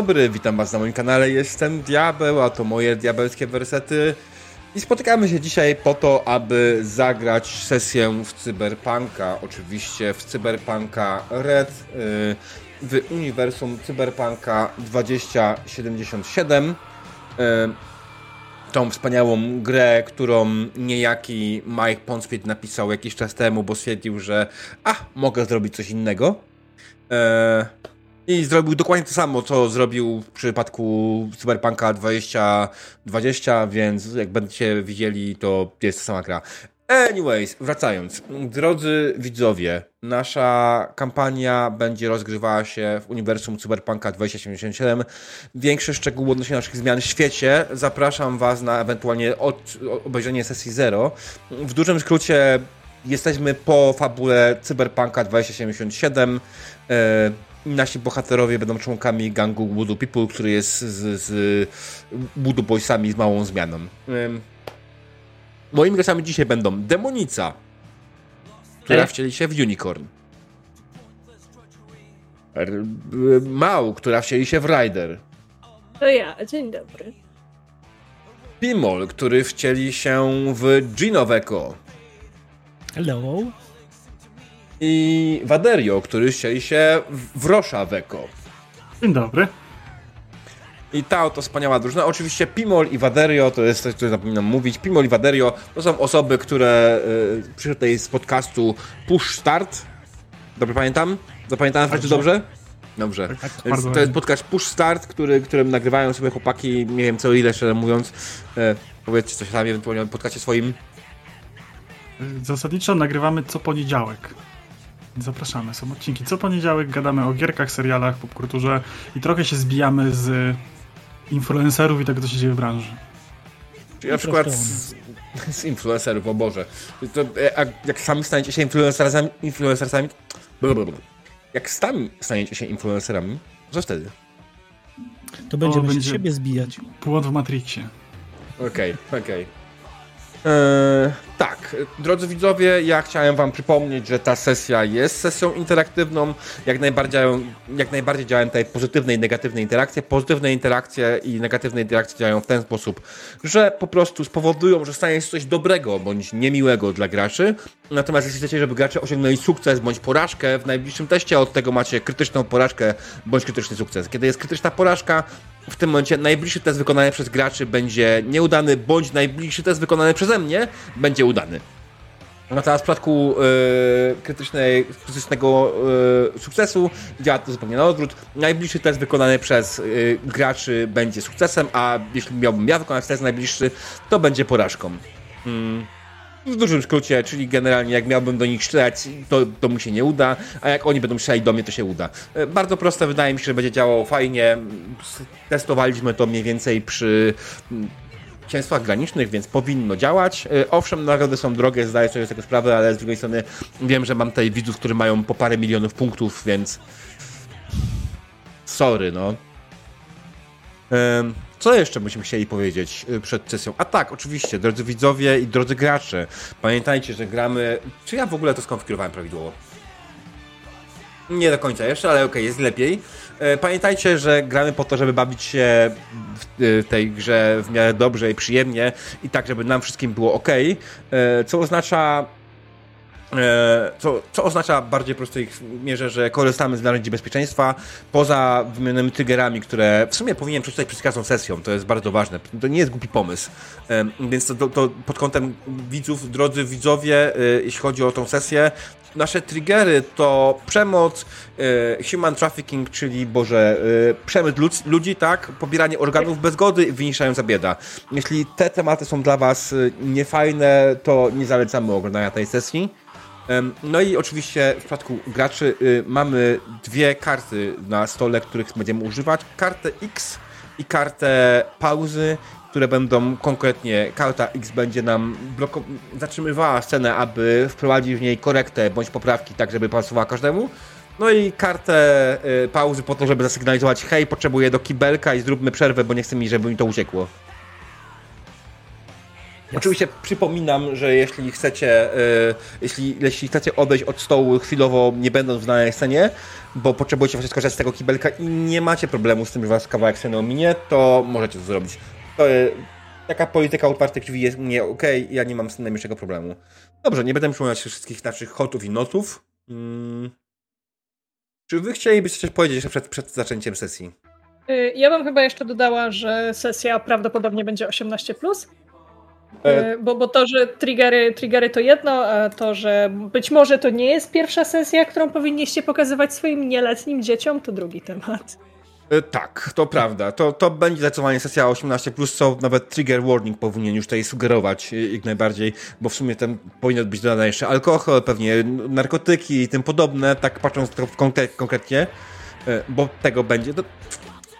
Dobry, witam was na moim kanale, jestem Diabeł, a to moje diabelskie wersety i spotykamy się dzisiaj po to, aby zagrać sesję w Cyberpunka, oczywiście w Cyberpunka Red, y, w uniwersum Cyberpunka 2077. Y, tą wspaniałą grę, którą niejaki Mike Ponspiet napisał jakiś czas temu, bo stwierdził, że a, mogę zrobić coś innego. Y, i zrobił dokładnie to samo, co zrobił w przypadku Cyberpunka 2020, więc jak będziecie widzieli, to jest ta sama gra. Anyways, wracając. Drodzy widzowie, nasza kampania będzie rozgrywała się w uniwersum Cyberpunka 2077. Większe szczegóły odnośnie naszych zmian w świecie zapraszam Was na ewentualnie od, obejrzenie sesji 0. W dużym skrócie jesteśmy po fabule Cyberpunka 2077 nasi bohaterowie będą członkami gangu Voodoo People, który jest z, z Voodoo Boysami z małą zmianą. Moimi graczami dzisiaj będą Demonica, która wcieli się w Unicorn. Mał, która wcieli się w Rider. To ja, dzień dobry. Pimol, który wcieli się w Ginoweko. Hello i Waderio, który chcieli się w Rosza Weko. Dzień dobry. I ta oto wspaniała drużyna. Oczywiście Pimol i Waderio, to jest coś, co zapominam mówić. Pimol i Waderio to są osoby, które y, przyszły z podcastu Push Start. Dobrze pamiętam? Zapamiętałem tak, dobrze? Dobrze. Tak, tak, to jest podcast Push Start, który, którym nagrywają sobie chłopaki, nie wiem co ile, szczerze mówiąc. E, powiedzcie coś tam ewentualnie o podcaście swoim. Zasadniczo nagrywamy co poniedziałek. Zapraszamy, są odcinki co poniedziałek, gadamy o gierkach, serialach, popkulturze i trochę się zbijamy z influencerów i tego, co się dzieje w branży. Czyli na przykład z, z influencerów, o Boże. To, e, jak sami staniecie się influencerami, influencerami jak sami staniecie się influencerami, co wtedy? To będziemy o, będzie siebie zbijać. Płot w Matrixie. Okej, okay, okej. Okay. Eee, tak, drodzy widzowie, ja chciałem wam przypomnieć, że ta sesja jest sesją interaktywną. Jak najbardziej, jak najbardziej działają tutaj pozytywne i negatywne interakcje. Pozytywne interakcje i negatywne interakcje działają w ten sposób, że po prostu spowodują, że stanie się coś dobrego bądź niemiłego dla graczy. Natomiast jeśli chcecie, żeby gracze osiągnęli sukces bądź porażkę w najbliższym teście, od tego macie krytyczną porażkę bądź krytyczny sukces. Kiedy jest krytyczna porażka, w tym momencie najbliższy test wykonany przez graczy będzie nieudany, bądź najbliższy test wykonany przeze mnie będzie udany. Natomiast w przypadku yy, krytycznego yy, sukcesu działa to zupełnie na odwrót. Najbliższy test wykonany przez yy, graczy będzie sukcesem, a jeśli miałbym ja wykonać test najbliższy, to będzie porażką. Mm. W dużym skrócie, czyli generalnie jak miałbym do nich strzelać, to, to mu się nie uda, a jak oni będą strzelać do mnie, to się uda. Bardzo proste, wydaje mi się, że będzie działało fajnie. Testowaliśmy to mniej więcej przy zwycięstwach mm, granicznych, więc powinno działać. E, owszem, nagrody są drogie, zdaję sobie z tego sprawę, ale z drugiej strony wiem, że mam tutaj widzów, którzy mają po parę milionów punktów, więc sorry, no. Co jeszcze byśmy chcieli powiedzieć y, przed sesją? A tak, oczywiście, drodzy widzowie i drodzy gracze, pamiętajcie, że gramy... Czy ja w ogóle to skonfigurowałem prawidłowo? Nie do końca jeszcze, ale okej, okay, jest lepiej. E, pamiętajcie, że gramy po to, żeby bawić się w tej grze w miarę dobrze i przyjemnie i tak, żeby nam wszystkim było ok, e, co oznacza E, co, co oznacza bardziej prostej mierze, że korzystamy z narzędzi bezpieczeństwa poza wymienionymi triggerami, które w sumie powinien przeczytać przed każdą sesją. To jest bardzo ważne. To nie jest głupi pomysł. E, więc to, to pod kątem widzów, drodzy widzowie, e, jeśli chodzi o tą sesję, nasze triggery to przemoc, human trafficking, czyli Boże, przemyt ludzi, tak, pobieranie organów bez zgody wyniszczająca bieda. Jeśli te tematy są dla Was niefajne, to nie zalecamy oglądania tej sesji. No i oczywiście w przypadku graczy mamy dwie karty na stole, których będziemy używać. Kartę X i kartę pauzy, które będą konkretnie, karta X będzie nam zatrzymywała scenę, aby wprowadzić w niej korektę bądź poprawki, tak żeby pasowała każdemu. No i kartę y, pauzy po to, żeby zasygnalizować hej, potrzebuję do kibelka i zróbmy przerwę, bo nie chcę mi, żeby mi to uciekło. Oczywiście przypominam, że jeśli chcecie, y, jeśli, jeśli chcecie odejść od stołu chwilowo, nie będąc w danej scenie, bo potrzebujecie właśnie skorzystać z tego kibelka i nie macie problemu z tym, że was kawałek sceny ominie, to możecie to zrobić. To, y, taka polityka otwartych drzwi jest mnie ok, ja nie mam z tym najmniejszego problemu. Dobrze, nie będę przypominać wszystkich naszych hotów i notów. Hmm. Czy wy chcielibyście coś powiedzieć jeszcze przed, przed zaczęciem sesji? Y, Ja bym chyba jeszcze dodała, że sesja prawdopodobnie będzie 18. E... Bo, bo to, że triggery, triggery to jedno, a to, że być może to nie jest pierwsza sesja, którą powinniście pokazywać swoim nieletnim dzieciom, to drugi temat. E, tak, to prawda. To, to będzie zdecydowanie sesja 18, co nawet trigger warning powinien już tutaj sugerować e, jak najbardziej, bo w sumie ten powinien być dodany jeszcze alkohol, pewnie narkotyki i tym podobne, tak patrząc to konkret, konkretnie, e, bo tego będzie. To,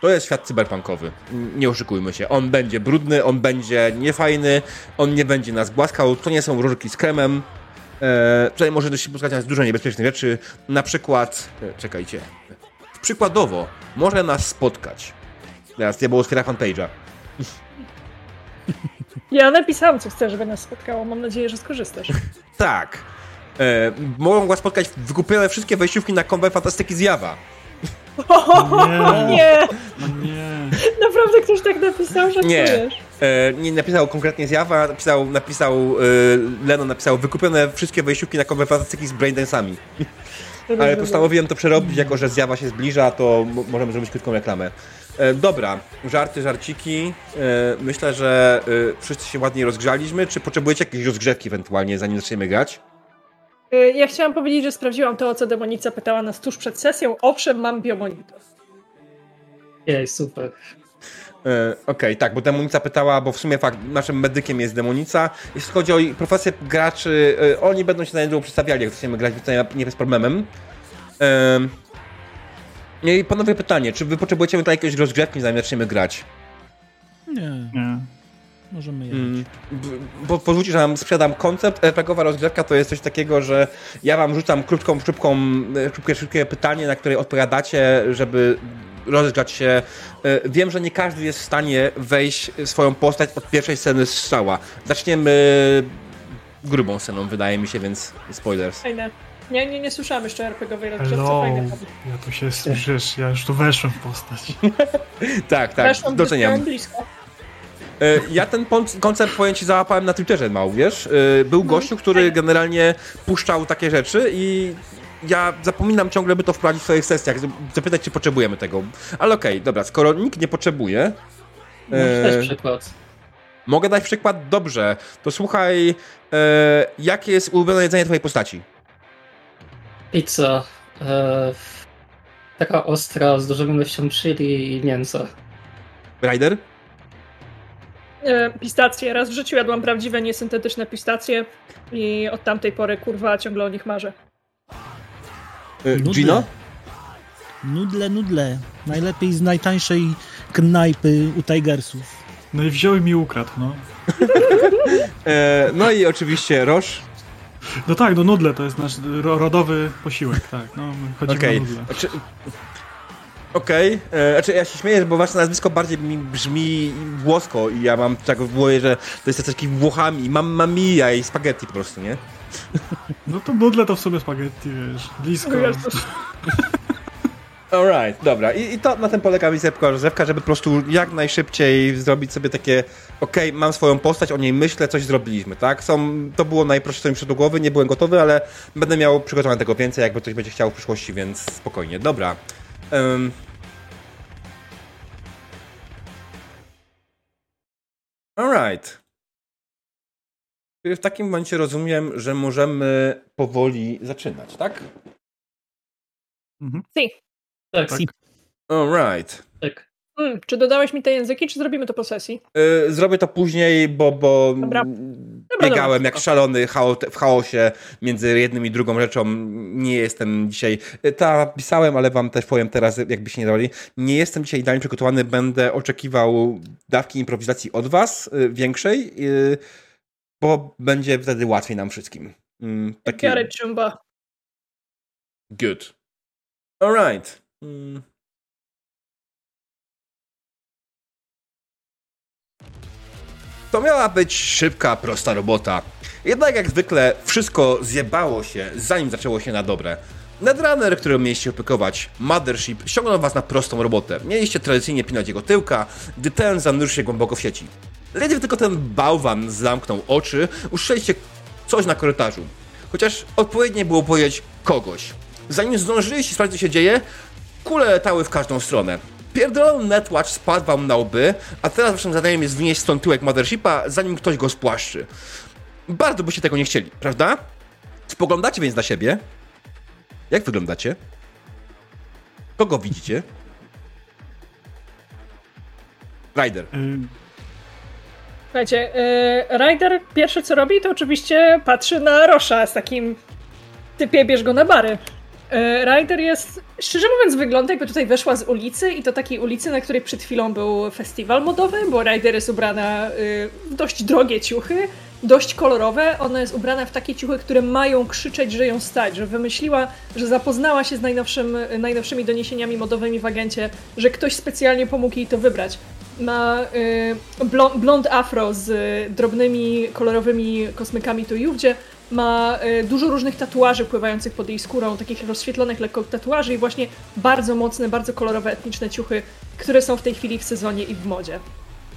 to jest świat cyberpunkowy. Nie oszukujmy się. On będzie brudny, on będzie niefajny, on nie będzie nas głaskał, to nie są rurki z kremem. E, tutaj może się spotkać z dużo niebezpiecznych rzeczy, na przykład, czekajcie, przykładowo, może nas spotkać. Teraz diabeł otwiera fanpage'a. Ja napisałam, co chcę, żeby nas spotkało. Mam nadzieję, że skorzystasz. tak. E, mogą was spotkać wykupione wszystkie wejściówki na kombę fantastyki zjawa. O, nie. nie. Nie. Naprawdę ktoś tak napisał, że Nie. E, nie napisał konkretnie zjawa, napisał, napisał e, Leno napisał wykupione wszystkie wejściówki na kombę fantastyki z braindance'ami. Ale postanowiłem to przerobić, jako że zjawa się zbliża, to możemy zrobić krótką reklamę. E, dobra, żarty, żarciki. E, myślę, że e, wszyscy się ładnie rozgrzaliśmy. Czy potrzebujecie jakieś rozgrzewki ewentualnie, zanim zaczniemy grać? Y, ja chciałam powiedzieć, że sprawdziłam to, o co demonica pytała nas tuż przed sesją. Owszem, mam biomonitor. Jej, super. E, Okej, okay, tak, bo demonica pytała, bo w sumie fakt, naszym medykiem jest demonica. Jeśli chodzi o profesję graczy, e, oni będą się na niedługo przedstawiali, jak zaczniemy grać, więc nie jest problemem. E, I panowie pytanie, czy wy potrzebujecie tutaj jakiegoś rozgrzewki, zanim zaczniemy grać? Nie. Nie. Możemy jechać. Mm, bo pozwólcie, że wam sprzedam koncept. RPGowa rozgrzewka to jest coś takiego, że ja wam rzucam krótką, szybką, szybkie, szybkie pytanie, na które odpowiadacie, żeby rozgrzać się. Wiem, że nie każdy jest w stanie wejść swoją postać od pierwszej sceny strzała. Zaczniemy grubą sceną, wydaje mi się, więc spoilers. Fajne. Nie, nie, nie słyszałam jeszcze RPG-owej rozgrzewce. Fajne Ja tu się słyszysz, ja już tu weszłem w postać. tak, tak, Weszłam doceniam. blisko. Ja ten koncept powiem ci załapałem na Twitterze mał, wiesz? Był gościu, który generalnie puszczał takie rzeczy i ja zapominam ciągle, by to wprowadzić w swoich sesjach, zapytać, czy potrzebujemy tego. Ale okej, okay, dobra, skoro nikt nie potrzebuje... Możesz dać przykład. Mogę dać przykład? Dobrze. To słuchaj, e, jakie jest ulubione jedzenie twojej postaci? Pizza. E, taka ostra, z dużą ilością chili i mięsa. Ryder? E, pistacje. Raz w życiu jadłam prawdziwe, niesyntetyczne pistacje i od tamtej pory, kurwa, ciągle o nich marzę. E, Gino? Nudle, nudle. Najlepiej z najtańszej knajpy u Tigersów. No i wziął i mi ukradł, no. e, no i oczywiście Roż. No tak, no nudle to jest nasz rodowy posiłek, tak. No, chodzimy okay. o nudle. Znaczy, Okej, okay. E, znaczy ja się śmieję, bo wasze nazwisko bardziej mi brzmi włosko i ja mam tak w głowie, że to jest takimi Włochami, mamma mia i spaghetti po prostu, nie? No to nudle to w sobie spaghetti, wiesz, blisko. Alright, dobra. I, I, to na tym polega misja rozrywka, żeby po prostu jak najszybciej zrobić sobie takie okej, okay, mam swoją postać, o niej myślę, coś zrobiliśmy, tak? Są, to było najprostsze, co mi przyszło do głowy, nie byłem gotowy, ale będę miał przygotowane tego więcej, jakby ktoś będzie chciał w przyszłości, więc spokojnie. Dobra. Um. Alright. W takim momencie rozumiem, że możemy powoli zaczynać, tak? Mhm. Si. Tak. tak. Alright. Tak. Hmm, czy dodałeś mi te języki, czy zrobimy to po sesji? Yy, zrobię to później, bo, bo Dobra. biegałem jak szalony w chaosie między jednym i drugą rzeczą. Nie jestem dzisiaj... Ta pisałem, ale wam też powiem teraz, jakby się nie dali. Nie jestem dzisiaj idealnie przygotowany. Będę oczekiwał dawki improwizacji od was, yy, większej, yy, bo będzie wtedy łatwiej nam wszystkim. Takie... Biorę czumba. Good. Alright. Mm. To miała być szybka, prosta robota. Jednak jak zwykle wszystko zjebało się, zanim zaczęło się na dobre. Netrunner, którym mieliście opiekować, Mothership, ściągnął was na prostą robotę. Mieliście tradycyjnie pinać jego tyłka, gdy ten zanurzył się głęboko w sieci. Ledwie tylko ten bałwan zamknął oczy, usłyszeliście coś na korytarzu. Chociaż odpowiednie było powiedzieć kogoś. Zanim zdążyliście sprawdzić, co się dzieje, kule letały w każdą stronę. Pierdolony Netwatch spadł wam na łby, a teraz waszym zadaniem jest wynieść stąd tyłek Mothershipa, zanim ktoś go spłaszczy. Bardzo byście tego nie chcieli, prawda? Spoglądacie więc na siebie. Jak wyglądacie? Kogo widzicie? Ryder. Y, Słuchajcie, yy, Ryder pierwsze co robi, to oczywiście patrzy na Rosza z takim typie bierz go na bary. Yy, Ryder jest, szczerze mówiąc, wygląda jakby tutaj weszła z ulicy i to takiej ulicy, na której przed chwilą był festiwal modowy, bo Ryder jest ubrana yy, w dość drogie ciuchy, dość kolorowe. Ona jest ubrana w takie ciuchy, które mają krzyczeć, że ją stać, że wymyśliła, że zapoznała się z najnowszym, najnowszymi doniesieniami modowymi w agencie, że ktoś specjalnie pomógł jej to wybrać. Ma y, blond, blond afro z y, drobnymi, kolorowymi kosmykami tu i ówdzie. Ma y, dużo różnych tatuaży pływających pod jej skórą, takich rozświetlonych lekko tatuaży i właśnie bardzo mocne, bardzo kolorowe, etniczne ciuchy, które są w tej chwili w sezonie i w modzie.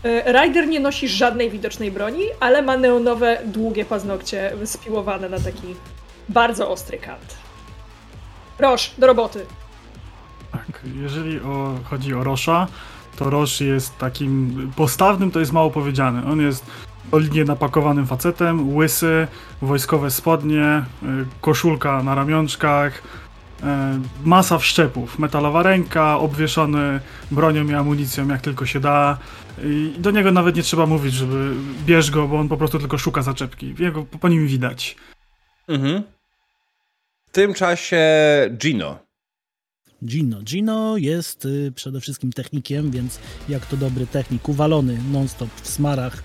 Y, Ryder nie nosi żadnej widocznej broni, ale ma neonowe, długie paznokcie spiłowane na taki bardzo ostry kant. Roż, do roboty. tak, jeżeli o, chodzi o Rosza, to Rosz jest takim postawnym, to jest mało powiedziane. On jest solidnie napakowanym facetem, łysy, wojskowe spodnie, y, koszulka na ramionczkach, y, masa wszczepów, metalowa ręka, obwieszony bronią i amunicją jak tylko się da. I do niego nawet nie trzeba mówić, żeby bierz go, bo on po prostu tylko szuka zaczepki. Jego po nim widać. Mhm. W tym czasie Gino. Gino. Gino jest y, przede wszystkim technikiem, więc jak to dobry technik, uwalony non-stop w smarach,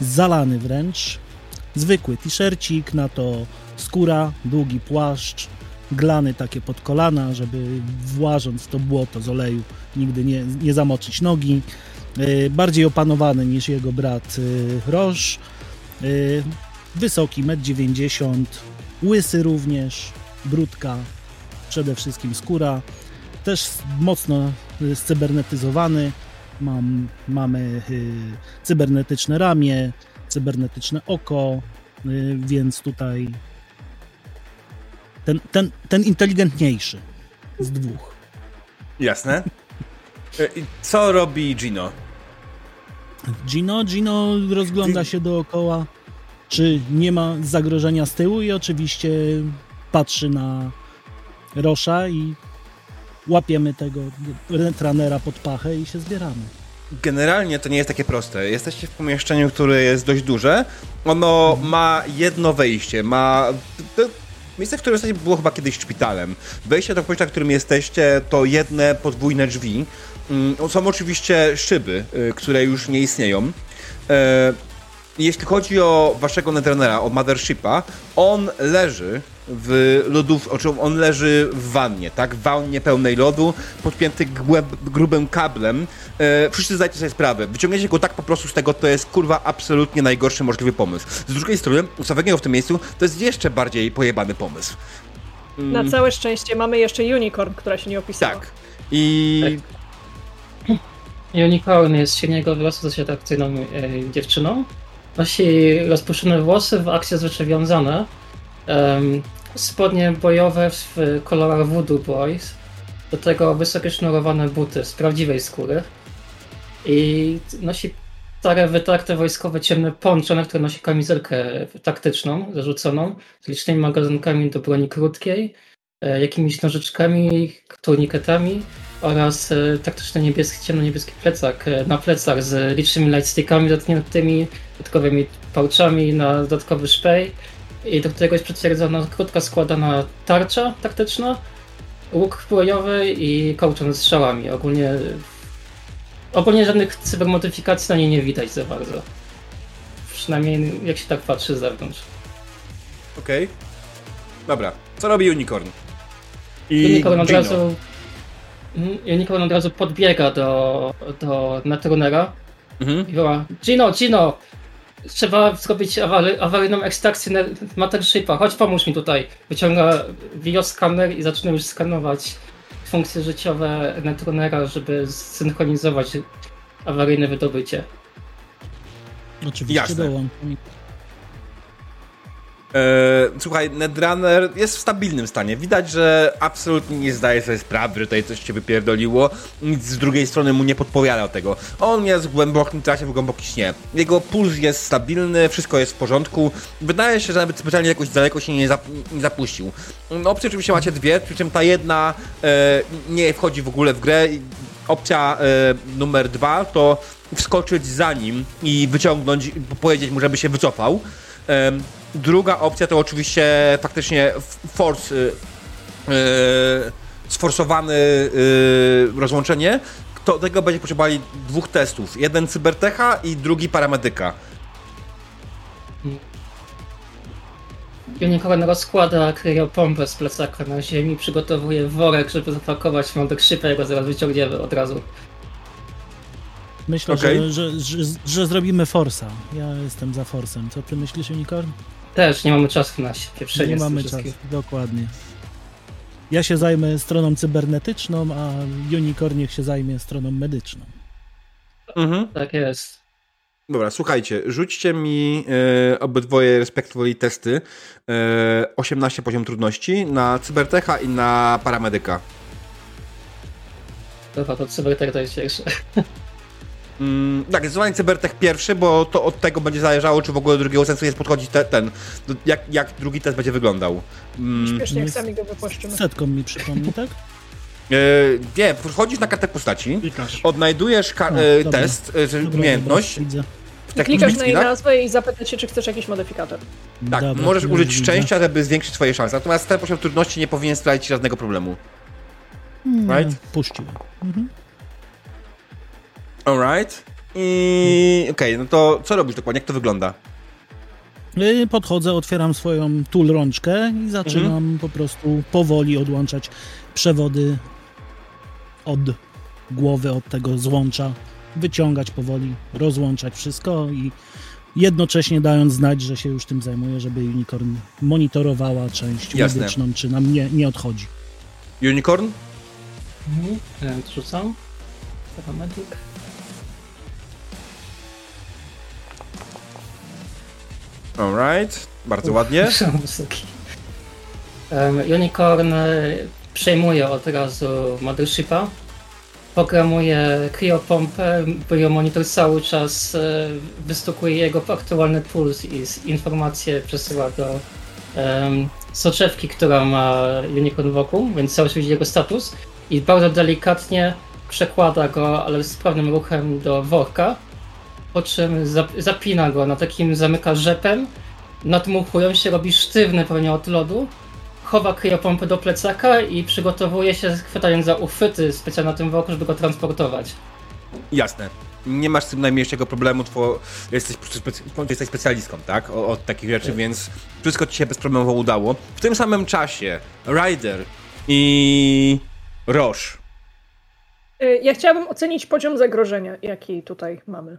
zalany wręcz. Zwykły t-shircik, na to skóra, długi płaszcz, glany takie pod kolana, żeby włażąc to błoto z oleju nigdy nie, nie zamoczyć nogi. Y, bardziej opanowany niż jego brat y, Roż. Wysoki, 1,90 m, łysy również, brudka, przede wszystkim skóra. Też mocno y, scybernetyzowany. Mam, mamy y, cybernetyczne ramię, cybernetyczne oko, y, więc tutaj ten, ten, ten inteligentniejszy z dwóch. Jasne. Co robi Gino? Gino, Gino rozgląda się dookoła, czy nie ma zagrożenia z tyłu i oczywiście patrzy na Rosza i łapiemy tego retranera pod pachę i się zbieramy. Generalnie to nie jest takie proste. Jesteście w pomieszczeniu, które jest dość duże. Ono ma jedno wejście. Ma. Miejsce, w którym jesteście, było chyba kiedyś szpitalem. Wejście do pomieszczenia, w którym jesteście, to jedne podwójne drzwi. Mm, Są oczywiście szyby, y, które już nie istnieją. Jeśli chodzi o waszego Netrunnera, o Mothershipa, on leży w lodów, o czym on leży w wannie, tak? W wannie pełnej lodu, podpięty głęb, grubym kablem. E, wszyscy zdajcie sobie sprawę. Wyciągnięcie go tak po prostu z tego to jest kurwa absolutnie najgorszy możliwy pomysł. Z drugiej strony, ustawienie go w tym miejscu to jest jeszcze bardziej pojebany pomysł. Na całe szczęście mamy jeszcze Unicorn, która się nie opisała. Tak. I Unicorn jest średniego wzrostu, dosyć atrakcyjną e, dziewczyną. Nosi rozpuszczone włosy w akcje zwyczaj wiązane. Em, spodnie bojowe w, kolorach Voodoo Boys. Do tego wysokie sznurowane buty z prawdziwej skóry. I nosi stare, wytarte wojskowe ciemne poncho, na które nosi kamizelkę taktyczną, zarzuconą, z licznymi magazynkami do broni krótkiej, e, jakimiś nożyczkami, turniketami oraz e, taktyczny niebieski, ciemno-niebieski plecak e, na plecach z licznymi lightstickami dotkniętymi, dodatkowymi pouchami na dodatkowy szpej i do którego jest przytwierdzona krótka składana tarcza taktyczna, łuk bojowy i kołczan z strzałami. Ogólnie, ogólnie żadnych cybermodyfikacji na niej nie widać za bardzo. Przynajmniej jak się tak patrzy z zewnątrz. Okej. Dobra. Co robi Unicorn? I Unicorn od Gino. razu. Mm, Unicorn od razu podbiega do, do Netrunera Mhm. i woła Gino, Gino! trzeba zrobić awary, awaryjną ekstrakcję Matershipa. Chodź, pomóż mi tutaj. Wyciąga bioskaner i zaczyna już skanować funkcje życiowe Netrunnera, żeby zsynchronizować awaryjne wydobycie. Oczywiście Jasne. dołączam. E, słuchaj, Netrunner jest w stabilnym stanie. Widać, że absolutnie nie zdaje sobie sprawy, że tutaj coś się wypierdoliło. Nic z drugiej strony mu nie podpowiada tego. On jest w głębokim trasie, w głębokim śnie. Jego puls jest stabilny, wszystko jest w porządku. Wydaje się, że nawet specjalnie jakoś daleko się nie, zap nie zapuścił. No, Opcje oczywiście macie dwie, przy czym ta jedna e, nie wchodzi w ogóle w grę. Opcja e, numer dwa to wskoczyć za nim i wyciągnąć, powiedzieć mu, żeby się wycofał. Druga opcja to oczywiście faktycznie force, y, y, sforsowane y, rozłączenie. Do tego będzie potrzebowali dwóch testów. Jeden cybertecha i drugi paramedyka. Unicorn rozkłada kryopompę z plecaka na ziemi, przygotowuje worek, żeby zapakować Mothershipa i go zaraz wyciągniemy od razu. Myślę, Okej. że, że, że, że zrobimy Forsa. Ja jestem za Forsem. Co ty myślisz, Unicorn? Też nie mamy czasu na pieprzenie Nie mamy czasu. Dokładnie. Ja się zajmę stroną cybernetyczną, a Unicorn niech się zajmie stroną medyczną. Mhm. Tak jest. Dobra, słuchajcie, rzućcie mi e, obydwoje respektowali testy. E, 18 poziom trudności na cybertecha i na paramedyka. Dobra, to cybertek to jest pierwszy. Mm, tak, zdecydowanie cybertech pierwszy, bo to od tego będzie zależało, czy w ogóle do drugiego sensu jest podchodzić te, ten. do- Jak, jak drugi test będzie wyglądał. Mm, Śmiesznie, jak sami go wypłaszczymy. Setką mi przypomni, tak? e, nie, wchodzisz na kartę postaci, Klikasz. odnajdujesz ka- No, e, dobra. test, e, Dobra, umiejętność. dobra, takich Klikasz na jej nazwę i zapytać się, czy chcesz jakiś modyfikator. Tak, Dobra, możesz użyć widzę. szczęścia, żeby zwiększyć swoje szanse. Natomiast ten poziom trudności nie powinien sprawić żadnego problemu. Hmm, Right? Puściłem. Mhm. Alright. I okej, no to co robisz dokładnie? Jak to wygląda? Y, Podchodzę, otwieram swoją tool rączkę i zaczynam Mhm. po prostu powoli odłączać przewody od głowy, od tego złącza, wyciągać powoli, rozłączać wszystko i jednocześnie dając znać, że się już tym zajmuję, żeby Unicorn monitorowała część Jasne. medyczną, czy nam nie, nie odchodzi. Unicorn? Mhm. E, Rzucam. Paramedyk. Alright. Bardzo ładnie. Wysoki. Um, Unicorn e, przejmuje od razu Mothershipa. Programuje kryopompę, biomonitor cały czas e, wystukuje jego aktualny puls i informacje przesyła do em, soczewki, która ma Unicorn wokół, więc cały czas widzi jego status i bardzo delikatnie przekłada go, ale z pewnym ruchem do worka, po czym zap- zapina go na takim, zamyka rzepem nadmuchują się, robi sztywny pewnie od lodu, chowa kryopompę do plecaka i przygotowuje się, chwytając za uchwyty specjalnie na tym worku, żeby go transportować. Jasne. Nie masz z tym najmniejszego problemu, two, jesteś, specy- jesteś specjalistką, tak? Od takich rzeczy, więc wszystko ci się bezproblemowo udało. W tym samym czasie Ryder i Roche. Y, Ja chciałabym ocenić poziom zagrożenia, jaki tutaj mamy.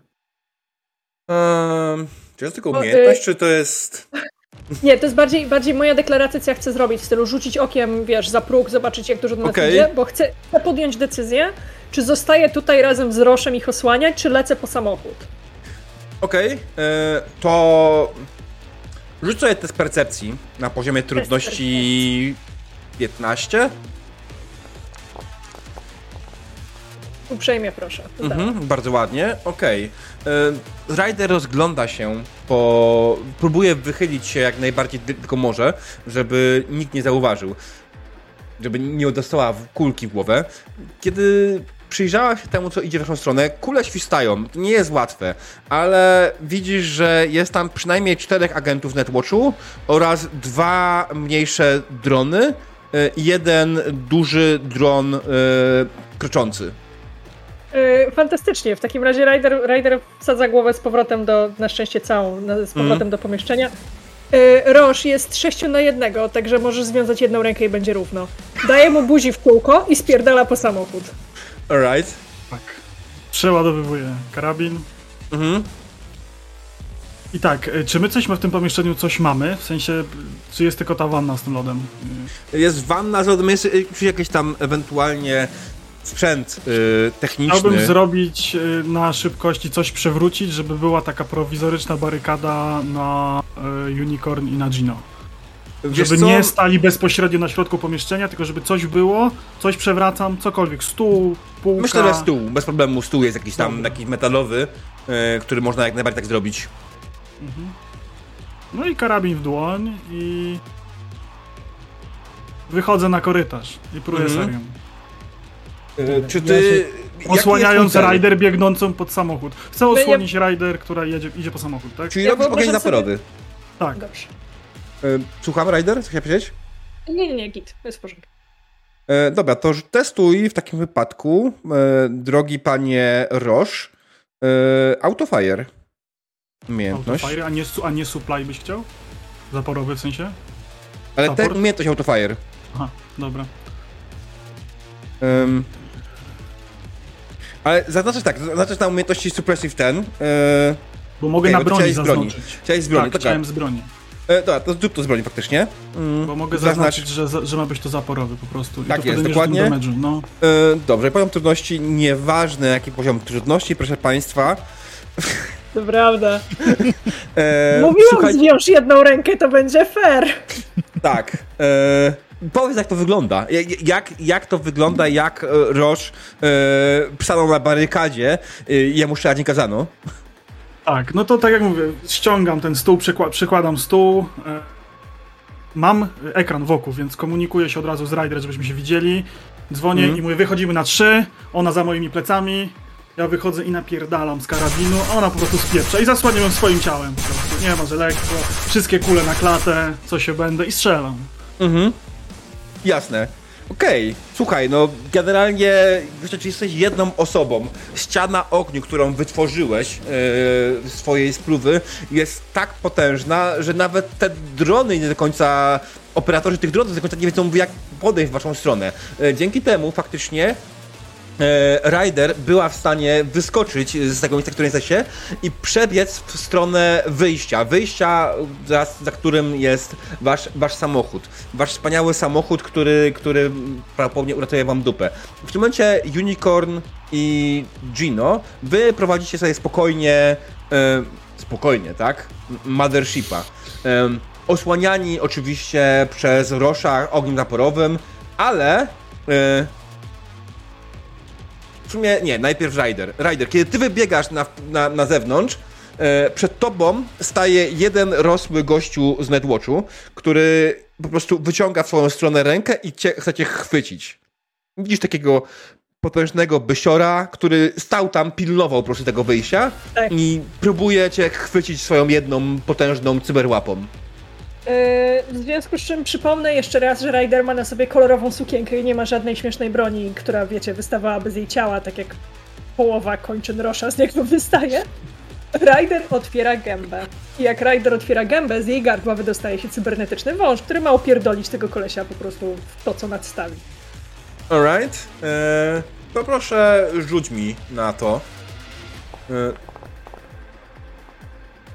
Um, czy to jest tylko O, umiejętność, y- czy to jest... Nie, to jest bardziej, bardziej moja deklaracja, co ja chcę zrobić, w stylu rzucić okiem, wiesz, za próg, zobaczyć jak dużo do nas Okej. idzie, bo chcę, chcę podjąć decyzję, czy zostaję tutaj razem z Roszem ich osłaniać, czy lecę po samochód. Okej, e, to... Rzuć sobie test percepcji na poziomie trudności 15. Uprzejmie proszę. Mhm, bardzo ładnie, okej. Okay. Ryder rozgląda się, po... próbuje wychylić się jak najbardziej tylko może, żeby nikt nie zauważył, żeby nie dostała kulki w głowę. Kiedy przyjrzała się temu, co idzie w naszą stronę, kule świstają, to nie jest łatwe, ale widzisz, że jest tam przynajmniej czterech agentów Netwatchu oraz dwa mniejsze drony e, i jeden duży dron e, kroczący. Yy, fantastycznie. W takim razie Ryder, Ryder wsadza głowę z powrotem do, na szczęście całą, z powrotem Mhm. do pomieszczenia. Yy, Roż jest 6 na jednego, także możesz związać jedną rękę i będzie równo. Daje mu buzi w kółko i spierdala po samochód. Alright. Tak. Przeładowywuję karabin Mhm. I tak, y, czy my coś w tym pomieszczeniu coś mamy? W sensie, czy jest tylko ta wanna z tym lodem? Jest wanna z lodem, jest y, czy jakieś tam ewentualnie sprzęt y, techniczny. Chciałbym zrobić y, na szybkości coś przewrócić, żeby była taka prowizoryczna barykada na y, Unicorn i na Gino. Wiesz żeby co? nie stali bezpośrednio na środku pomieszczenia, tylko żeby coś było, coś przewracam, cokolwiek, stół, półka. Myślę, że stół, bez problemu stół jest jakiś tam, Dobra. jakiś metalowy, y, który można jak najbardziej tak zrobić. No i karabin w dłoń i wychodzę na korytarz i pruję Mhm. serią. Czy ty... Osłaniając rider biegnącą pod samochód. Chcę ja- osłonić rider, która jedzie, idzie po samochód, tak? Czyli Ja robisz ogień wyobrażam sobie- zaporowy. Tak. Dobrze. Y, Słucham, Ryder? Co chciałeś powiedzieć? Nie, nie, nie, git, jest w porządku. E, dobra, to testuj w takim wypadku, e, drogi panie Roche, e, Autofire. Umiejętność. Autofire, a nie, a nie supply byś chciał? Zaporowy w sensie? Ale te support? umiejętność Autofire. Aha, dobra. Um, ale zaznaczysz tak, zaznaczysz na umiejętności Suppressive ten. E, Bo mogę Okej, na broni chciałeś z broni. zaznaczyć. chciałeś z broni, tak, tak, chciałem z broni. E, dobra, to zrób to z broni faktycznie. Mm, Bo mogę zaznacz- zaznaczyć, że, że ma być to zaporowy po prostu. I Tak to jest, dokładnie. damage'u, No. E, dobrze, poziom trudności, nieważne jaki poziom trudności, proszę państwa. To prawda. E, Mówiłam, słuchaj- zwiąż jedną rękę, to będzie fair. Tak. E, powiedz, jak to wygląda. Jak, jak, to wygląda, jak e, Roche e, psanął na barykadzie e, i jemu strzelać nie kazano. Tak, no to tak jak mówię, ściągam ten stół, przykła- przykładam stół. E, mam ekran wokół, więc komunikuję się od razu z Rider, żebyśmy się widzieli. Dzwonię Mhm. i mówię, wychodzimy na trzy, ona za moimi plecami. Ja wychodzę i napierdalam z karabinu, a ona po prostu spieprza i zasłaniam ją swoim ciałem. Nie ma, że lekko, wszystkie kule na klatę, co się będę i strzelam. Mhm. Jasne. Okej, słuchaj, no generalnie czy jesteś jedną osobą. Ściana ogniu, którą wytworzyłeś z swojej spluwy jest tak potężna, że nawet te drony nie do końca, operatorzy tych dronów do końca nie wiedzą jak podejść w waszą stronę. E, dzięki temu faktycznie Ryder była w stanie wyskoczyć z tego miejsca, w którym jesteście i przebiec w stronę wyjścia. Wyjścia, za, za którym jest wasz, wasz samochód. Wasz wspaniały samochód, który, który prawdopodobnie uratuje wam dupę. W tym momencie Unicorn i Gino, wy prowadzicie sobie spokojnie, e, spokojnie, tak? Mothershipa. Em, osłaniani oczywiście przez Rosza ogniem zaporowym, ale... E, w sumie nie, najpierw Rider. Rider, kiedy ty wybiegasz na, na, na zewnątrz, e, przed tobą staje jeden rosły gościu z Netwatchu, który po prostu wyciąga w swoją stronę rękę i cię, chce cię chwycić. Widzisz takiego potężnego bysiora, który stał tam, pilnował po prostu tego wyjścia Tak. i próbuje cię chwycić swoją jedną potężną cyberłapą. Yy, w związku z czym przypomnę jeszcze raz, że Ryder ma na sobie kolorową sukienkę i nie ma żadnej śmiesznej broni, która, wiecie, wystawałaby z jej ciała, tak jak połowa kończyn Rosza z niego wystaje. Ryder otwiera gębę. I jak Ryder otwiera gębę, z jej gardła wydostaje się cybernetyczny wąż, który ma opierdolić tego kolesia po prostu w to, co nadstawi. Alright. E, poproszę, rzuć mi na to. E,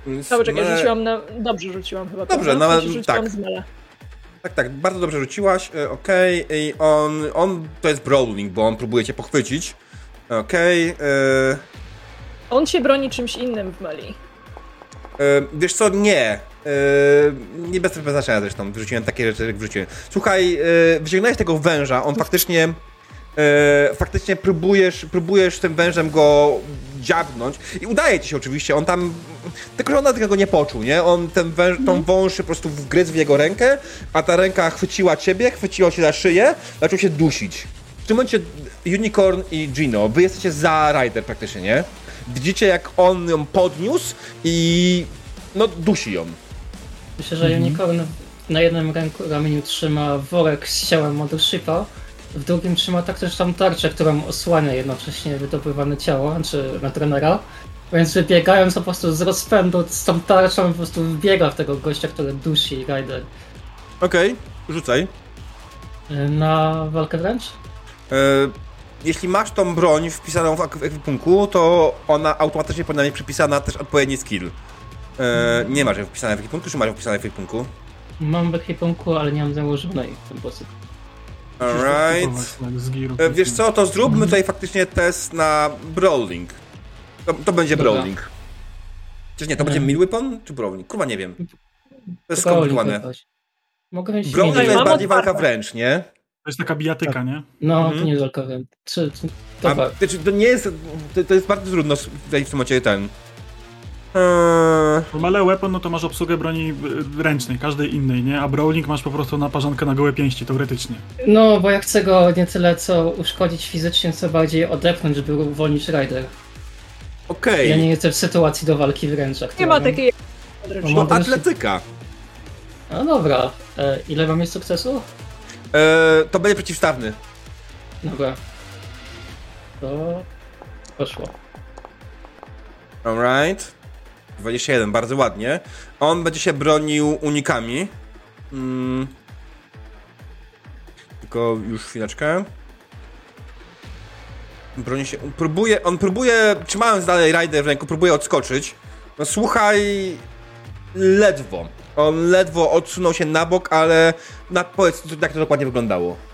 Dobrze, czekaj, rzuciłam na... Dobrze rzuciłam chyba. Dobrze, no, rzuciłam tak. Tak, tak, bardzo dobrze rzuciłaś, e, okej, i on, on, to jest brawling, bo on próbuje cię pochwycić, okej, e, On się broni czymś innym w meli. e, wiesz co, nie, nie bez znaczenia zresztą, wrzuciłem takie rzeczy, jak wrzuciłem. Słuchaj, e, wyciągnąłeś tego węża, on faktycznie, e, faktycznie próbujesz, próbujesz tym wężem go dziabnąć i udaje ci się oczywiście, on tam, tylko że on tego nie poczuł, nie? On ten węż, tą wąż po prostu wgryzł w jego rękę, a ta ręka chwyciła ciebie, chwyciła cię za szyję, zaczął się dusić. W tym momencie Unicorn i Gino, wy jesteście za Rider praktycznie, nie? Widzicie jak on ją podniósł i no dusi ją. Myślę, że Unicorn na jednym ręku, ramieniu trzyma worek z ciałem Mothershipa, w drugim trzyma tak też tam tarczę, którą osłania jednocześnie wydobywane ciało, czy na trenera. Więc wybiegając po prostu z rozpędu z tą tarczą po prostu wbiega w tego gościa, który dusi Rider. Okej, rzucaj. Y, Na walkę wręcz? E, jeśli masz tą broń wpisaną w ek- w ekwipunku, to ona automatycznie powinna mieć przypisana też odpowiedni skill. E, nie masz wpisane w ekwipunku, czy masz wpisane w ekwipunku? Mam w ekwipunku, ale nie mam założonej w ten sposób. Alright. Tak. E, wiesz co, to zróbmy tutaj faktycznie test na brawling. To, to będzie Dobra. brawling. Czyż nie, to będzie Mhm. mid weapon, czy brawling? Kurwa, nie wiem. To jest skomplikowane. Mogę mieć Brawling to jest mam bardziej walka wręcz, nie? To jest taka bijatyka, nie? No, Mhm. to nie jest walkowy. Czy, czy, A, dobra. znaczy, to nie jest, to, to jest bardzo trudno tutaj w tym momencie ten. Eee, melee weapon, no to masz obsługę broni ręcznej, każdej innej, nie? A brawling masz po prostu naparzankę na gołe pięści, teoretycznie. No, bo ja chcę go nie tyle co uszkodzić fizycznie, co bardziej odepchnąć, żeby uwolnić rider. Okej, Ja nie jestem w sytuacji do walki wręcz Nie ma aktualnie. takiej... No, atletyka. No dobra. E, ile mam mieć sukcesu? Eee, to będzie przeciwstawny. Dobra. To... Poszło. Alright. 21, bardzo ładnie. On będzie się bronił unikami. Mm. Tylko już chwileczkę. Broni się. Próbuje, on próbuje, trzymając dalej Rider w ręku, próbuje odskoczyć. No słuchaj, ledwo. On ledwo odsunął się na bok, ale na, powiedz, jak to dokładnie wyglądało.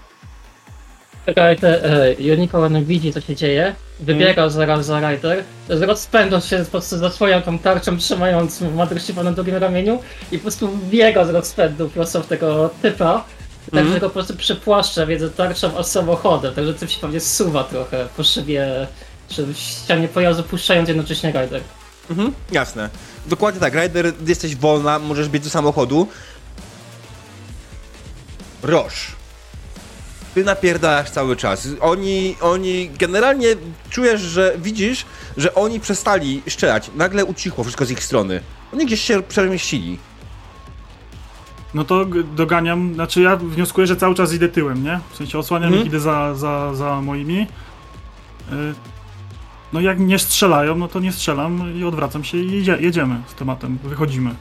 Te, e, Unicorn widzi co się dzieje, wybiega zaraz za Rider, rozpędząc się po prostu zasłaniał tą tarczą, trzymając Mothership na drugim ramieniu i po prostu biega z rozpędu prosto w tego typa, tak Mhm. że go po prostu przepłaszcza między tarczą a samochodem, także typ się pewnie suwa trochę po szybie, czy w ścianie pojazdu puszczając jednocześnie Rider. Mhm, jasne. Dokładnie tak, Rider, jesteś wolna, możesz biec do samochodu. Roż. Ty napierdalasz cały czas. Oni, oni, generalnie czujesz, że widzisz, że oni przestali strzelać. Nagle ucichło wszystko z ich strony. Oni gdzieś się przemieścili. No to doganiam, znaczy ja wnioskuję, że cały czas idę tyłem, nie? W sensie osłaniam Mhm. ich, idę za, za, za moimi. Y, No jak nie strzelają, no to nie strzelam i odwracam się i jedzie, jedziemy z tematem, wychodzimy.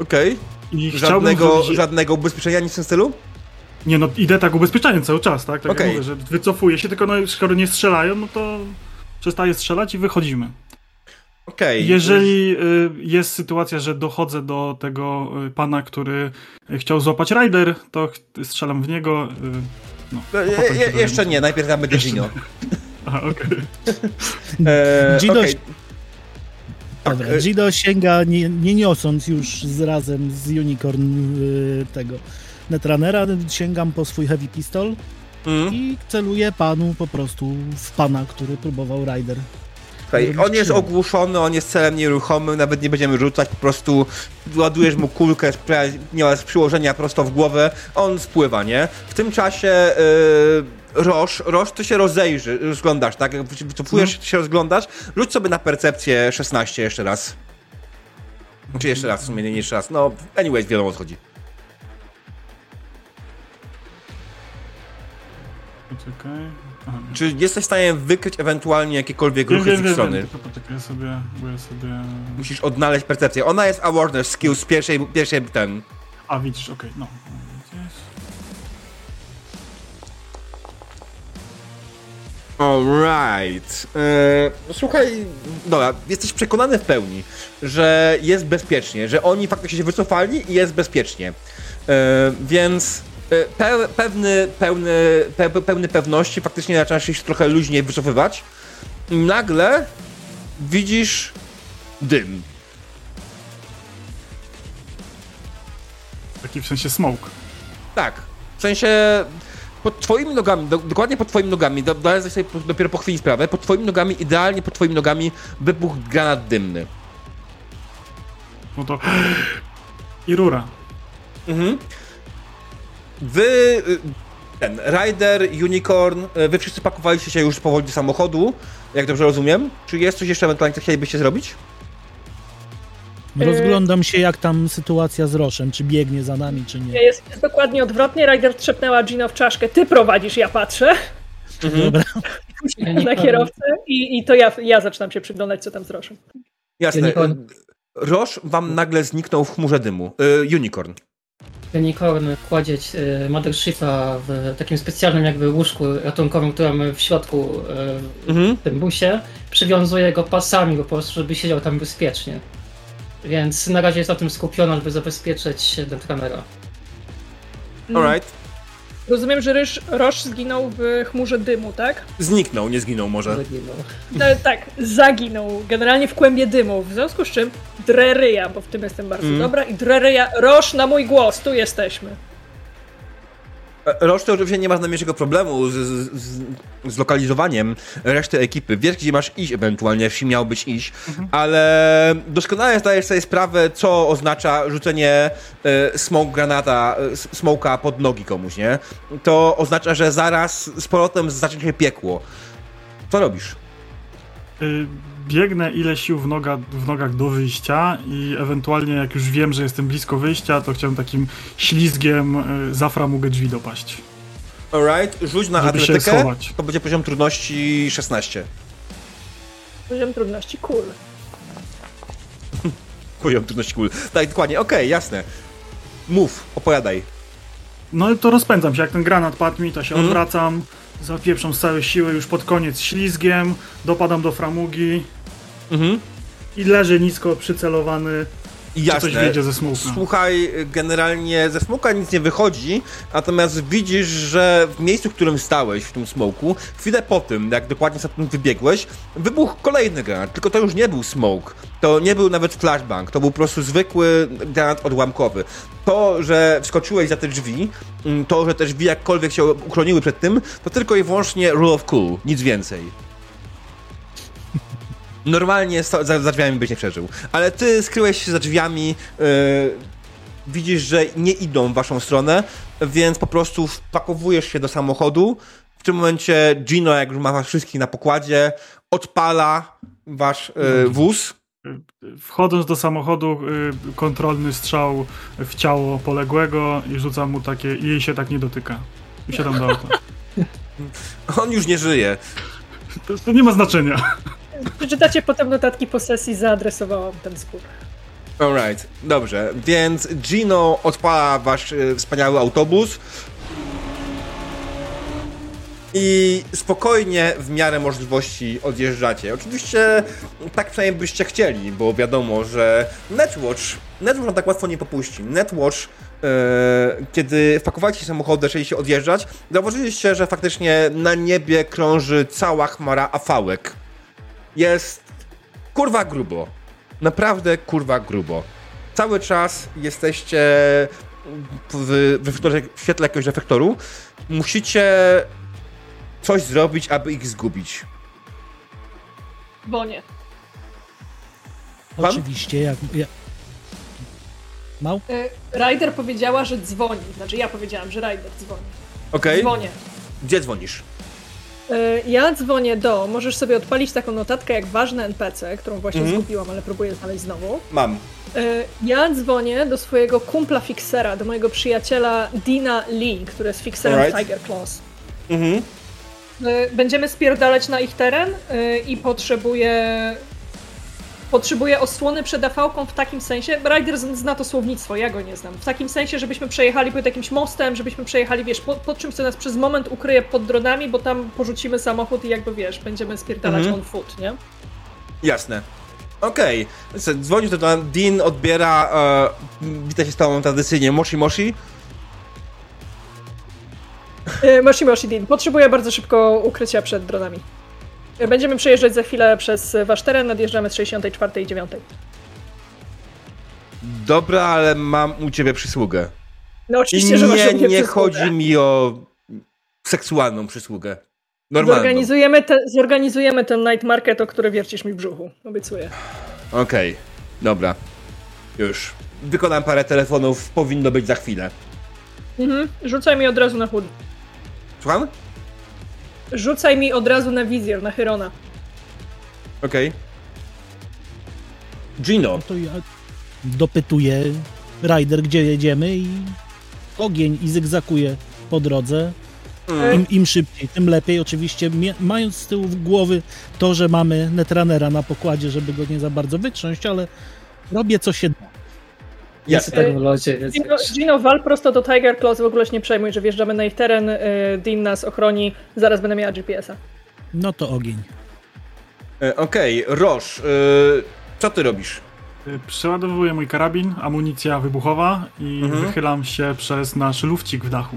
Okej. I chciałbym Żadnego, żadnego ubezpieczenia, nic w tym stylu? Nie no, idę tak ubezpieczenie cały czas, tak? Tak jak mówię, że wycofuję się, tylko no skoro nie strzelają, no to przestaję strzelać i wychodzimy. Okej. Jeżeli y, jest sytuacja, że dochodzę do tego y, pana, który chciał złapać rider, to strzelam w niego. y, No, E, a potem e, jeszcze nie, najpierw Gino. Aha, okej. E, Gino, okej. Dobra, e- Gino sięga, nie, nie niosąc już z, razem z Unicorn tego Netrunnera, sięgam po swój heavy pistol Mm. i celuję panu po prostu w pana, który próbował Rider. Robisz On jest ogłuszony, on jest celem nieruchomym, nawet nie będziemy rzucać, po prostu ładujesz mu kulkę, nie ma przyłożenia prosto w głowę, on spływa, nie? W tym czasie yy, Roż, Roż, ty się rozejrzy, rozglądasz, tak? Jak wycofujesz się, się rozglądasz, rzuć sobie na percepcję 16 jeszcze raz. Czy jeszcze raz, w sumie nie jeszcze raz, no anyways, wiadomo o co chodzi. Poczekaj. Aha. Czy jesteś w stanie wykryć ewentualnie jakiekolwiek ruchy wiem, z ich wiem, strony? wiem, tylko poczekaj sobie, bo ja sobie... Musisz odnaleźć percepcję. Ona jest awareness skills pierwszej, pierwszej ten... A, widzisz, okej, no. Gdzieś. Alright. Eee, słuchaj, dobra, jesteś przekonany w pełni, że jest bezpiecznie, że oni faktycznie się wycofali i jest bezpiecznie. Eee, więc pe, pewny, pełny, pe, pełny pewności faktycznie zaczynasz się trochę luźniej wycofywać. I nagle widzisz dym. Taki w sensie smoke. Tak. W sensie pod twoimi nogami, do, dokładnie pod twoimi nogami, do, dałem sobie dopiero po chwili sprawę, pod twoimi nogami, idealnie pod twoimi nogami wybuchł granat dymny. No to... I rura. Mhm. Wy, y, ten, Rider, Unicorn, y, wy wszyscy pakowaliście się już powoli do samochodu, jak dobrze rozumiem. Czy jest coś jeszcze ewentualnie, co chcielibyście zrobić? Rozglądam się, jak tam sytuacja z Roszem, czy biegnie za nami, czy nie. Jest, jest dokładnie odwrotnie. Ryder trzepnęła Gino w czaszkę. Ty prowadzisz, ja patrzę Dobra. na kierowcę i, i to ja, ja zaczynam się przyglądać, co tam z Roszem. Jasne. Unicorn. y, Roż wam nagle zniknął w chmurze dymu. Y, Unicorn. Unicorn kładzie e, Mothershipa w takim specjalnym jakby łóżku ratunkowym, które mamy w środku e, Mhm. w tym busie. Przywiązuje go pasami po prostu, żeby siedział tam bezpiecznie. Więc na razie jest na tym skupiona, żeby zabezpieczyć Netrunnera. Alright. Rozumiem, że Ryż, Roż zginął w chmurze dymu, tak? Zniknął, nie zginął może. Zaginął. No, tak, zaginął. Generalnie w kłębie dymu. W związku z czym Dreryja, bo w tym jestem bardzo Mm. dobra, i Dreryja, Roż na mój głos, tu jesteśmy. To oczywiście nie ma najmniejszego problemu z, z, z, z lokalizowaniem reszty ekipy. Wiesz, gdzie masz iść ewentualnie, jeśli miałbyś iść, ale doskonale zdajesz sobie sprawę, co oznacza rzucenie e, smoke granata, s- smoka pod nogi komuś, nie? To oznacza, że zaraz z powrotem zacznie się piekło. Co robisz? Y, Biegnę ile sił w, noga, w nogach do wyjścia i ewentualnie jak już wiem, że jestem blisko wyjścia, to chciałem takim ślizgiem y, za framugę drzwi dopaść. Alright, rzuć na Żeby się atletykę. schować. To będzie poziom trudności 16. Poziom trudności, cool. Poziom trudności cool. Tak, dokładnie, okej, jasne. Mów, opowiadaj. No i to rozpędzam się, jak ten granat padł mi, to się Mhm. odwracam, zapieprzam z całej siły już pod koniec ślizgiem, dopadam do framugi Mhm. i leżę nisko przycelowany, Jasne. coś wyjdzie ze smoka. Słuchaj, generalnie ze smoka nic nie wychodzi, natomiast widzisz, że w miejscu, w którym stałeś, w tym smoku, chwilę po tym, jak dokładnie stamtąd wybiegłeś, wybuchł kolejny granat, tylko to już nie był smoke, to nie był nawet flashbang, to był po prostu zwykły granat odłamkowy. To, że wskoczyłeś za te drzwi, mm, to, że te drzwi jakkolwiek się uchroniły przed tym, to tylko i wyłącznie rule of cool, nic więcej. Normalnie sto- za, za drzwiami byś nie przeżył. Ale ty skryłeś się za drzwiami, yy, widzisz, że nie idą w waszą stronę, więc po prostu wpakowujesz się do samochodu. W tym momencie Gino, jak już ma was wszystkich na pokładzie, odpala wasz yy, wóz. Wchodząc do samochodu, y, kontrolny strzał w ciało poległego i rzucam mu takie, i jej się tak nie dotyka. I siadam do auta. On już nie żyje. To, to nie ma znaczenia. Przeczytacie potem notatki po sesji, zaadresowałam ten spór. Alright, dobrze. Więc Gino odpala wasz y, wspaniały autobus. I spokojnie, w miarę możliwości odjeżdżacie. Oczywiście tak przynajmniej byście chcieli, bo wiadomo, że Netwatch, Netwatch tak łatwo nie popuści. Netwatch, e, kiedy wpakowaliście się samochody, zaczęli się odjeżdżać, zauważyliście, że faktycznie na niebie krąży cała chmara afałek. Jest kurwa grubo. Naprawdę kurwa grubo. Cały czas jesteście w, w, w świetle jakiegoś reflektoru. Musicie coś zrobić, aby ich zgubić. Bonie. Pan? Oczywiście, jak... Ja... Mał? Y, Ryder powiedziała, że dzwoni. Znaczy ja powiedziałam, że Ryder dzwoni. Okej? Dzwonię. Gdzie dzwonisz? Y, Ja dzwonię do, możesz sobie odpalić taką notatkę jak ważne NPC, którą właśnie Mhm. zgubiłam, ale próbuję znaleźć znowu. Mam. Y, Ja dzwonię do swojego kumpla fixera, do mojego przyjaciela Dina Lee, który jest fixerem Alright. Tiger Claws. Mhm. Y, Będziemy spierdalać na ich teren i potrzebuję. Potrzebuję osłony przed AV-ką w takim sensie. Ryder z- zna to słownictwo, ja go nie znam. W takim sensie, żebyśmy przejechali pod jakimś mostem, żebyśmy przejechali, wiesz, pod, pod czymś, co nas przez moment ukryje pod dronami, bo tam porzucimy samochód i jakby wiesz, będziemy spierdalać Mhm. on foot, nie? Jasne. Okej. Okay. Dzwonisz do Dean, Dean odbiera, e, wita się z tobą tradycyjnie, moshi moshi. Y, Moshi Moshi Dean, potrzebuję bardzo szybko ukrycia przed dronami. Będziemy przejeżdżać za chwilę przez wasz teren, nadjeżdżamy z 64 i 9. Dobra, ale mam u ciebie przysługę. No I oczywiście, że masz nie, nie przysługę. chodzi mi o seksualną przysługę. Normalną. Zorganizujemy, te, zorganizujemy ten night market, o który wiercisz mi w brzuchu. Obiecuję. Okej, dobra. Już. Wykonam parę telefonów, powinno być za chwilę. Mhm. Rzucaj mi od razu na chód. Słucham? Rzucaj mi od razu na wizjer, na Hyrona. Okej. Gino. To ja dopytuję Rider, gdzie jedziemy i ogień i zygzakuje po drodze. Mm. Im, Im szybciej, tym lepiej. Oczywiście mając z tyłu głowy to, że mamy netrunnera na pokładzie, żeby go nie za bardzo wytrząść, ale robię co się da. Jest tak w locie, więc Gino, Gino, wal prosto do Tiger Claws, w ogóle się nie przejmuj, że wjeżdżamy na ich teren, y, Dean nas ochroni, zaraz będę miała GPS-a. No to ogień. E, Okej, Roż, e, co ty robisz? Y, Przeładowuję mój karabin, amunicja wybuchowa i Mhm. wychylam się przez nasz lufcik w dachu.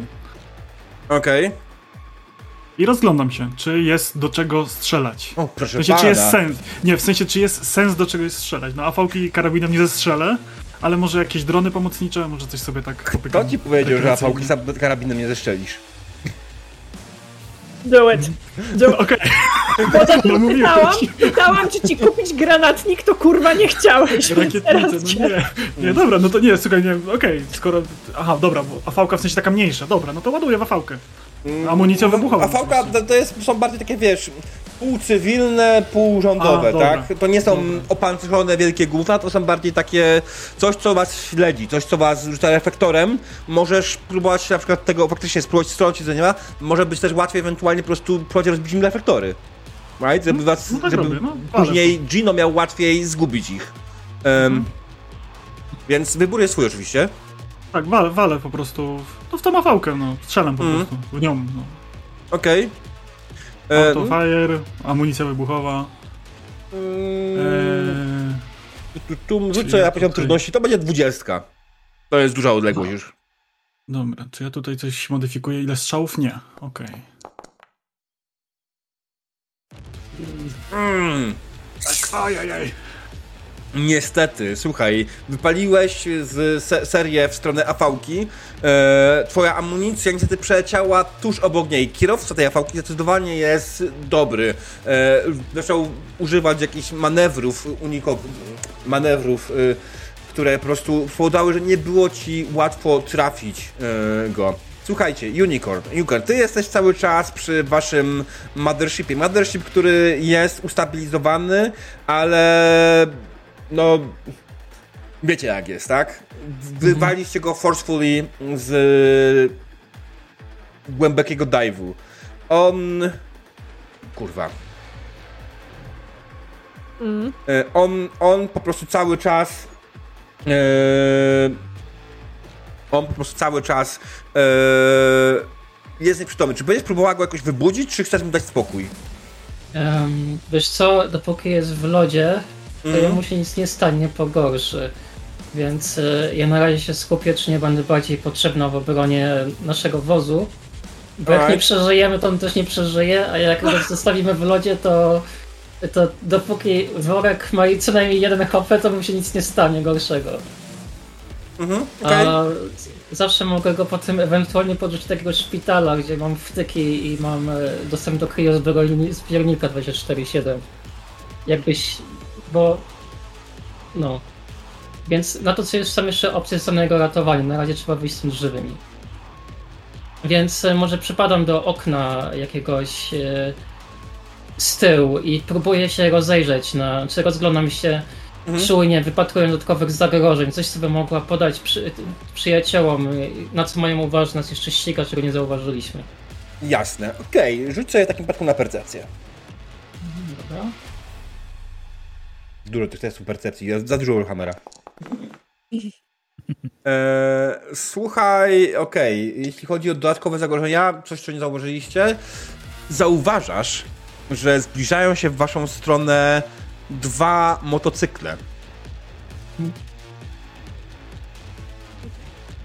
Okej. I rozglądam się, czy jest do czego strzelać. O, W proszę sensie, pana. czy jest sens. Nie, w sensie, czy jest sens do czegoś strzelać. No, AV-ki karabinem nie zestrzelę, ale może jakieś drony pomocnicze, może coś sobie tak Kto popykam. ci powiedział, że apałki za karabinem nie zeszczelisz? Do it. Do it. Okej, Potem no mówiłem pytałam, pytałam, czy ci kupić granatnik, to kurwa nie chciałeś. teraz no cię- nie. Nie, dobra, no to nie, słuchaj, nie, okej, skoro... Aha, dobra, bo AV-ka w sensie taka mniejsza, dobra, no to ładuję w AV-kę. Amunicją wybuchową. A fałka to, to jest, są bardziej takie, wiesz, półcywilne, półrządowe, A, tak? To nie są Dobra. opancerzone wielkie gówna, to są bardziej takie coś, co was śledzi, coś, co was rzuca reflektorem. Możesz próbować na przykład tego faktycznie spróbować strącić za nieba. Może być też łatwiej ewentualnie po prostu próbować rozbić im reflektory. Right? Żeby was, no tak żeby robię, no, później Gino miał łatwiej zgubić ich. Um, Więc wybór jest swój oczywiście. Tak, walę, walę po prostu, no w tą AV-kę, no, strzelam po Mhm. prostu, w nią, no. Okej. E, Auto fire, amunicja wybuchowa. mm, Eee, Tu, tu, rzucę na poziom tutaj- trudności, to będzie dwudziestka. To jest duża odległość już. dobra, czy ja tutaj coś modyfikuję? Ile strzałów? Nie. Okej. Mm, Tak, ajajaj. Niestety, słuchaj, wypaliłeś z se serię w stronę afałki. E, twoja amunicja niestety przeleciała tuż obok niej. Kierowca tej afałki zdecydowanie jest dobry. E, zaczął używać jakichś manewrów manewrów, y, które po prostu powodowały, że nie było ci łatwo trafić e, go. Słuchajcie, Unicorn, Unicorn, ty jesteś cały czas przy waszym mothershipie. Mothership, który jest ustabilizowany, ale no wiecie jak jest, tak? Wywaliście go forcefully z głębokiego dive'u. On... Kurwa. Mm. On, on po prostu cały czas. E, on po prostu cały czas e, jest nieprzytomny. Czy będziesz próbowała go jakoś wybudzić, czy chcesz mu dać spokój? Em, wiesz co, dopóki jest w lodzie, to Mhm. jemu się nic nie stanie, nie pogorszy. Więc e, ja na razie się skupię, czy nie będę bardziej potrzebna w obronie naszego wozu. Bo jak nie przeżyjemy, to on też nie przeżyje, a jak go zostawimy w lodzie, to, to dopóki worek ma co najmniej jeden HP, to mu się nic nie stanie gorszego. Mhm, okej. A zawsze mogę go potem ewentualnie podrzucić do takiego szpitala, gdzie mam wtyki i mam e, dostęp do kryozbiornika 24-7. Jakbyś, bo no. Więc na to co jest, są jeszcze opcje samego ratowania. Na razie trzeba wyjść stąd żywymi. Więc e, może przypadam do okna jakiegoś e, z tyłu i próbuję się rozejrzeć, na, czy rozglądam się Mhm. czujnie, wypatrując dodatkowych zagrożeń, coś sobie mogła podać przy, przyjaciołom, y, na co mają uważać, nas jeszcze ściga, czego nie zauważyliśmy. Jasne, okej. Rzuć sobie w takim przypadku na percepcję. Dobra. Dużo tych testów percepcji, za dużo Warhammera. Eee, słuchaj, okej, jeśli chodzi o dodatkowe zagrożenia, coś co nie zauważyliście, zauważasz, że zbliżają się w waszą stronę dwa motocykle.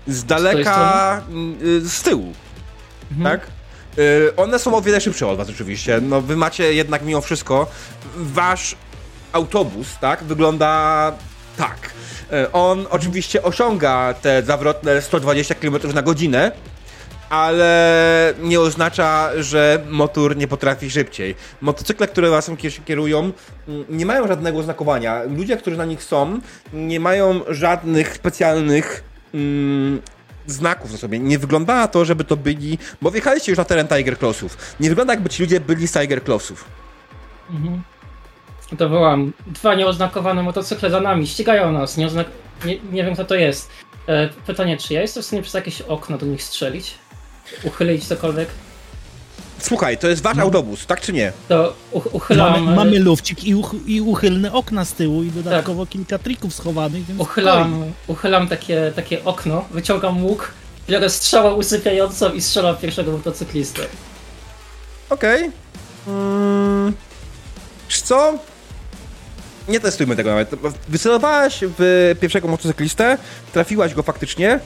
Z daleka, y, z tyłu, Mhm. tak? Y, One są o wiele szybsze od was oczywiście. No wy macie jednak mimo wszystko wasz autobus, tak? Wygląda tak. Y, On oczywiście osiąga te zawrotne 120 km na godzinę, ale nie oznacza, że motor nie potrafi szybciej. Motocykle, które kier- kierują, mm, nie mają żadnego znakowania. Ludzie, którzy na nich są, nie mają żadnych specjalnych mm, znaków na sobie. Nie wygląda na to, żeby to byli, bo wjechaliście już na teren Tiger Clawsów. Nie wygląda jakby ci ludzie byli z Tiger Clawsów. Mhm. To wołam. Dwa nieoznakowane motocykle za nami, ścigają nas. Nie, oznak... nie, nie wiem kto to jest. E, pytanie, czy ja jestem w stanie przez jakieś okno do nich strzelić? Uchylić cokolwiek? Słuchaj, to jest wasz autobus, tak czy nie? To uchylam. Mamy, mamy lufcik i, uch, i uchylne okna z tyłu i dodatkowo kilka trików schowanych, więc Uchylam, uchylam takie, takie okno, wyciągam łuk, biorę strzałę usypiającą i strzelam w pierwszego motocyklistę. Okej. Mm, wiesz co? Nie testujmy tego nawet. Wycelowałeś w pierwszego motocyklistę, trafiłaś go faktycznie.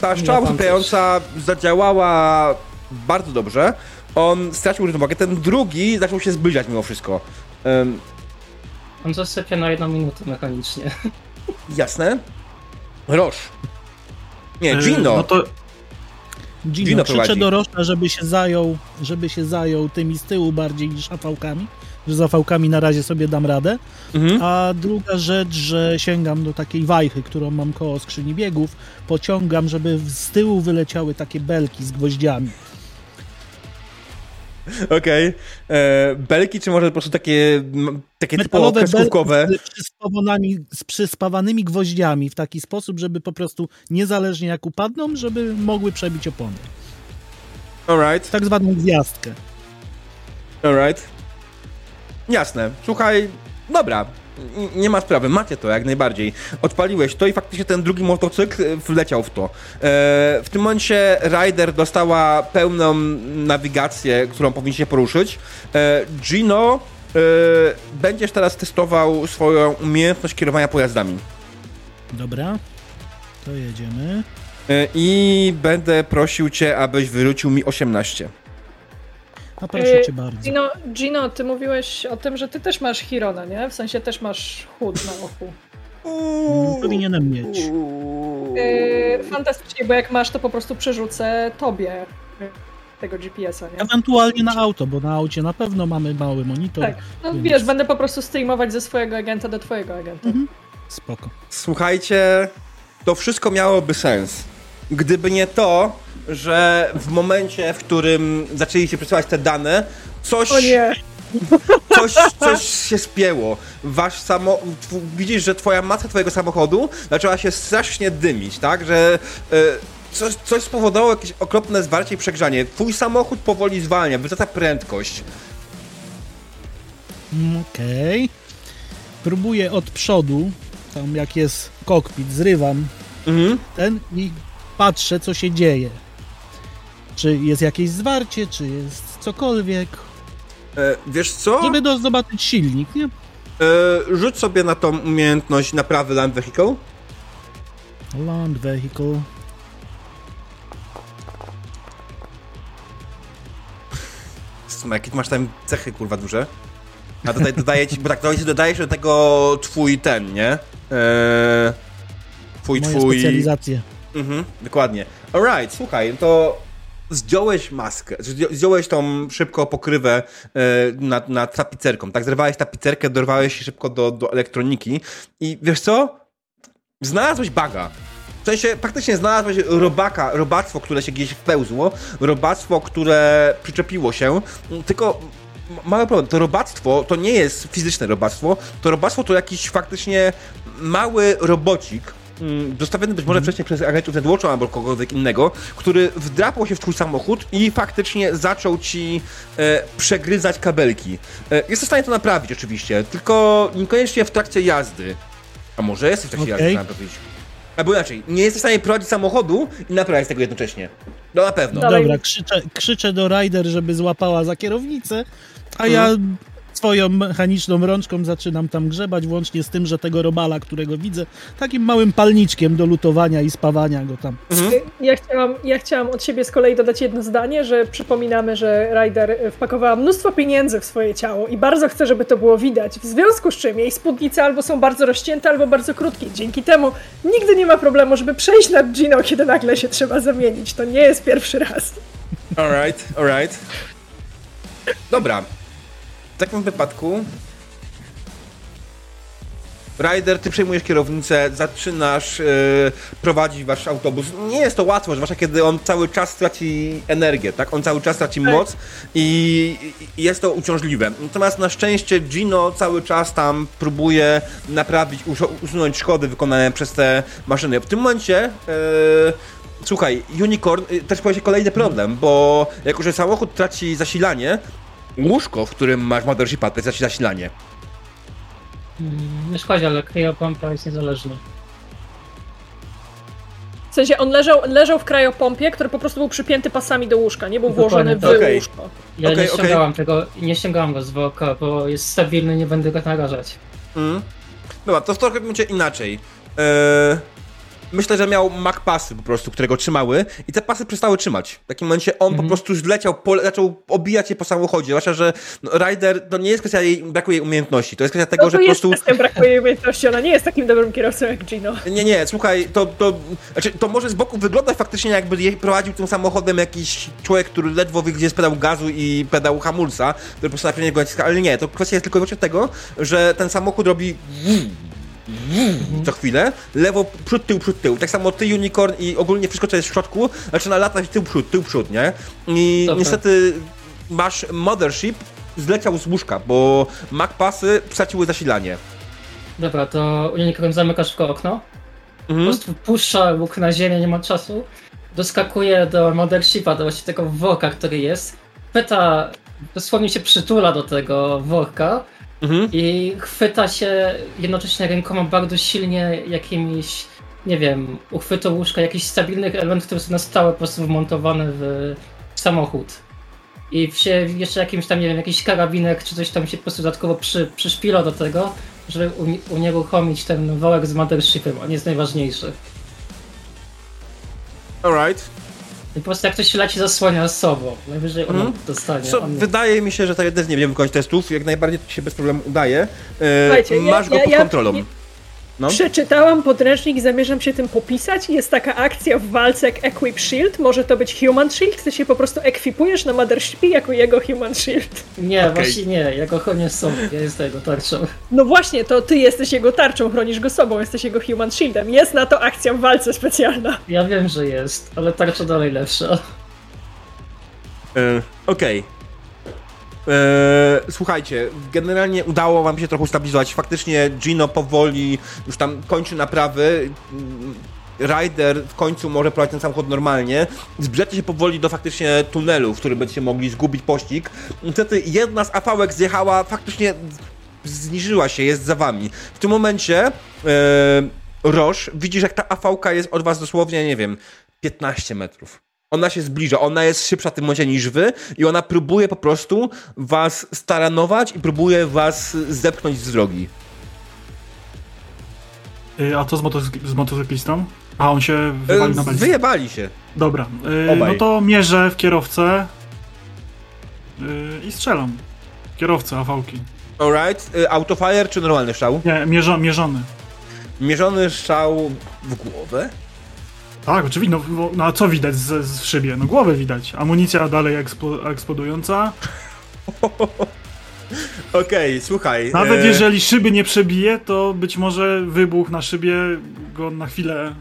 Ta strzała pan usypiająca zadziałała bardzo dobrze. On stracił równowagę. Ten drugi zaczął się zbliżać mimo wszystko. On zasypia na jedną minutę mechanicznie. jasne. Roż. Nie, Gino. No to Gino, Gino krzyczę prowadzi. do Rosza, żeby się zajął, żeby się zajął tymi z tyłu bardziej niż afałkami, że z afałkami na razie sobie dam radę. Mhm. A druga rzecz, że sięgam do takiej wajchy, którą mam koło skrzyni biegów, pociągam, żeby z tyłu wyleciały takie belki z gwoździami. Okej. E, Belki, czy może po prostu takie, takie typowo kreskówkowe? z przyspawanymi, z przyspawanymi gwoździami w taki sposób, żeby po prostu niezależnie jak upadną, żeby mogły przebić opony. Alright, Tak zwaną gwiazdkę. alright. Jasne. Słuchaj, dobra. Nie ma sprawy, macie to jak najbardziej. Odpaliłeś to i faktycznie ten drugi motocykl e, wleciał w to. E, w tym momencie Ryder dostała pełną nawigację, którą powinien się poruszyć. E, Gino, będziesz teraz testował swoją umiejętność kierowania pojazdami. Dobra, to jedziemy. I będę prosił cię, abyś wyrzucił mi 18. A proszę Y, cię bardzo. Gino, Gino, ty mówiłeś o tym, że ty też masz Hirona, nie? W sensie też masz chód na oku. Mm, Powinienem mieć. Yy, fantastycznie, bo jak masz, to po prostu przerzucę tobie y, tego GPS-a, nie? Ewentualnie na auto, bo na aucie na pewno mamy mały monitor. Tak, no więc- wiesz, będę po prostu streamować ze swojego agenta do twojego agenta. Mhm. Spoko. Słuchajcie, to wszystko miałoby sens. Gdyby nie to, że w momencie, w którym zaczęliście przesyłać te dane, coś, O nie! coś, coś się spięło. Wasz samo... Widzisz, że twoja masa twojego samochodu zaczęła się strasznie dymić, tak? Że e, coś, coś spowodowało jakieś okropne zwarcie i przegrzanie. Twój samochód powoli zwalnia, wytrata prędkość. Mm, Okej. Próbuję od przodu, tam jak jest kokpit, zrywam Mhm. ten i patrzę, co się dzieje. Czy jest jakieś zwarcie, czy jest cokolwiek. E, wiesz co? Żeby do, zobaczyć silnik, nie? E, rzuć sobie na tą umiejętność naprawy Land Vehicle. Land vehicle. Suma, jakie masz tam cechy, kurwa, duże? A tutaj dodaję ci, bo tak dodaje- dodajesz do tego twój ten, nie? Eee, twój, Moje twój... specjalizacje. Mhm, dokładnie. Alright, słuchaj, to zdjąłeś maskę, zdją- zdjąłeś tą szybko pokrywę e, nad, nad tapicerką, tak? Zerwałeś tapicerkę, dorwałeś się szybko do, do elektroniki i wiesz co? Znalazłeś baga. W sensie faktycznie znalazłeś robaka, robactwo, które się gdzieś wpełzło, robactwo, które przyczepiło się, tylko mały problem, to robactwo to nie jest fizyczne robactwo, to robactwo to jakiś faktycznie mały robocik, mm, zostawiony być może wcześniej przez agentów Netwatcha albo kogokolwiek innego, który wdrapał się w twój samochód i faktycznie zaczął ci e, przegryzać kabelki. E, jesteś w stanie to naprawić oczywiście, tylko niekoniecznie w trakcie jazdy. A może jesteś w trakcie Okej. jazdy naprawić? Albo inaczej, nie jesteś w stanie prowadzić samochodu i naprawiać tego jednocześnie. No na pewno. Dobra, krzyczę, krzyczę do Ryder, żeby złapała za kierownicę, a ja Mhm. Swoją mechaniczną rączką zaczynam tam grzebać, włącznie z tym, że tego robala, którego widzę, takim małym palniczkiem do lutowania i spawania go tam. Mhm. Ja chciałam, ja chciałam od siebie z kolei dodać jedno zdanie, że przypominamy, że Ryder wpakowała mnóstwo pieniędzy w swoje ciało i bardzo chce, żeby to było widać, w związku z czym jej spódnice albo są bardzo rozcięte, albo bardzo krótkie. Dzięki temu nigdy nie ma problemu, żeby przejść nad Gino, kiedy nagle się trzeba zamienić. To nie jest pierwszy raz. Alright, alright. Dobra. W takim wypadku. Ryder, ty przejmujesz kierownicę, zaczynasz yy, prowadzić wasz autobus. Nie jest to łatwo, zwłaszcza kiedy on cały czas traci energię, tak? On cały czas traci moc i, i jest to uciążliwe. Natomiast na szczęście Gino cały czas tam próbuje naprawić, usunąć szkody wykonane przez te maszyny. W tym momencie yy, Słuchaj, Unicorn, y, też pojawia się kolejny problem, bo jako, że samochód traci zasilanie, łóżko, w którym masz mothershipa, to traci zasilanie. Mm, Nie szkodzi, ale kryopompa jest niezależna. W sensie on leżał, leżał w krajopompie, który po prostu był przypięty pasami do łóżka, nie był włożony w tak. łóżko. Ja Okej, nie ściągałam tego, nie ściągałam go z worka, bo jest stabilny, nie będę go narażać. Mm. Dobra, to w trochę będzie inaczej. Eee, myślę, że miał Mac pasy po prostu, które go trzymały i te pasy przestały trzymać. W takim momencie on po prostu już zleciał, pole, zaczął obijać je po samochodzie. Zwłaszcza, że no, Ryder to nie jest kwestia jej, brakuje umiejętności, to jest kwestia tego, No że po prostu... kwestia brakuje jej umiejętności, ona nie jest takim dobrym kierowcą jak Gino. Nie, nie, słuchaj, to, to, znaczy, to może z boku wyglądać faktycznie jakby jej prowadził tym samochodem jakiś człowiek, który ledwo wie, gdzie jest pedał gazu i pedał hamulca, który po prostu najpierw go naciska, ale nie, to kwestia jest tylko i wyłącznie tego, że ten samochód robi co chwilę, lewo, przód, tył, przód, tył. Tak samo ty, Unicorn i ogólnie wszystko, co jest w środku, zaczyna latać tył, przód, tył, przód, nie? I Dobra. niestety masz Mothership zleciał z łóżka, bo MacPasy straciły zasilanie. Dobra, to Unicorn zamyka szybko okno, po Mhm. prostu puszcza łuk na ziemię, nie ma motorship doskakuje do Mothershipa, do właśnie tego worka, który jest, pyta, dosłownie się przytula do tego worka Mhm. i chwyta się jednocześnie rękoma bardzo silnie jakimiś, nie wiem, uchwytu łóżka, jakichś stabilnych elementów, które są na stałe po prostu wmontowane w samochód. I się jeszcze jakimś tam, nie wiem, jakiś karabinek czy coś tam się po prostu dodatkowo przy, przyszpila do tego, żeby uni- unieruchomić ten worek z mothershipem, on jest najważniejszy. Alright. I po prostu jak ktoś leci zasłania z sobą, najwyżej on Mhm. dostanie. Co, on wydaje mi się, że tak też nie będziemy wykonać testów, jak najbardziej to się bez problemu udaje. E, Słuchajcie, ja- masz go ja- pod ja- kontrolą. nie- No. Przeczytałam podręcznik, zamierzam się tym popisać. Jest taka akcja w walce jak Equip Shield. Może to być Human Shield. Ty się po prostu ekwipujesz na Mothershipie jako jego Human Shield. Nie, Okej. właśnie nie, ja go chronię sobą, ja jestem jego tarczą. No właśnie, to ty jesteś jego tarczą, chronisz go sobą, jesteś jego Human Shieldem. Jest na to akcja w walce specjalna. Ja wiem, że jest, ale tarcza dalej lepsza. E, Okej. E, słuchajcie, generalnie udało wam się trochę ustabilizować. Faktycznie Gino powoli już tam kończy naprawy. Mm, Ryder w końcu może prowadzić ten samochód normalnie. Zbliżacie się powoli do faktycznie tunelu, w którym będziecie mogli zgubić pościg. Niestety jedna z afałek zjechała, faktycznie zniżyła się, jest za wami. W tym momencie e, Roż, widzisz jak ta afałka jest od was dosłownie, nie wiem, 15 metrów. Ona się zbliża, ona jest szybsza w tym momencie niż wy i ona próbuje po prostu was staranować i próbuje was zepchnąć z drogi. Y, A co z, motocyk- z motocyklistą? A on się wywalił na belce. Wyjebali się. Dobra, y, no to mierzę w kierowcę y, i strzelam. Kierowcę AV-ki. Alright, autofire czy normalny strzał? Nie, mierzo, mierzony. Mierzony strzał w głowę? Tak, oczywiście. No, no a co widać z, z szybie? No głowę widać. Amunicja dalej eksplo, eksplodująca. Okej, słuchaj. Nawet e, jeżeli szyby nie przebije, to być może wybuch na szybie go na chwilę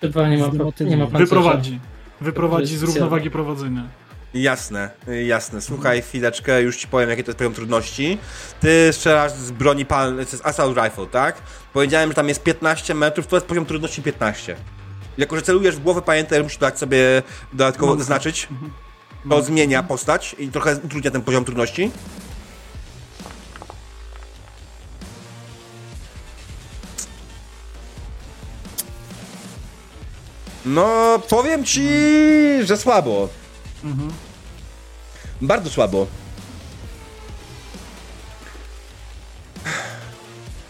Chyba nie ma, nie ma wyprowadzi. Wyprowadzi z równowagi prowadzenia. Jasne, jasne. Słuchaj, chwileczkę, już ci powiem, jaki to jest poziom trudności. Ty strzelasz z broni palnej, to jest assault rifle, tak? Powiedziałem, że tam jest 15 metrów, to jest poziom trudności 15. Jako, że celujesz w głowę, pamiętaj, musisz dać sobie dodatkowo No. zaznaczyć. To zmienia postać i trochę utrudnia ten poziom trudności. No, powiem ci, że słabo. Bardzo słabo.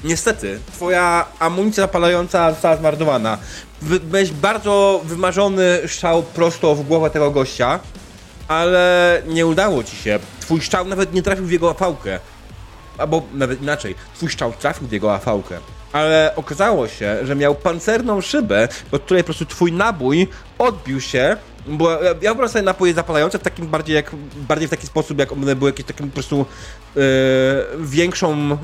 Niestety, twoja amunicja zapalająca została zmarnowana. Byłeś bardzo wymarzony strzał prosto w głowę tego gościa, ale nie udało ci się. Twój strzał nawet nie trafił w jego afałkę. Albo nawet inaczej, twój strzał trafił w jego afałkę. Ale okazało się, że miał pancerną szybę, pod której po prostu twój nabój odbił się. Bo ja- ja wyobrażam sobie napoje zapalające w takim bardziej jak bardziej w taki sposób, jak one były jakieś takim po prostu e, większą e,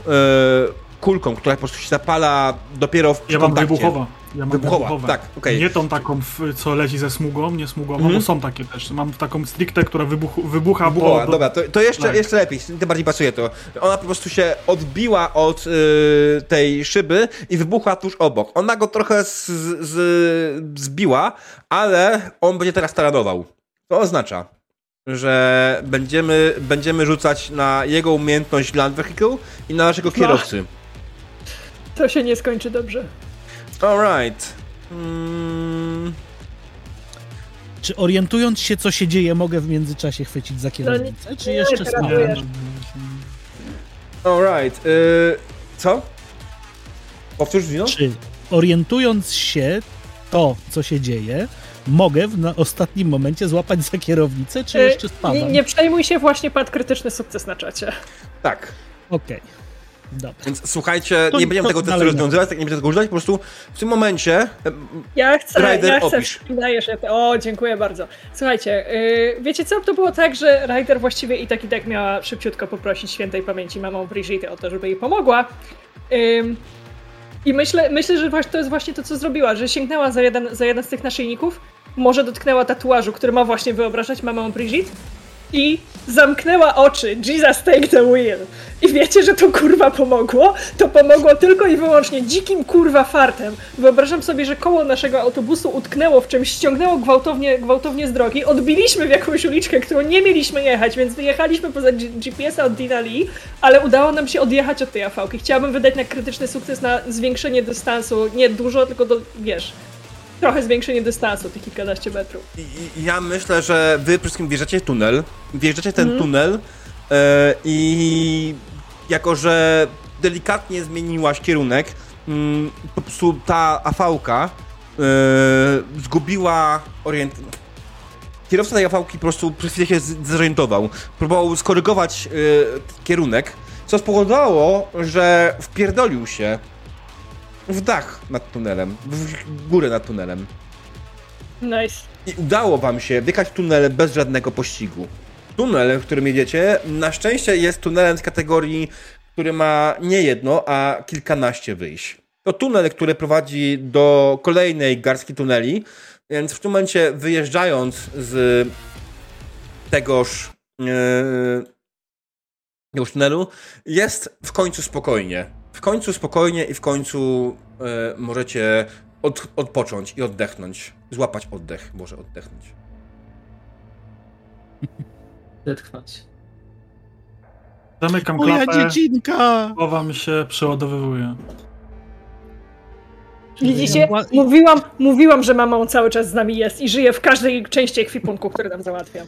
kulką, która po prostu się zapala dopiero w Ja mam kontakcie. wybuchowa. Ja mam Wybuchowa, wybuchowe. tak, okej. Nie tą taką, co leci ze smugą, nie smugą, Mhm. bo są takie też. Mam taką stricte, która wybuchu, wybucha Wybuchowa, po... dobra, to, to jeszcze, tak. jeszcze lepiej, tym bardziej pasuje to. Ona po prostu się odbiła od y, tej szyby i wybuchła tuż obok. Ona go trochę z, z, zbiła, ale on będzie teraz taranował. To oznacza, że będziemy, będziemy rzucać na jego umiejętność Land Vehicle i na naszego kierowcy. To się nie skończy dobrze. Alright. Mm. Czy orientując się, co się dzieje, mogę w międzyczasie chwycić za kierownicę? Czy jeszcze wiesz. Alright. Yy, co? Powtórz, Dino? Czy orientując się to, co się dzieje, mogę w na ostatnim momencie złapać za kierownicę, czy E, jeszcze spadam? Nie, nie przejmuj się, właśnie padł krytyczny sukces na czacie. Tak. Okej. Dobra. Więc słuchajcie, To- nie będziemy tego testu rozwiązywać, tak nie będziemy tego używać, po prostu w tym momencie Ja chcę, Ryder, ja chcę, dajesz, ja te, o, dziękuję bardzo. Słuchajcie, yy, wiecie co, to było tak, że Ryder właściwie i tak i tak miała szybciutko poprosić świętej pamięci mamą Brigitte o to, żeby jej pomogła. Ym, I myślę, myślę, że to jest właśnie to, co zrobiła, że sięgnęła za jeden, za jeden z tych naszyjników, może dotknęła tatuażu, który ma właśnie wyobrażać mamą Brigitte i zamknęła oczy. Jesus take the wheel. I wiecie, że to kurwa pomogło? To pomogło tylko i wyłącznie dzikim kurwa fartem. Wyobrażam sobie, że koło naszego autobusu utknęło w czymś, ściągnęło gwałtownie, gwałtownie z drogi. Odbiliśmy w jakąś uliczkę, którą nie mieliśmy jechać, więc wyjechaliśmy poza GPS-a od Dina Lee, ale udało nam się odjechać od tej afałki. Chciałabym wydać na krytyczny sukces na zwiększenie dystansu. Nie dużo, tylko do, wiesz, trochę zwiększenie dystansu, tych kilkanaście metrów. i- ja myślę, że wy przede wszystkim wjeżdżacie w tunel, wjeżdżacie w ten tunel e, i jako, że delikatnie zmieniłaś kierunek, mm, po prostu ta afałka e, zgubiła orient... Kierowca tej afałki po prostu przez chwilę się zorientował. Próbował skorygować e, kierunek, co spowodowało, że wpierdolił się w dach nad tunelem, w górę nad tunelem. Nice. I udało wam się wjechać tunel bez żadnego pościgu. Tunel, w którym jedziecie, na szczęście jest tunelem z kategorii, który ma nie jedno, a kilkanaście wyjść. To tunel, który prowadzi do kolejnej garstki tuneli, więc w tym momencie wyjeżdżając z tegoż, yy, tegoż tunelu, jest w końcu spokojnie. W końcu spokojnie i w końcu yy, możecie od, odpocząć i oddechnąć. Złapać oddech, może oddechnąć. Wytchnąć. Zamykam Moja klapę, dziecinka! chowam się, przeładowywuję. Widzicie? Ła- Mówiłam, mówiłam, że mama on cały czas z nami jest i żyje w każdej części ekwipunku, który nam załatwiam.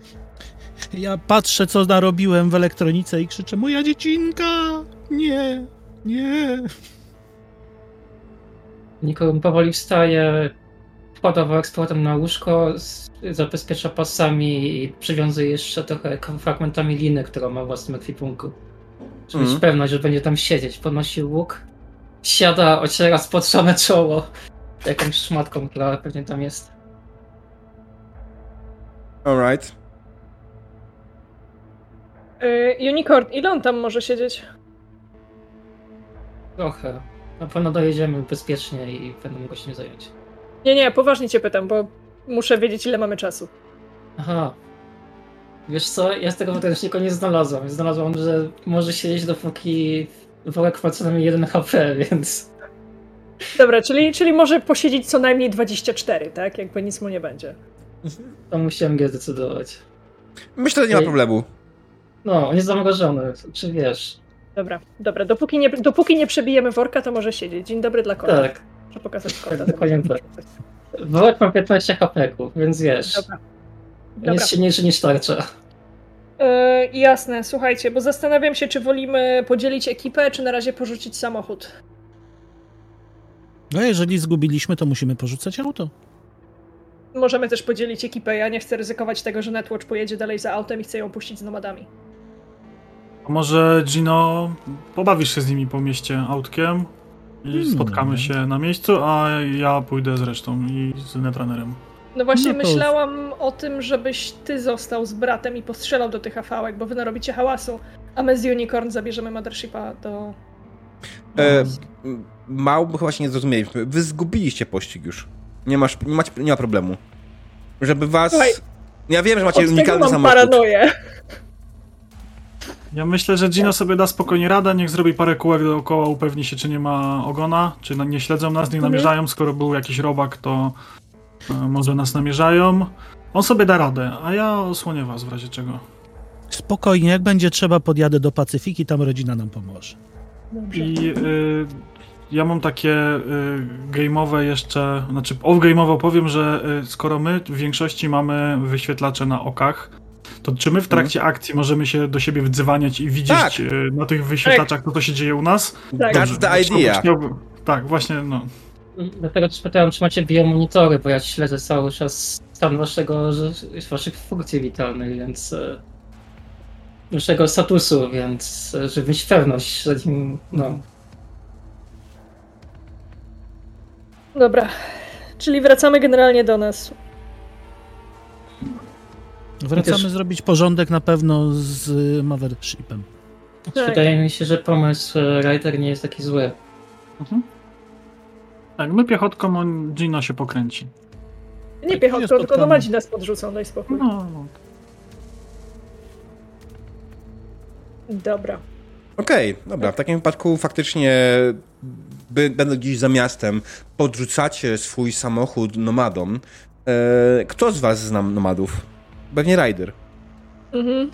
Ja patrzę, co narobiłem w elektronice i krzyczę, moja dziecinka! Nie, nie. Nikogo powoli wstaje, z powrotem na łóżko, zabezpiecza pasami i przywiązuje jeszcze trochę fragmentami liny, którą ma w własnym ekwipunku. Żeby Mhm. mieć pewność, że będzie tam siedzieć. Podnosi łuk, siada, ociera spotrzone czoło jakąś szmatką, która pewnie tam jest. Alright. Yy, Unicorn, ile on tam może siedzieć? Trochę. Na pewno dojedziemy bezpiecznie i będę mógł się nie zająć. Nie, nie, poważnie cię pytam, bo muszę wiedzieć, ile mamy czasu. Aha. Wiesz co, ja z tego podręcznika nie znalazłam. Znalazłam, że może siedzieć dopóki worek ma co najmniej 1 HP, więc... Dobra, czyli, czyli może posiedzieć co najmniej 24, tak? Jakby nic mu nie będzie. To musiałem nie zdecydować. Myślę, że nie ma problemu. No, on jest zamrożony, czy wiesz? Dobra, dobra, dopóki nie, dopóki nie przebijemy worka, to może siedzieć. Dzień dobry dla kota. Tak, Muszę pokazać tak, kota. dokładnie tak. Worek ma 15 HP, więc wiesz, Dobra. jest silniejszy niż tarcza. Yy, jasne, słuchajcie, bo zastanawiam się, czy wolimy podzielić ekipę, czy na razie porzucić samochód. No jeżeli zgubiliśmy, to musimy porzucać auto. Możemy też podzielić ekipę. Ja nie chcę ryzykować tego, że Netwatch pojedzie dalej za autem i chcę ją puścić z nomadami. A może Gino, pobawisz się z nimi po mieście autkiem i Hmm. spotkamy się na miejscu, a ja pójdę z resztą i z Netrunnerem. No właśnie No to- myślałam o tym, żebyś ty został z bratem i postrzelał do tych afałek, bo wy narobicie hałasu, a my z Unicorn zabierzemy Mothershipa do... E, mało, bo chyba się nie zrozumieliśmy. Wy zgubiliście pościg już. Nie, masz, nie, macie, nie ma problemu. Żeby was... Słuchaj, ja wiem, że macie unikalny mam samochód. paranoję. Ja myślę, że Gino sobie da spokojnie radę, niech zrobi parę kółek dookoła, upewni się, czy nie ma ogona, czy na- nie śledzą nas, nie Mhm. namierzają. Skoro był jakiś robak, to e, może nas namierzają. On sobie da radę, a ja osłonię was w razie czego. Spokojnie, jak będzie trzeba, podjadę do Pacyfiki, tam rodzina nam pomoże. Dobrze. I y, ja mam takie y, game'owe jeszcze, znaczy off-game'owo powiem, że y, skoro my w większości mamy wyświetlacze na okach, to czy my w trakcie mhm. akcji możemy się do siebie wdzywaniać i widzieć tak. y, na tych wyświetlaczach, co to się dzieje u nas? Tak. That's the idea. Tak, właśnie, no. Dlatego też pytałem, czy macie biomonitory, bo ja śledzę cały czas stan waszego, waszych funkcji witalnych, więc e, waszego statusu, więc e, żeby mieć pewność, że nim, no. Dobra, czyli wracamy generalnie do nas. Wracamy też... zrobić porządek na pewno z Mothershipem. Tak. Wydaje mi się, że pomysł e, Rider nie jest taki zły. Mhm. Tak, my piechotką, on Gino się pokręci. Nie tak, piechotką, tylko nomadzi nas podrzucą, daj spokój. No, no. Dobra. Okej, okay, dobra. W takim wypadku faktycznie by, będę gdzieś za miastem, podrzucacie swój samochód nomadom. E, kto z was zna nomadów? Pewnie Rider. Mhm.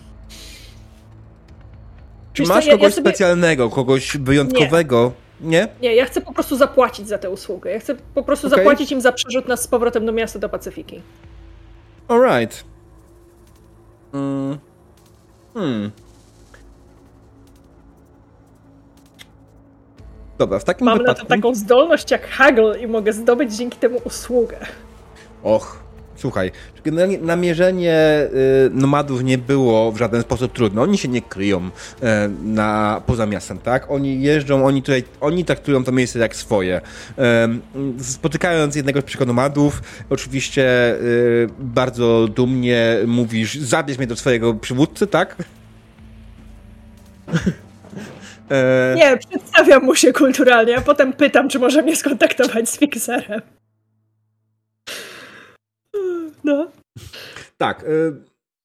Czy Wiesz masz kogoś ja sobie... specjalnego, kogoś wyjątkowego? Nie. Nie? ja chcę po prostu zapłacić za tę usługę. Ja chcę po prostu zapłacić im za przerzut nas z powrotem do miasta do Pacyfiki. Alright. Mm. Hmm. Dobra, w takim Mam wypadku... na to taką zdolność jak Haggle i mogę zdobyć dzięki temu usługę. Och, Słuchaj, generalnie namierzenie y, nomadów nie było w żaden sposób trudne. Oni się nie kryją y, na, poza miastem, tak? Oni jeżdżą, oni tutaj, oni traktują to miejsce jak swoje. Y, spotykając jednego z pierwszych nomadów, oczywiście bardzo dumnie mówisz, zabierz mnie do swojego przywódcy, tak? Nie, przedstawiam mu się kulturalnie, a potem pytam, czy może mnie skontaktować z fixerem. No. Tak. Y,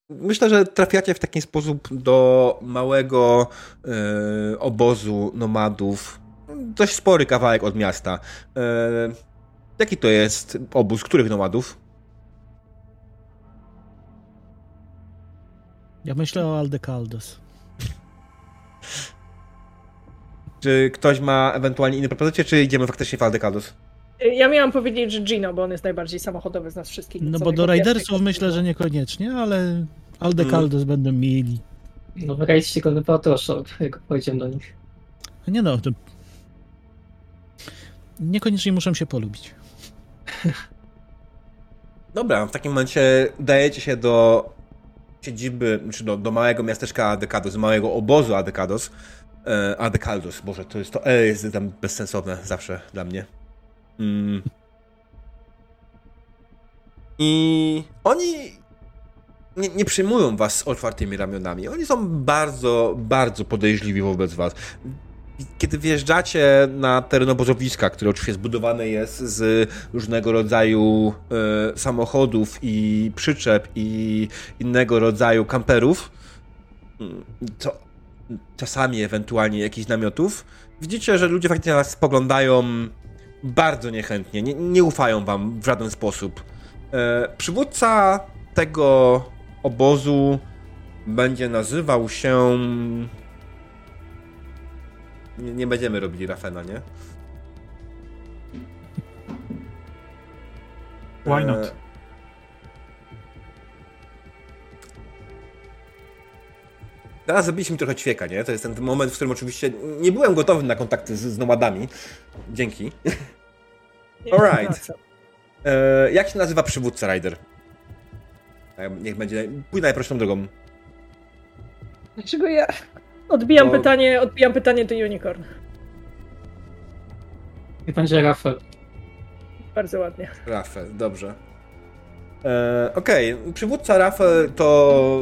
myślę, że trafiacie w taki sposób do małego y, obozu nomadów. Dość spory kawałek od miasta. Y, jaki to jest obóz? Których nomadów? Ja myślę o Aldecaldos. Czy ktoś ma ewentualnie inne propozycje, czy idziemy faktycznie w Aldecaldos? Ja miałam powiedzieć, że Gino, bo on jest najbardziej samochodowy z nas wszystkich. No bo do Ridersów myślę, że niekoniecznie, ale Aldecaldos hmm. będą mieli. No wygrajcie go wypatroszą, jak pójdziemy do nich. Nie no, to... Niekoniecznie muszą się polubić. Dobra, w takim momencie dajecie się do siedziby, czy do, do małego miasteczka Adecados, małego obozu Adecados. E, Adecados, Boże, to jest to E jest tam bezsensowne zawsze dla mnie. Mm. I oni nie, nie przyjmują was z otwartymi ramionami. Oni są bardzo, bardzo podejrzliwi wobec was. Kiedy wjeżdżacie na teren obozowiska, które oczywiście zbudowane jest z różnego rodzaju e, samochodów i przyczep i innego rodzaju kamperów, mm, to czasami ewentualnie jakichś namiotów, widzicie, że ludzie faktycznie na was spoglądają bardzo niechętnie, nie, nie ufają wam w żaden sposób. E, przywódca tego obozu będzie nazywał się. Nie, nie będziemy robili Rafena, nie? Why not? E... Teraz zrobiliśmy mi trochę ćwieka, nie? To jest ten moment, w którym oczywiście nie byłem gotowy na kontakty z, z nomadami. Dzięki. Alright. E, jak się nazywa przywódca Rider? E, niech będzie. Pójdę najprostszą drogą. Dlaczego ja. Odbijam Bo... pytanie, odbijam pytanie do Unicorn. I będzie Rafael. Bardzo ładnie. Rafael, dobrze. E, Okej, okay. przywódca Rafael to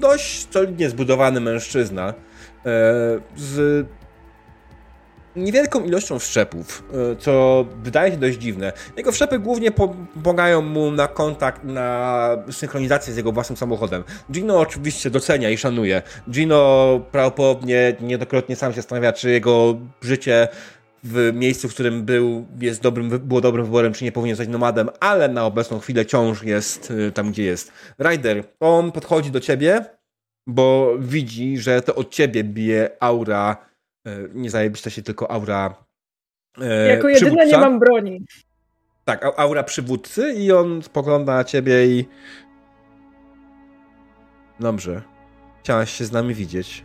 dość solidnie zbudowany mężczyzna e, z niewielką ilością wszczepów, e, co wydaje się dość dziwne. Jego wszczepy głównie pomagają mu na kontakt, na synchronizację z jego własnym samochodem. Gino oczywiście docenia i szanuje. Gino prawdopodobnie niejednokrotnie sam się zastanawia, czy jego życie w miejscu, w którym był, jest dobrym, było dobrym wyborem, czy nie powinien zostać nomadem, ale na obecną chwilę ciąż jest y, tam, gdzie jest. Ryder, on podchodzi do ciebie, bo widzi, że to od ciebie bije aura, y, nie zajebista się tylko aura E, jako jedyna przywódca. nie mam broni. Tak, au- aura przywódcy i on spogląda na ciebie i... Dobrze. Chciałaś się z nami widzieć.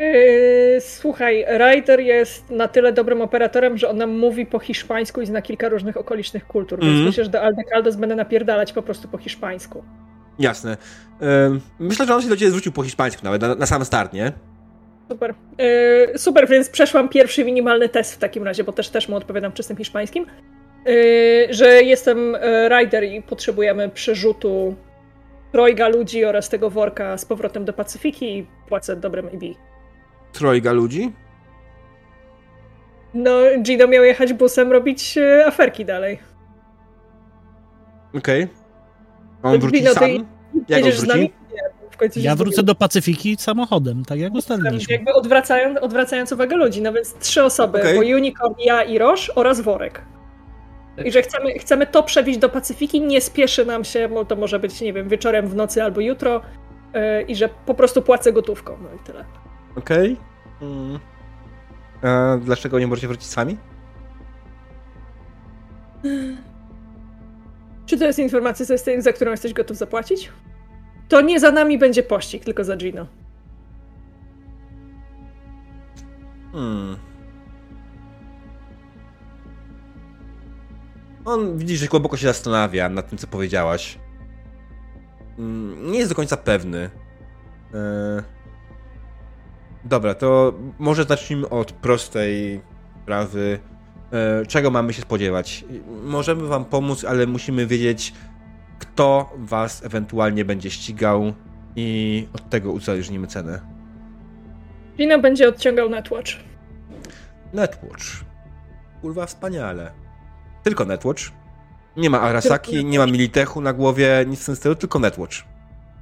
Yy, słuchaj, Ryder jest na tyle dobrym operatorem, że on nam mówi po hiszpańsku i zna kilka różnych okolicznych kultur, więc Mhm. myślę, że do Aldecaldos będę napierdalać po prostu po hiszpańsku. Jasne. Myślę, że on się do ciebie zwrócił po hiszpańsku nawet, na, na sam start, nie? Super. Yy, super, więc przeszłam pierwszy minimalny test w takim razie, bo też też mu odpowiadam czystym hiszpańskim. Yy, że jestem e, Ryder i potrzebujemy przerzutu trojga ludzi oraz tego worka z powrotem do Pacyfiki i płacę dobrym EB. Trojga ludzi? No, Gino miał jechać busem robić e, aferki dalej. Okej. On wróci Gino, sam? Jak on wróci? Ja wrócę do Pacyfiki samochodem, tak jak ustaliliśmy. Jakby odwracając, odwracając uwagę ludzi, no więc trzy osoby, Okej. bo Unicorn, ja i Roż oraz Worek. I że chcemy, chcemy to przewieźć do Pacyfiki, nie spieszy nam się, bo to może być, nie wiem, wieczorem, w nocy albo jutro yy, i że po prostu płacę gotówką, no i tyle. Okej. Mm. A dlaczego nie możecie wrócić sami? Czy to jest informacja, za, za którą jesteś gotów zapłacić? To nie za nami będzie pościg, tylko za Gino. Hmm. On widzi, że głęboko się zastanawia nad tym, co powiedziałaś. Mm, Nie jest do końca pewny. E... Dobra, to może zacznijmy od prostej sprawy. E, Czego mamy się spodziewać? Możemy wam pomóc, ale musimy wiedzieć, kto was ewentualnie będzie ścigał i od tego uzależnimy cenę. Gino będzie odciągał Netwatch. Netwatch. Kurwa, wspaniale. Tylko Netwatch. Nie ma Arasaki, nie ma Militechu na głowie, nic w tym stylu, tylko Netwatch.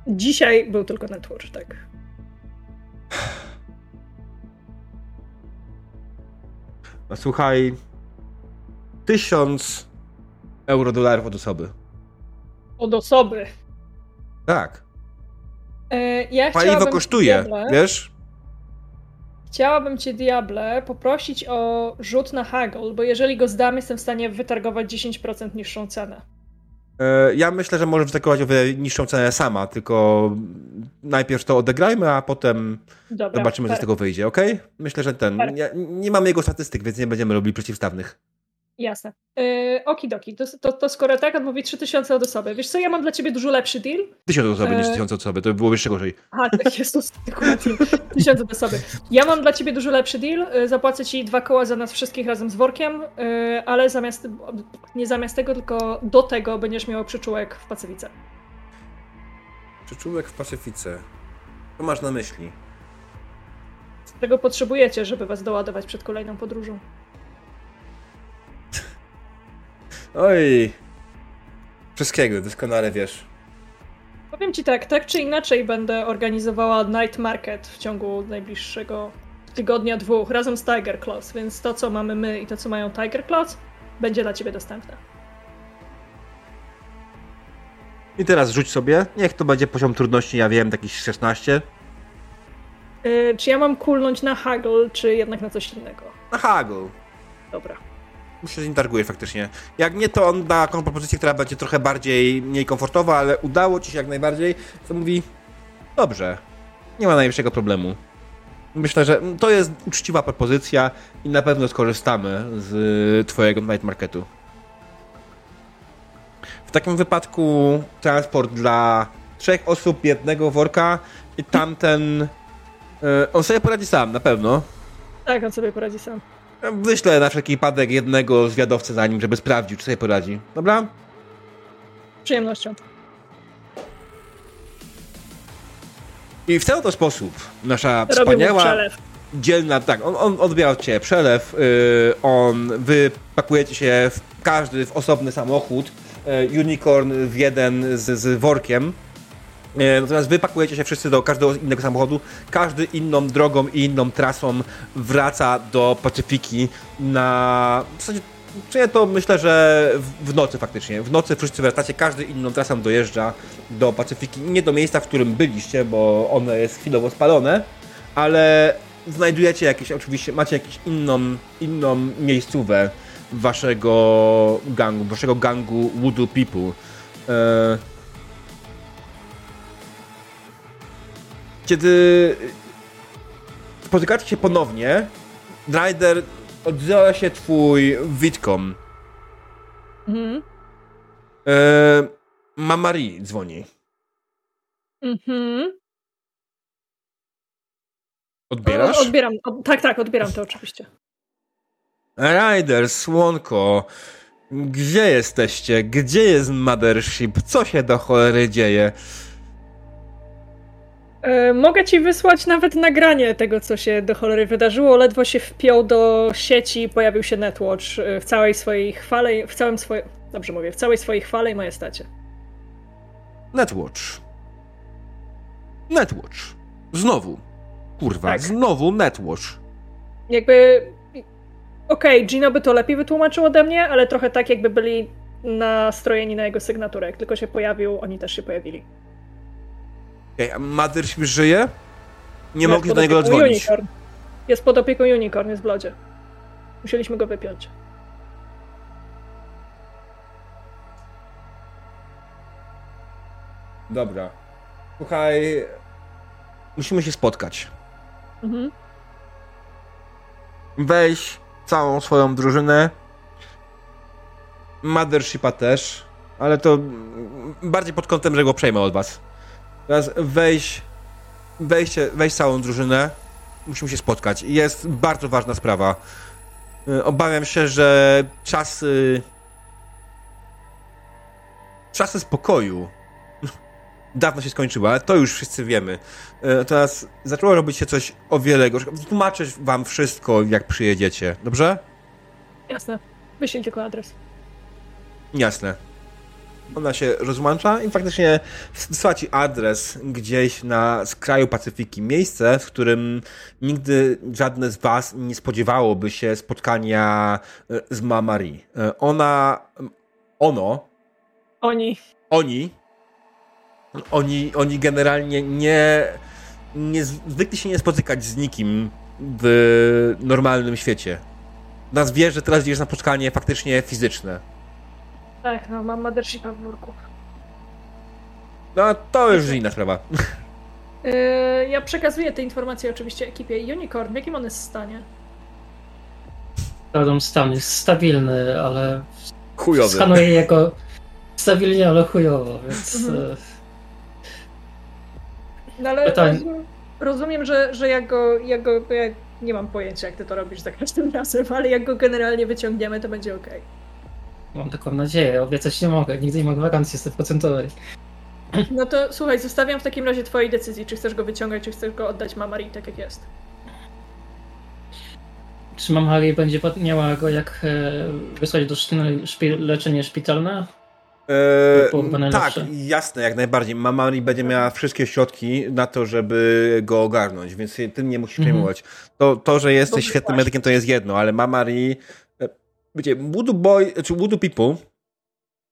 Dzisiaj był tylko Netwatch, tak. No słuchaj, tysiąc euro dolarów od osoby. Od osoby. Tak. E, ja Paliwo kosztuje, Diable, wiesz? Chciałabym cię, Diable, poprosić o rzut na haggle, bo jeżeli go zdam, jestem w stanie wytargować 10% niższą cenę. E, Ja myślę, że możesz wytakować o wiele niższą cenę sama, tylko najpierw to odegrajmy, a potem Dobra, zobaczymy, co z per- tego wyjdzie, ok? Myślę, że ten. Per- Nie, nie mamy jego statystyk, więc nie będziemy robili przeciwstawnych. Jasne. Yy, okidoki, to, to, to skoro tak, on mówi 3000 od osoby. Wiesz co, ja mam dla ciebie dużo lepszy deal. Tysiąc osoby niż E, tysiąc osoby, to by było jeszcze gorzej. Aha, tak jest to dokładnie. Tysiące od osoby. Ja mam dla ciebie dużo lepszy deal. Yy, Zapłacę ci dwa koła za nas wszystkich razem z workiem, yy, ale zamiast, nie zamiast tego, tylko do tego będziesz miał przyczółek w Pacyfice. Przyczółek w Pacyfice. Co masz na myśli? Tego potrzebujecie, żeby was doładować przed kolejną podróżą. Oj. Wszystkiego, doskonale wiesz. Powiem ci tak, tak czy inaczej będę organizowała night market w ciągu najbliższego tygodnia, dwóch, razem z Tiger Claws, więc to, co mamy my i to, co mają Tiger Claws, będzie dla ciebie dostępne. I teraz rzuć sobie. Niech to będzie poziom trudności, ja wiem, jakiś 16. Yy, czy ja mam kulnąć na haggle, czy jednak na coś innego? Na haggle. Dobra. Myślę, że nie faktycznie. Jak nie, to on da taką propozycję, która będzie trochę bardziej, mniej komfortowa, ale udało ci się jak najbardziej. To mówi, dobrze, nie ma najmniejszego problemu. Myślę, że to jest uczciwa propozycja i na pewno skorzystamy z twojego night marketu. W takim wypadku transport dla trzech osób, jednego worka i tamten... e, On sobie poradzi sam, na pewno. Tak, on sobie poradzi sam. Wyślę na wszelki wypadek jednego zwiadowcę za nim, żeby sprawdził, czy sobie poradzi. Dobra? Z przyjemnością. I w ten oto sposób nasza Robię wspaniała, dzielna, tak, on, on odbiera od ciebie przelew, yy, on, wy pakujecie się w każdy w osobny samochód, yy, unicorn w jeden z, z workiem, natomiast wy pakujecie się wszyscy do każdego innego samochodu, każdy inną drogą i inną trasą wraca do Pacyfiki na, w zasadzie, czy to myślę, że w, nocy faktycznie, w nocy wszyscy wracacie, każdy inną trasą dojeżdża do Pacyfiki, nie do miejsca, w którym byliście, bo ono jest chwilowo spalone, ale znajdujecie jakieś, oczywiście, macie jakąś inną, inną miejscówę waszego gangu, waszego gangu Voodoo People. E, kiedy spotykacie się ponownie, Ryder odzywa się twój Witcom. Mhm. E, Mamari dzwoni. Mhm. Odbierasz? O, odbieram. O, tak, tak, odbieram to oczywiście. Ryder, słonko, gdzie jesteście? Gdzie jest Mothership? Co się do cholery dzieje? E, mogę ci wysłać nawet nagranie tego, co się do cholery wydarzyło. Ledwo się wpiął do sieci, pojawił się Netwatch e, w całej swojej chwale, w całym swoim, dobrze mówię, w całej swojej chwale i majestacie. Netwatch. Netwatch. Znowu. Kurwa, Tak. znowu Netwatch. Jakby, okej, Gino by to lepiej wytłumaczył ode mnie, ale trochę tak, jakby byli nastrojeni na jego sygnaturę. Jak tylko się pojawił, oni też się pojawili. Ej, a Mothership żyje? Nie Jest mogli do niego dzwonić. Unicorn. Jest pod opieką Unicorn, jest w lodzie. Musieliśmy go wypiąć. Dobra. Słuchaj, musimy się spotkać. Mhm. Weź całą swoją drużynę. Mothershipa też, ale to bardziej pod kątem, że go przejmę od was. Teraz weź, weźcie, weź całą drużynę. Musimy się spotkać. Jest bardzo ważna sprawa. Y, Obawiam się, że czasy. Czasy spokoju dawno się skończyły, ale to już wszyscy wiemy. E, Teraz zaczęło robić się coś o wiele gorszego. Tłumaczę wam wszystko, jak przyjedziecie. Dobrze? Jasne. Wyślij tylko adres. Jasne. Ona się rozłącza i faktycznie wysłała ci adres gdzieś na skraju Pacyfiki. Miejsce, w którym nigdy żadne z was nie spodziewałoby się spotkania e, z Mamari. E, Ona, ono, Oni. oni, oni, oni generalnie nie, nie zwykli się nie spotykać z nikim w normalnym świecie. Nas wie, że teraz idziesz na spotkanie faktycznie fizyczne. Tak, no mam Mothershipa w worku. No to już inna sprawa. Yy, ja przekazuję te informacje oczywiście ekipie Unicorn. W jakim on jest stanie? Prawdą stan jest stabilny, ale Chujowy. skanuję jego stabilnie, ale chujowo, więc Mhm. e, No ale Pytań- rozumiem, rozumiem, że, że jak go, jak go ja nie mam pojęcia, jak ty to robisz za każdym razem, ale jak go generalnie wyciągniemy, to będzie okej. Mam taką nadzieję. Obiecać nie mogę, nigdy nie ma gwarancji 100%. No to słuchaj, zostawiam w takim razie twojej decyzji, czy chcesz go wyciągać, czy chcesz go oddać Mamari tak jak jest. Czy mam Harry będzie miała go jak e, wysłać do szpitala, szpi, leczenie szpitalne? Eee, tak, jasne, jak najbardziej. Mamari będzie miała wszystkie środki na to, żeby go ogarnąć, więc tym nie musisz Mhm. przejmować. To, to, że jesteś świetnym właśnie. medykiem, to jest jedno, ale Mamari... Wiecie, Voodoo Boy, czy Voodoo People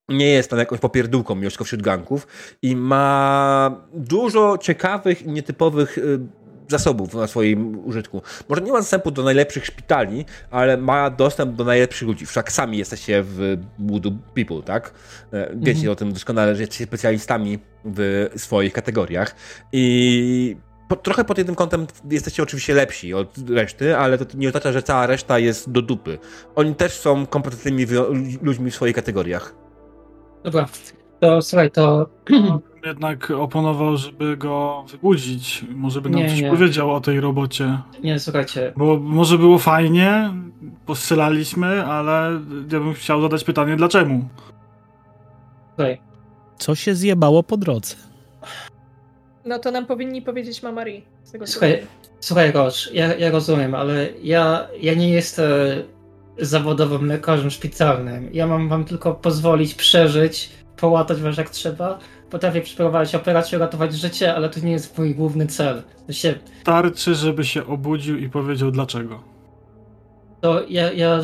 nie jest tam jakąś popierdółką mimo wśród ganków i ma dużo ciekawych i nietypowych y, zasobów na swoim użytku. Może nie ma dostępu do najlepszych szpitali, ale ma dostęp do najlepszych ludzi. Wszak sami jesteście w Voodoo People, tak? E, Wiecie Mhm. o tym doskonale, że jesteście specjalistami w swoich kategoriach i po, trochę pod jednym kątem jesteście oczywiście lepsi od reszty, ale to nie oznacza, że cała reszta jest do dupy. Oni też są kompetentnymi ludźmi w swoich kategoriach. Dobra, to słuchaj, to Jednak oponował, żeby go wybudzić. Może by nam Nie, coś nie. powiedział o tej robocie. nie, słuchajcie, Bo może było fajnie, postrzelaliśmy, ale ja bym chciał zadać pytanie, dlaczego? słuchaj, Co się zjebało po drodze? No to nam powinni powiedzieć Mamari. Z tego co Słuchaj, słuchaj Roż, ja, ja rozumiem, ale ja, ja nie jestem zawodowym lekarzem szpitalnym. Ja mam wam tylko pozwolić przeżyć, połatać was jak trzeba. Potrafię przeprowadzić operację, ratować życie, ale to nie jest mój główny cel. To, się, Starczy, żeby się obudził i powiedział dlaczego. to ja, ja,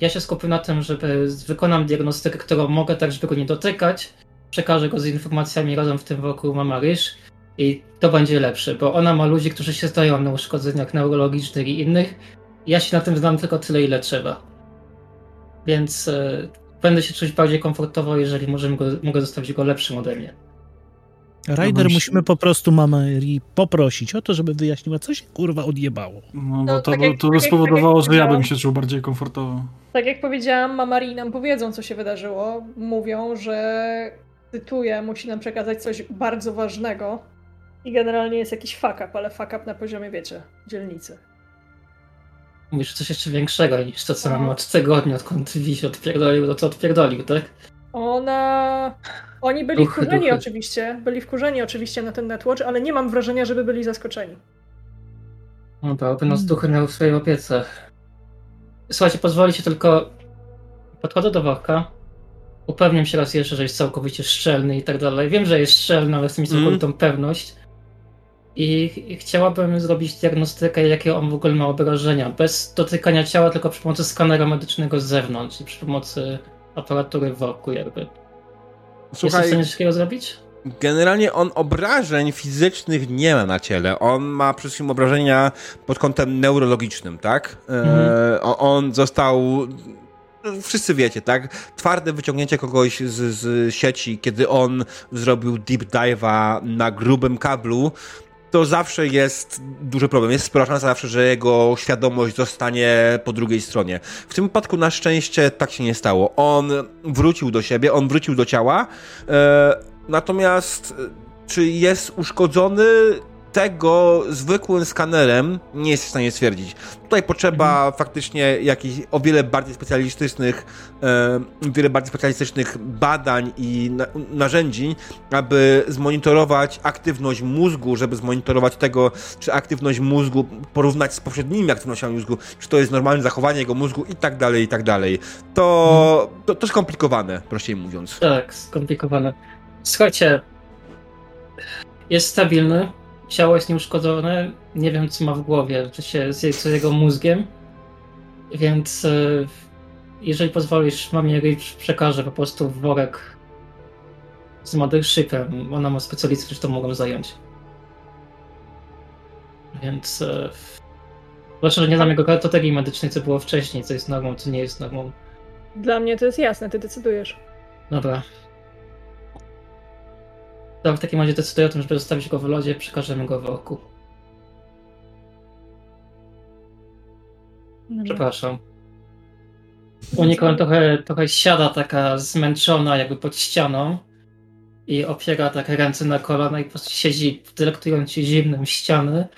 ja się skupię na tym, żeby wykonam diagnostykę, którą mogę, tak żeby go nie dotykać. Przekażę go z informacjami razem w tym wokół Mama Ryż I to będzie lepsze, bo ona ma ludzi, którzy się zdają na uszkodzeniach neurologicznych i innych. Ja się na tym znam tylko tyle, ile trzeba. Więc e, będę się czuć bardziej komfortowo, jeżeli możemy go, mogę zostawić go lepszym ode mnie. Rider, musimy po prostu mamę Ri poprosić o to, żeby wyjaśniła, co się kurwa odjebało. No bo No, to, tak jak- to tak spowodowało, tak jak że ja bym się czuł bardziej komfortowo. Tak jak powiedziałam, Mamari nam powiedzą, co się wydarzyło. Mówią, że cytuję, musi nam przekazać coś bardzo ważnego. I generalnie jest jakiś fuck up, ale fuck up na poziomie, wiecie, dzielnicy. Mówisz coś jeszcze większego niż to, co No. mamy od tygodnia, odkąd Wi się odpierdolił, to co odpierdolił, tak? Ona... Oni byli Duchy, wkurzeni duchy. oczywiście, byli wkurzeni oczywiście na ten Netwatch, ale nie mam wrażenia, żeby byli zaskoczeni. No to oby nas duchy miały w swojej opiece. Słuchajcie, pozwolicie tylko... Podchodzę do worka. Upewniam się raz jeszcze, że jest całkowicie szczelny i tak dalej. Wiem, że jest szczelny, ale chcę mieć Mm. całkowitą pewność. I, chciałabym zrobić diagnostykę, jakie on w ogóle ma obrażenia. Bez dotykania ciała, tylko przy pomocy skanera medycznego z zewnątrz i przy pomocy aparatury w worku jakby. Jesteś w Słuchaj, stanie takiego zrobić? generalnie on obrażeń fizycznych nie ma na ciele. On ma przede wszystkim obrażenia pod kątem neurologicznym, tak? E, Mhm. o- on został. Wszyscy wiecie, tak? Twarde wyciągnięcie kogoś z, z sieci, kiedy on zrobił deep dive'a na grubym kablu, to zawsze jest duży problem. Jest spora szansa zawsze, że jego świadomość zostanie po drugiej stronie. W tym wypadku na szczęście tak się nie stało. On wrócił do siebie, on wrócił do ciała, e, natomiast e, czy jest uszkodzony, tego zwykłym skanerem nie jest w stanie stwierdzić. Tutaj potrzeba faktycznie jakichś o wiele bardziej specjalistycznych, e, wiele bardziej specjalistycznych badań i na, narzędzi, aby zmonitorować aktywność mózgu, żeby zmonitorować tego, czy aktywność mózgu porównać z poprzednimi aktywnościami mózgu, czy to jest normalne zachowanie jego mózgu i tak dalej, i tak dalej. To, to, to skomplikowane, prościej mówiąc. Tak, skomplikowane. Słuchajcie, jest stabilny, ciało jest nieuszkodzone, nie wiem co ma w głowie, czy się z, jego mózgiem, więc e, jeżeli pozwolisz, mamie Ray przekażę po prostu worek z mothershipem, ona ma specjalistów, którzy to mogą zająć. Więc e, zwłaszcza, że nie znam jego kartoterii medycznej, co było wcześniej, co jest normą, co nie jest normą. Dla mnie to jest jasne, ty decydujesz. Dobra. To w takim razie decyduję o tym, żeby zostawić go w lodzie, przekażemy go w oku. Przepraszam. Unikam trochę, trochę siada taka zmęczona, jakby pod ścianą i opiera tak ręce na kolana i po prostu siedzi, delektując się zimnym ściany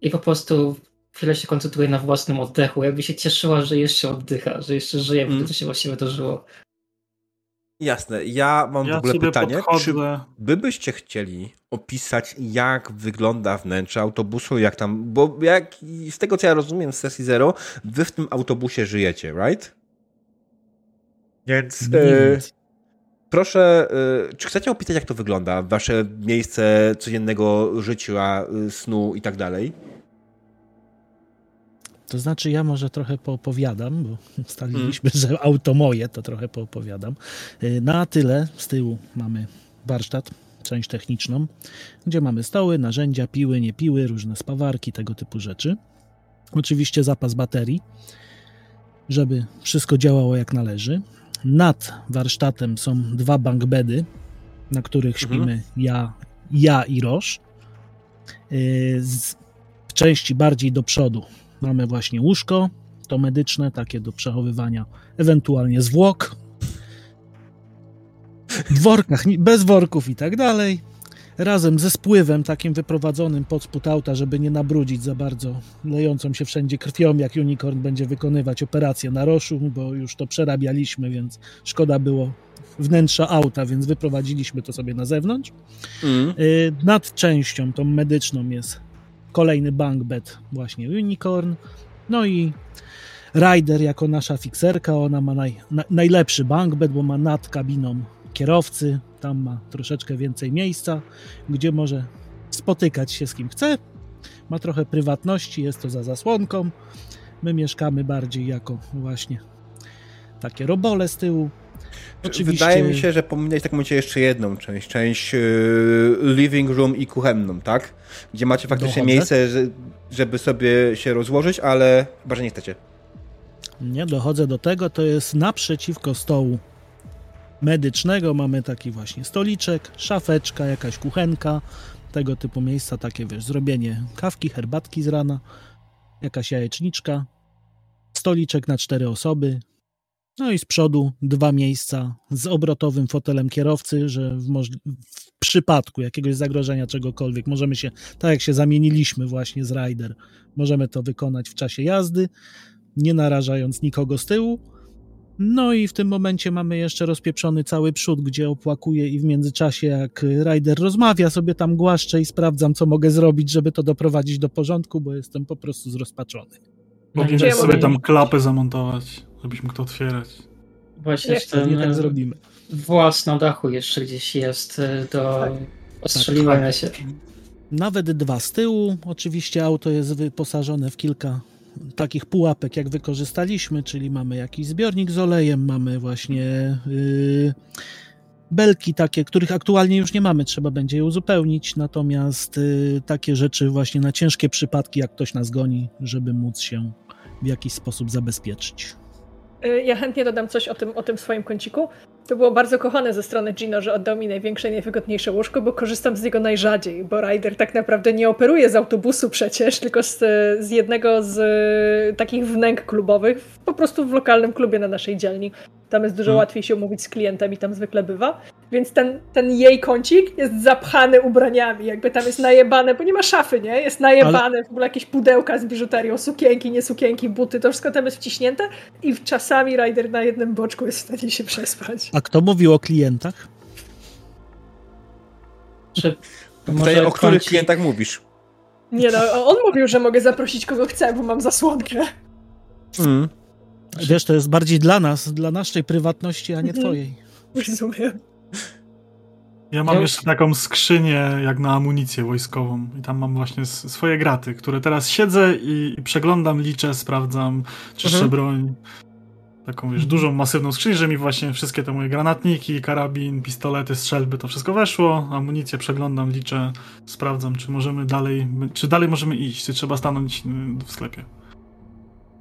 i po prostu chwilę się koncentruje na własnym oddechu, jakby się cieszyła, że jeszcze oddycha, że jeszcze żyje, Mm. mm. to się właściwie wydarzyło. Jasne, ja mam Ja w ogóle pytanie, podchodzę. czy Wy byście chcieli opisać, jak wygląda wnętrze autobusu, jak tam, bo jak z tego co ja rozumiem z sesji zero, wy w tym autobusie żyjecie, right? Więc e, wiem. proszę, e, czy chcecie opisać, jak to wygląda, wasze miejsce codziennego życia, e, snu i tak dalej? To znaczy, ja może trochę poopowiadam, bo ustaliliśmy, że auto moje, to trochę poopowiadam. Y, Na tyle z tyłu mamy warsztat, część techniczną, gdzie mamy stoły, narzędzia, piły, nie piły, różne spawarki, tego typu rzeczy. Oczywiście zapas baterii, żeby wszystko działało jak należy. Nad warsztatem są dwa bankbedy, na których Mhm. śpimy ja, ja i Roż. Y, w części bardziej do przodu mamy właśnie łóżko, to medyczne, takie do przechowywania ewentualnie zwłok. W workach, bez worków i tak dalej. Razem ze spływem takim wyprowadzonym pod spód auta, żeby nie nabrudzić za bardzo lejącą się wszędzie krwią, jak Unicorn będzie wykonywać operację na roszu, bo już to przerabialiśmy, więc szkoda było wnętrza auta, więc wyprowadziliśmy to sobie na zewnątrz. Mm. Y, Nad częścią tą medyczną jest kolejny bank bed, właśnie Unicorn. No i Rider jako nasza fikserka, ona ma naj, na, najlepszy bo ma nad kabiną kierowcy, tam ma troszeczkę więcej miejsca, gdzie może spotykać się z kim chce. Ma trochę prywatności, jest to za zasłonką. My mieszkamy bardziej jako właśnie takie robole z tyłu. Oczywiście... Wydaje mi się, że pominąć tak momencie jeszcze jedną część, część yy, living room i kuchenną, tak? Gdzie macie faktycznie Dochodzę. miejsce, że, żeby sobie się rozłożyć, ale chyba, że nie chcecie. Nie, dochodzę do tego, to jest naprzeciwko stołu medycznego mamy taki właśnie stoliczek, szafeczka, jakaś kuchenka, tego typu miejsca, takie wiesz, zrobienie kawki, herbatki z rana, jakaś jajeczniczka, stoliczek na cztery osoby, no i z przodu dwa miejsca z obrotowym fotelem kierowcy, że w, w, przypadku jakiegoś zagrożenia czegokolwiek możemy się, tak jak się zamieniliśmy właśnie z Rider, możemy to wykonać w czasie jazdy, nie narażając nikogo z tyłu. No i w tym momencie mamy jeszcze rozpieprzony cały przód, gdzie opłakuję i w międzyczasie jak Rider rozmawia sobie tam głaszczę i sprawdzam co mogę zrobić, żeby to doprowadzić do porządku, bo jestem po prostu zrozpaczony. Powinieneś sobie tam klapę zamontować, żebyś mógł to otwierać. Właśnie ten tak zrobimy. Włas na dachu jeszcze gdzieś jest e, do tak. ostrzeliwania tak, tak. się. Nawet dwa z tyłu. Oczywiście auto jest wyposażone w kilka takich pułapek, jak wykorzystaliśmy, czyli mamy jakiś zbiornik z olejem, mamy właśnie yy, belki takie, których aktualnie już nie mamy, trzeba będzie je uzupełnić, natomiast yy, takie rzeczy właśnie na ciężkie przypadki, jak ktoś nas goni, żeby móc się w jakiś sposób zabezpieczyć. Y, ja chętnie dodam coś o tym, o tym swoim kąciku. To było bardzo kochane ze strony Gino, że oddał mi największe i najwygodniejsze łóżko, bo korzystam z niego najrzadziej, bo Rider tak naprawdę nie operuje z autobusu przecież, tylko z, z jednego z takich wnęk klubowych, po prostu w lokalnym klubie na naszej dzielni. Tam jest dużo hmm. łatwiej się umówić z klientem i tam zwykle bywa. Więc ten, ten jej kącik jest zapchany ubraniami, jakby tam jest najebane, bo nie ma szafy, nie? Jest najebane Ale... w ogóle jakieś pudełka z biżuterią, sukienki, nie sukienki, buty, to wszystko tam jest wciśnięte i czasami Rider na jednym boczku jest w stanie się przespać. A kto mówił o klientach? Czy Pytanie, o których klientach mówisz? Nie no, on mówił, że mogę zaprosić kogo chcę, bo mam zasłonkę. Mm. Wiesz, to jest bardziej dla nas, dla naszej prywatności, a nie mhm. twojej. Rozumiem. Ja mam jeszcze taką skrzynię jak na amunicję wojskową i tam mam właśnie swoje graty, które teraz siedzę i, i przeglądam, liczę, sprawdzam, czyszczę mhm. broń. Taką wiesz, dużą, masywną skrzynię, że mi właśnie wszystkie te moje granatniki, karabin, pistolety, strzelby, to wszystko weszło, amunicję przeglądam, liczę, sprawdzam, czy możemy dalej, czy dalej możemy iść, czy trzeba stanąć y, w sklepie.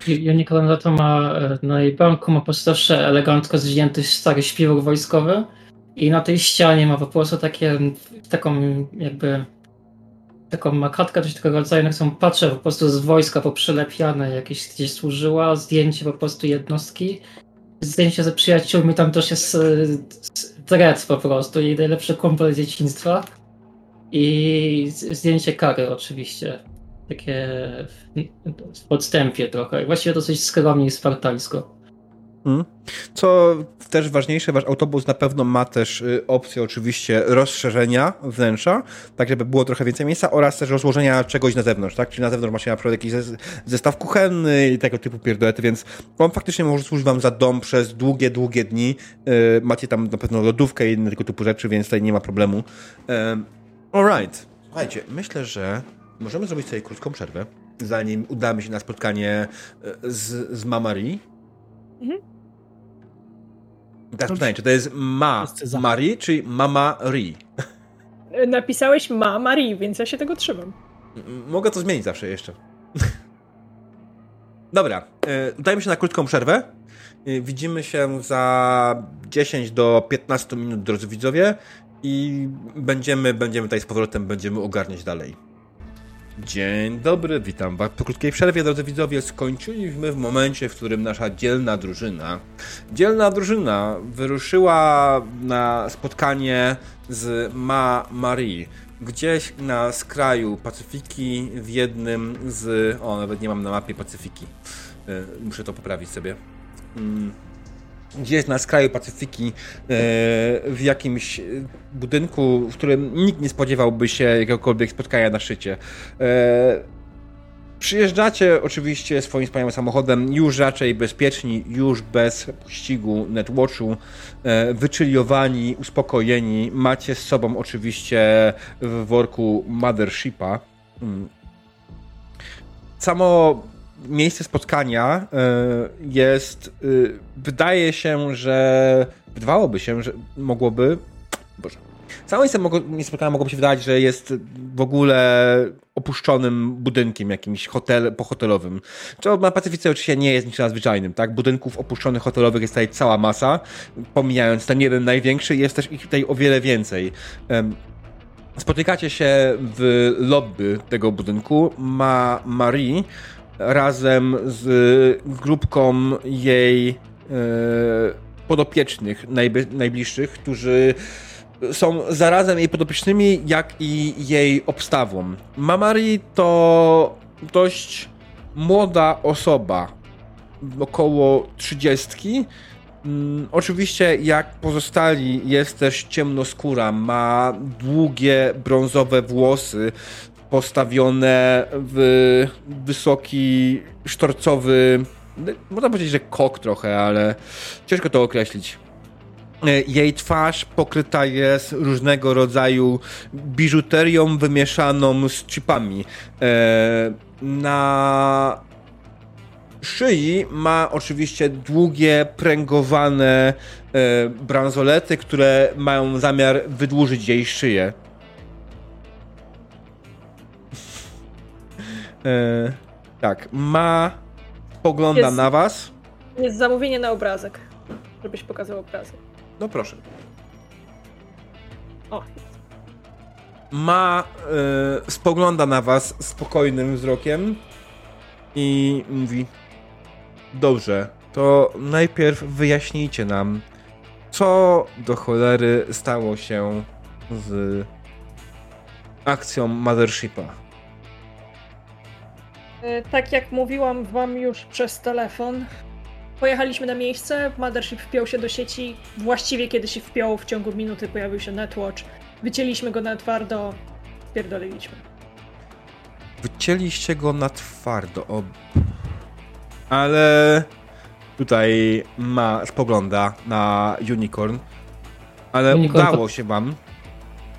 Unicorn za to ma e, na jej banku ma postawsze elegancko zdjęty stary śpiwór wojskowy i na tej ścianie ma po prostu takie, taką jakby taką makatkę coś takiego rodzaju, jak są patrzę po prostu z wojska poprzylepiane, jakieś gdzieś służyła, zdjęcie po prostu jednostki, zdjęcie ze przyjaciółmi, tam też jest Dread po prostu, jej najlepszy kumpel dzieciństwa i zdjęcie Kary oczywiście takie w podstępie trochę. Właściwie dosyć skromnie i spartańsko. Hmm. Co też ważniejsze, wasz autobus na pewno ma też y, opcję oczywiście rozszerzenia wnętrza, tak żeby było trochę więcej miejsca oraz też rozłożenia czegoś na zewnątrz, tak? Czyli na zewnątrz macie na przykład jakiś zestaw kuchenny i tego typu pierdolety, więc on faktycznie może służyć wam za dom przez długie, długie dni. Y, macie tam na pewno lodówkę i inne tego typu rzeczy, więc tutaj nie ma problemu. Y, alright. Słuchajcie, myślę, że możemy zrobić sobie krótką przerwę, zanim udamy się na spotkanie e, z, z Mamari. Mhm. Teraz pytanie, czy to jest Ma Marie, czy Mama Ri? E, napisałeś Ma Marie, więc ja się tego trzymam. Mogę to zmienić zawsze jeszcze. Dobra, e, udajmy się na krótką przerwę. Widzimy się za 10 do 15 minut, drodzy widzowie, i będziemy, będziemy tutaj z powrotem, będziemy ogarniać dalej. Dzień dobry, witam Was po krótkiej przerwie, drodzy widzowie. Skończyliśmy w momencie, w którym nasza dzielna drużyna, dzielna drużyna wyruszyła na spotkanie z Ma Marie, gdzieś na skraju Pacyfiki, w jednym z... O, nawet nie mam na mapie Pacyfiki. E, muszę to poprawić sobie. Mm gdzieś na skraju Pacyfiki, e, w jakimś budynku, w którym nikt nie spodziewałby się jakiegokolwiek spotkania na szczycie. E, przyjeżdżacie oczywiście swoim wspaniałym samochodem, już raczej bezpieczni, już bez pościgu netwatchu, e, wyczyliowani, uspokojeni. Macie z sobą oczywiście w worku Mothershipa. Mm. Samo miejsce spotkania e, jest, wydaje się, że wydawałoby się, że mogłoby, boże, całe miejsce spotkania mogłoby się wydawać, że jest w ogóle opuszczonym budynkiem jakimś hotel, pohotelowym. To na Pacyfice oczywiście nie jest niczym nadzwyczajnym, tak? Budynków opuszczonych hotelowych jest tutaj cała masa, pomijając ten jeden największy, jest też ich tutaj o wiele więcej. Spotykacie się w lobby tego budynku. Ma Marie razem z grupką jej e, podopiecznych najbliższych, którzy są zarazem jej podopiecznymi, jak i jej obstawą. Mamari to dość młoda osoba, około trzydziestki. Mm, oczywiście, jak pozostali, jest też ciemnoskóra, ma długie brązowe włosy postawione w wysoki, sztorcowy, można powiedzieć, że kok trochę, ale ciężko to określić. E, jej twarz pokryta jest różnego rodzaju biżuterią wymieszaną z chipami. E, na szyi ma oczywiście długie, pręgowane e, bransolety, które mają zamiar wydłużyć jej szyję. Tak, ma. Pogląda jest, na was. Jest zamówienie na obrazek, żebyś pokazał obrazek. No proszę. O. Ma, y, spogląda na was spokojnym wzrokiem i mówi: Dobrze, to najpierw wyjaśnijcie nam, co do cholery stało się z akcją Mothershipa. E, tak jak mówiłam wam już przez telefon, Pojechaliśmy na miejsce, Mothership wpiął się do sieci. Właściwie kiedy się wpiął, w ciągu minuty pojawił się Netwatch. Wycięliśmy go na twardo, spierdoliliśmy. Wycięliście go na twardo, o... Ale tutaj ma, spogląda na Unicorn, ale Unicorn udało pod... się wam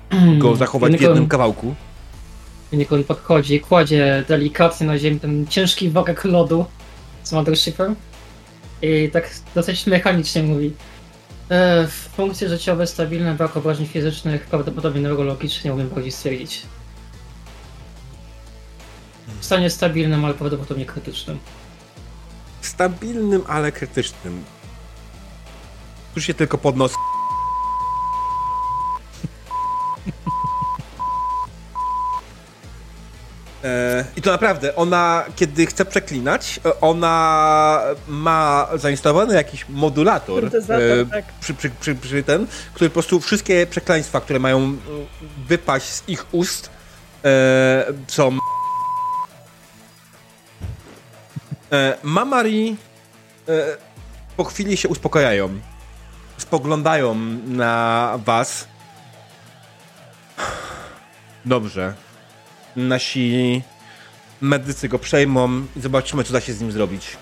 go zachować Unicorn... w jednym kawałku. Unicorn podchodzi, kładzie delikatnie na ziemi ten ciężki worek lodu z Mothershipem i tak dosyć mechanicznie mówi. E, funkcje życiowe stabilne, brak obrażeń fizycznych, prawdopodobnie neurologicznie umiem bardziej stwierdzić. W stanie stabilnym, ale prawdopodobnie krytycznym. Stabilnym, ale krytycznym. Tu się tylko pod to naprawdę, ona, kiedy chce przeklinać, ona ma zainstalowany jakiś modulator e, tak. przy, przy, przy, przy, ten, który po prostu wszystkie przekleństwa, które mają wypaść z ich ust, e, są. E, Mamari e, po chwili się uspokajają. Spoglądają na was. Dobrze nasi medycy go przejmą i zobaczymy, co da się z nim zrobić.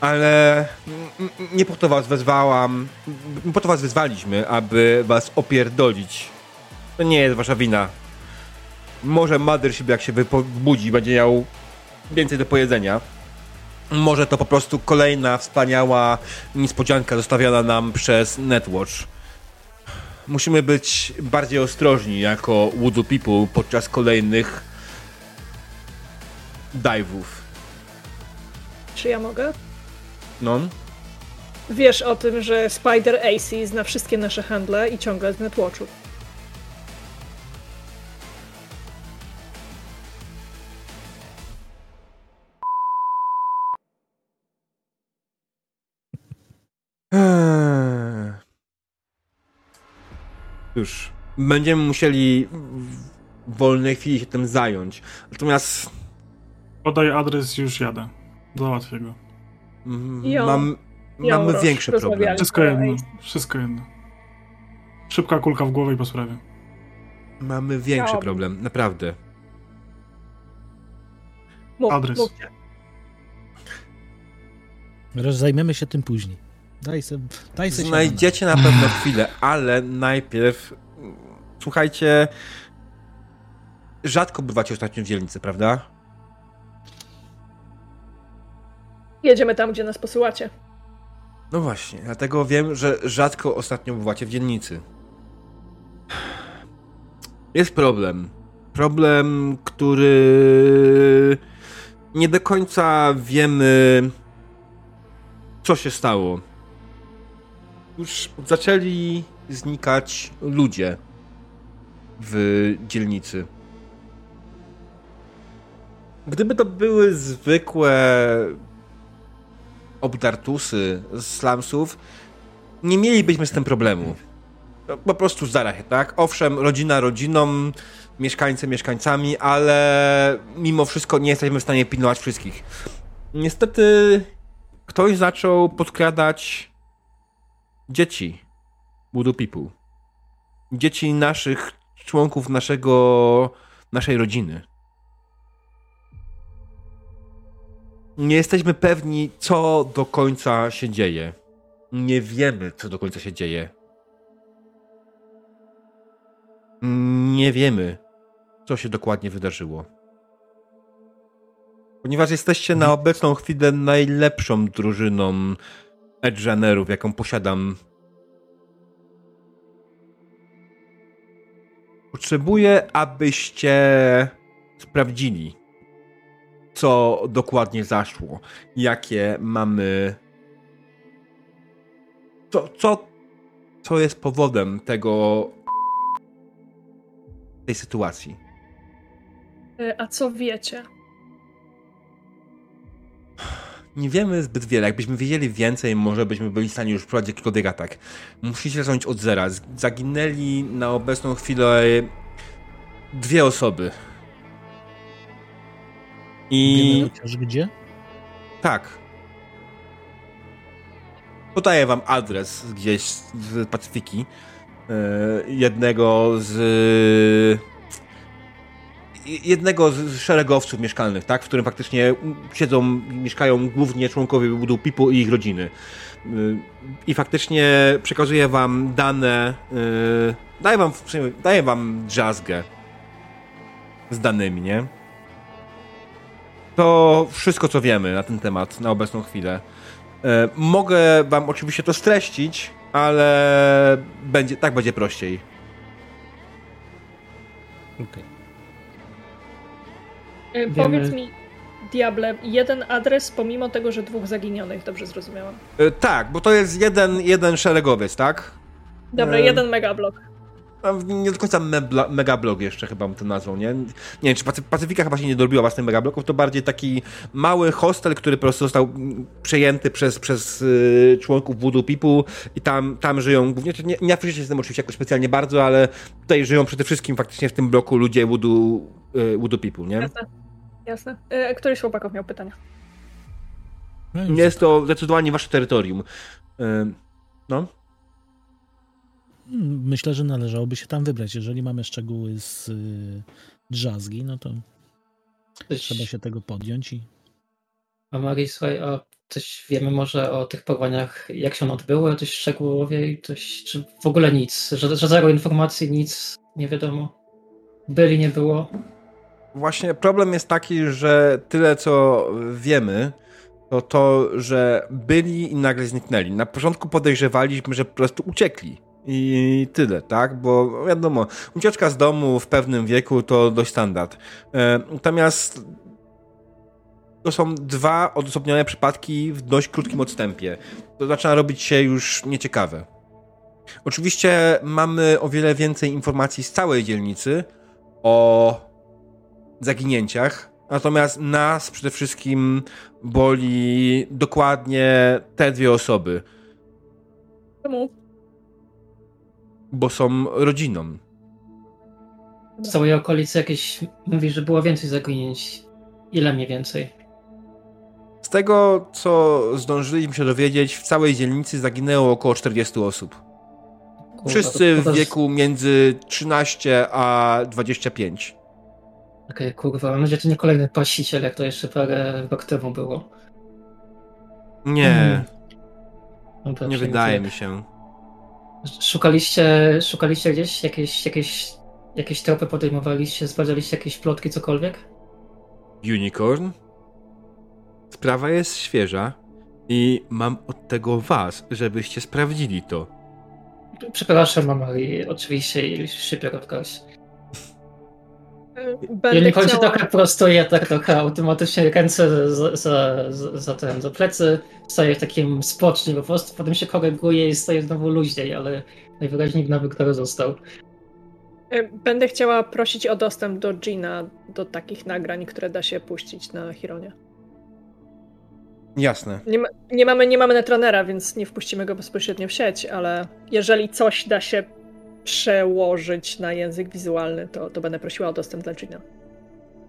Ale nie po to was wezwałam, po to was wezwaliśmy, aby was opierdolić. To nie jest wasza wina. Może Mothership, jak się wybudzi, będzie miał więcej do powiedzenia. Może to po prostu kolejna wspaniała niespodzianka zostawiona nam przez Netwatch musimy być bardziej ostrożni jako Voodoo People podczas kolejnych dive'ów. Czy ja mogę? No. Wiesz o tym, że Spider AC zna wszystkie nasze handle i ciągle z Netwatchu. Już będziemy musieli w wolnej chwili się tym zająć. Natomiast. Podaj adres, już jadę. Załatwię go. Mam, mamy większe problemy. Wszystko jedno. Wszystko jedno. Szybka kulka w głowę i po sprawie. Mamy większy problem, naprawdę. Mów, Adres. Zajmiemy się tym później. Daj se, daj se Znajdziecie na pewno chwilę, ale najpierw słuchajcie, rzadko bywacie ostatnio w dzielnicy, prawda? Jedziemy tam, gdzie nas posyłacie. No właśnie, dlatego wiem, że rzadko ostatnio bywacie w dzielnicy. Jest problem. Problem, który nie do końca wiemy, co się stało. Już zaczęli znikać ludzie w dzielnicy. Gdyby to były zwykłe obdartusy z slumsów, nie mielibyśmy z tym problemu. Po prostu zdarza się, tak? Owszem, rodzina rodziną, mieszkańcy mieszkańcami, ale mimo wszystko nie jesteśmy w stanie pilnować wszystkich. Niestety ktoś zaczął podkradać dzieci Voodoo People. Dzieci naszych członków naszego, naszej rodziny. Nie jesteśmy pewni, co do końca się dzieje. Nie wiemy, co do końca się dzieje. Nie wiemy, co się dokładnie wydarzyło. Ponieważ jesteście na obecną chwilę najlepszą drużyną Edgeanerów, jaką posiadam. Potrzebuję, abyście sprawdzili, co dokładnie zaszło, jakie mamy. Co, co, co jest powodem tego. tej sytuacji. E, a co wiecie? Nie wiemy zbyt wiele. Jakbyśmy wiedzieli więcej, może byśmy byli w stanie już prowadzić jakikolwiek atak. Musicie zacząć od zera. Zaginęli na obecną chwilę dwie osoby. I. Wiemy chociaż gdzie? Tak. Podaję wam adres gdzieś z Pacyfiki. E, jednego z. Jednego z szeregowców mieszkalnych, tak? W którym faktycznie siedzą, mieszkają głównie członkowie Voodoo People i ich rodziny. E, I faktycznie przekazuję wam dane. e, Daję wam, daję wam drzazgę z danymi, nie? To wszystko, co wiemy na ten temat na obecną chwilę. E, mogę wam oczywiście to streścić, ale będzie, tak będzie prościej. Okej. E, Powiedz mi, Diable, jeden adres pomimo tego, że dwóch zaginionych, dobrze zrozumiałam. E, tak, bo to jest jeden, jeden szeregowiec, tak? Dobra, E, jeden megablok. Nie do końca mebla, megablog jeszcze chyba bym to nazwał, nie? Nie wiem, czy Pacy- Pacyfika chyba się nie dorobiła własnych megabloków, to bardziej taki mały hostel, który po prostu został przejęty przez, przez y, członków Voodoo People i tam, tam żyją głównie, czy nie, nie się z tym oczywiście jakoś specjalnie bardzo, ale tutaj żyją przede wszystkim faktycznie w tym bloku ludzie Voodoo, y, Voodoo People, nie? Jasne. Jasne. E, któryś z chłopaków miał pytania. No Jest to zdecydowanie wasze terytorium. Y, no. Myślę, że należałoby się tam wybrać. Jeżeli mamy szczegóły z y, drzazgi, no to Coś, trzeba się tego podjąć i A Marii, słuchaj, a coś wiemy może o tych porwaniach, jak się one odbyły, coś szczegółowiej, coś, czy w ogóle nic, że, że zero informacji, nic nie wiadomo. Byli, nie było. Właśnie problem jest taki, że tyle co wiemy, to to, że byli i nagle zniknęli. Na początku podejrzewaliśmy, że po prostu uciekli. I tyle, tak? Bo wiadomo, ucieczka z domu w pewnym wieku to dość standard. E, Natomiast to są dwa odosobnione przypadki w dość krótkim odstępie. To zaczyna robić się już nieciekawe. Oczywiście mamy o wiele więcej informacji z całej dzielnicy o zaginięciach, natomiast nas przede wszystkim boli dokładnie te dwie osoby, Czemu? Bo są rodziną. W całej okolicy jakieś, mówi, że było więcej zaginięć. Ile mniej więcej? Z tego, co zdążyliśmy się dowiedzieć, w całej dzielnicy zaginęło około 40 osób. Kurwa, Wszyscy w wieku między 13 a 25. Okej, kurwa, mam nadzieję, że to nie kolejny pasiciel, jak to jeszcze parę rok temu było. Nie, Mhm. Dobra, nie wydaje mi się. Szukaliście, szukaliście gdzieś jakieś, jakieś, jakieś tropy podejmowaliście, sprawdzaliście jakieś plotki, cokolwiek? Unicorn? sprawa jest świeża i mam od tego was, żebyście sprawdzili to. Przepraszam, mama, i oczywiście i szybko odkoś. Będę Ja nie chodzi chciała... trochę prostuję, tak trochę automatycznie ręce za, za, za, za, ten, za plecy, stoję w takim spocznie po prostu, potem się koryguję i stoję znowu luźniej, ale najwyraźniej w nawyk został. Y, Będę chciała prosić o dostęp do Gina, do takich nagrań, które da się puścić na Hironie. Jasne. Nie, ma, nie, mamy, nie mamy netrunnera, więc nie wpuścimy go bezpośrednio w sieć, ale jeżeli coś da się przełożyć na język wizualny, to, to będę prosiła o dostęp dla Gina.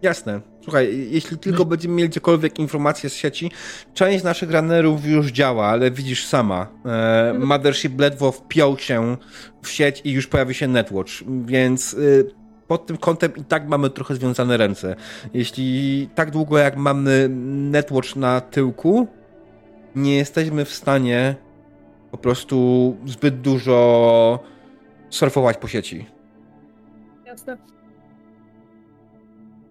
Jasne. Słuchaj, jeśli tylko będziemy mieli gdziekolwiek informacje z sieci, część naszych runnerów już działa, ale widzisz sama. E, Mothership ledwo wpiął się w sieć i już pojawi się Netwatch, więc y, pod tym kątem i tak mamy trochę związane ręce. Jeśli tak długo jak mamy Netwatch na tyłku, nie jesteśmy w stanie po prostu zbyt dużo surfować po sieci. Jasne.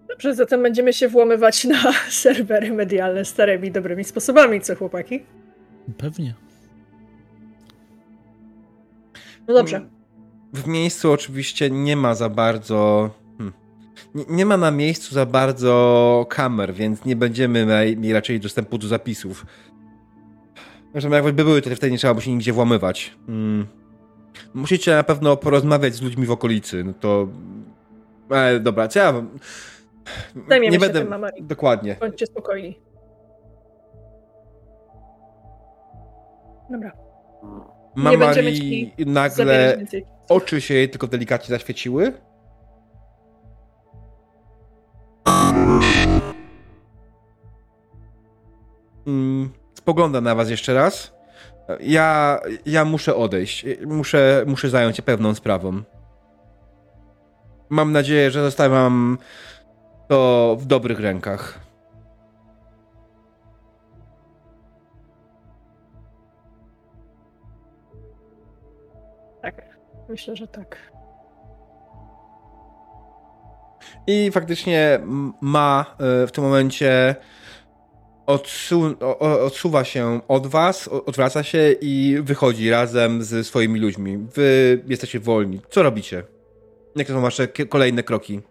Dobrze, zatem będziemy się włamywać na serwery medialne starymi, dobrymi sposobami, co chłopaki? Pewnie. No dobrze. W miejscu oczywiście nie ma za bardzo. Hmm, nie, nie ma na miejscu za bardzo kamer, więc nie będziemy mieli raczej dostępu do zapisów. Zresztą jakby były, to wtedy nie trzeba by się nigdzie włamywać. Hmm. Musicie na pewno porozmawiać z ludźmi w okolicy. No to. E, dobra, ja. Zajmiemy nie się będę. tym, Mamari. Dokładnie. Bądźcie spokojni. Dobra. Mama ci nagle oczy się jej tylko delikatnie zaświeciły. Mm, Spogląda na was jeszcze raz. Ja, ja muszę odejść. Muszę, muszę zająć się pewną sprawą. Mam nadzieję, że zostawiam to w dobrych rękach. Tak, myślę, że tak. I faktycznie ma e, w tym momencie odsu- odsuwa się od was, odwraca się i wychodzi razem ze swoimi ludźmi. Wy jesteście wolni. Co robicie? Jakie są wasze k- kolejne kroki?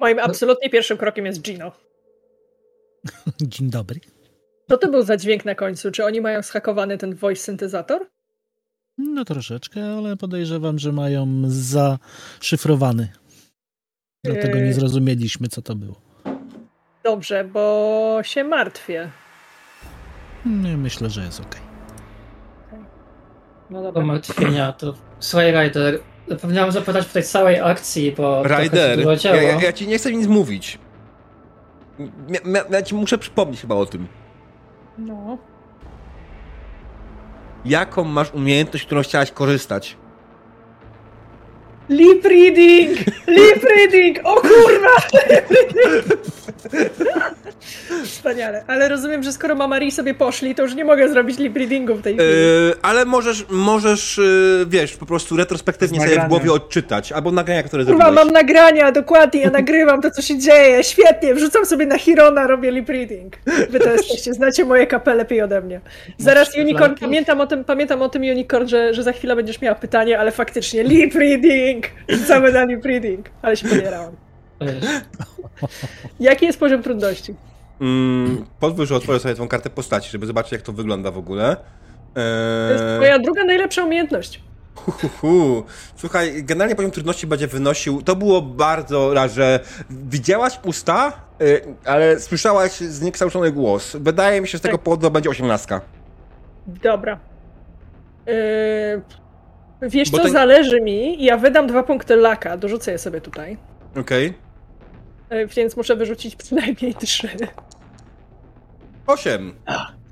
Moim absolutnie pierwszym krokiem jest Gino. Dzień dobry. Co to był za dźwięk na końcu? Czy oni mają schakowany ten voice syntezator? No troszeczkę, ale podejrzewam, że mają zaszyfrowany. Dlatego nie Yy. zrozumieliśmy, co to było. Dobrze, bo się martwię. Nie, Myślę, że jest ok. No Do dobra. martwienia to... Słuchaj, Ryder, zapomniałem zapytać po tej całej akcji, bo Ryder, ja, ja, ja ci nie chcę nic mówić. Ja, ja, ja ci muszę przypomnieć chyba o tym. No. Jaką masz umiejętność, którą chciałaś korzystać? Lip reading! Lip reading! O kurwa! Wspaniale. Ale rozumiem, że skoro Mamari sobie poszli, to już nie mogę zrobić lip readingu w tej chwili. Yy, ale możesz, możesz yy, wiesz, po prostu retrospektywnie sobie w głowie odczytać, albo nagrania, które Kurwa, zrobiłeś. mam nagrania, dokładnie, ja nagrywam to, co się dzieje, świetnie, wrzucam sobie na Hirona, robię lip reading. Wy to jesteście, znacie moje kapę lepiej ode mnie. Zaraz Masz Unicorn, pamiętam o tym, pamiętam o tym Unicorn, że, że za chwilę będziesz miała pytanie, ale faktycznie lip reading, rzucamy na lip reading, ale się podierałam. Jaki jest poziom trudności? Mm, pozwól, że otworzę sobie tą kartę postaci, żeby zobaczyć, jak to wygląda w ogóle. To jest Eee, moja druga najlepsza umiejętność. hu, hu, hu. Słuchaj, generalnie poziom trudności będzie wynosił. To było bardzo że widziałaś usta, y, ale słyszałaś zniekształcony głos. Wydaje mi się, że z tego Tak. powodu będzie osiemnastka. Dobra. Yy, wiesz Bo co, to- zależy mi, ja wydam dwa punkty laka, dorzucę je sobie tutaj, Okej. yy, więc muszę wyrzucić przynajmniej trzy. Osiem.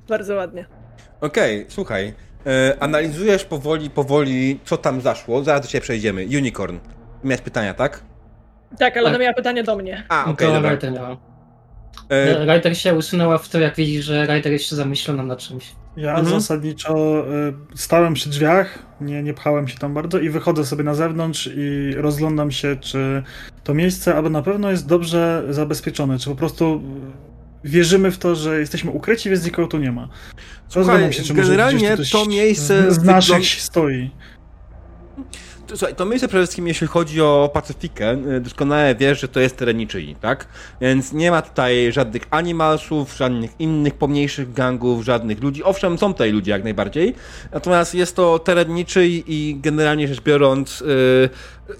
Bardzo ładnie. Okej, słuchaj. E, analizujesz powoli, powoli, co tam zaszło. Zaraz do ciebie przejdziemy. Unicorn. Miałeś pytania, tak? Tak, ale Tak. ona miała pytanie do mnie. A, okej, to dobra. Ryder miała. E, Ryder się usunęła w to, jak widzi, że Ryder jeszcze zamyślona nad czymś. Ja Mhm. zasadniczo y, stałem przy drzwiach, nie, nie pchałem się tam bardzo i wychodzę sobie na zewnątrz i rozglądam się, czy to miejsce aby na pewno jest dobrze zabezpieczone, czy po prostu wierzymy w to, że jesteśmy ukryci, więc nikogo tu nie ma. Słuchaj, się, czy generalnie to miejsce z naszych stoi. Słuchaj, to przede wszystkim, jeśli chodzi o Pacyfikę, y, doskonale wiesz, że to jest teren niczyi, tak? Więc nie ma tutaj żadnych animalsów, żadnych innych pomniejszych gangów, żadnych ludzi. Owszem, są tutaj ludzie jak najbardziej, natomiast jest to teren niczyi i generalnie rzecz biorąc, yy,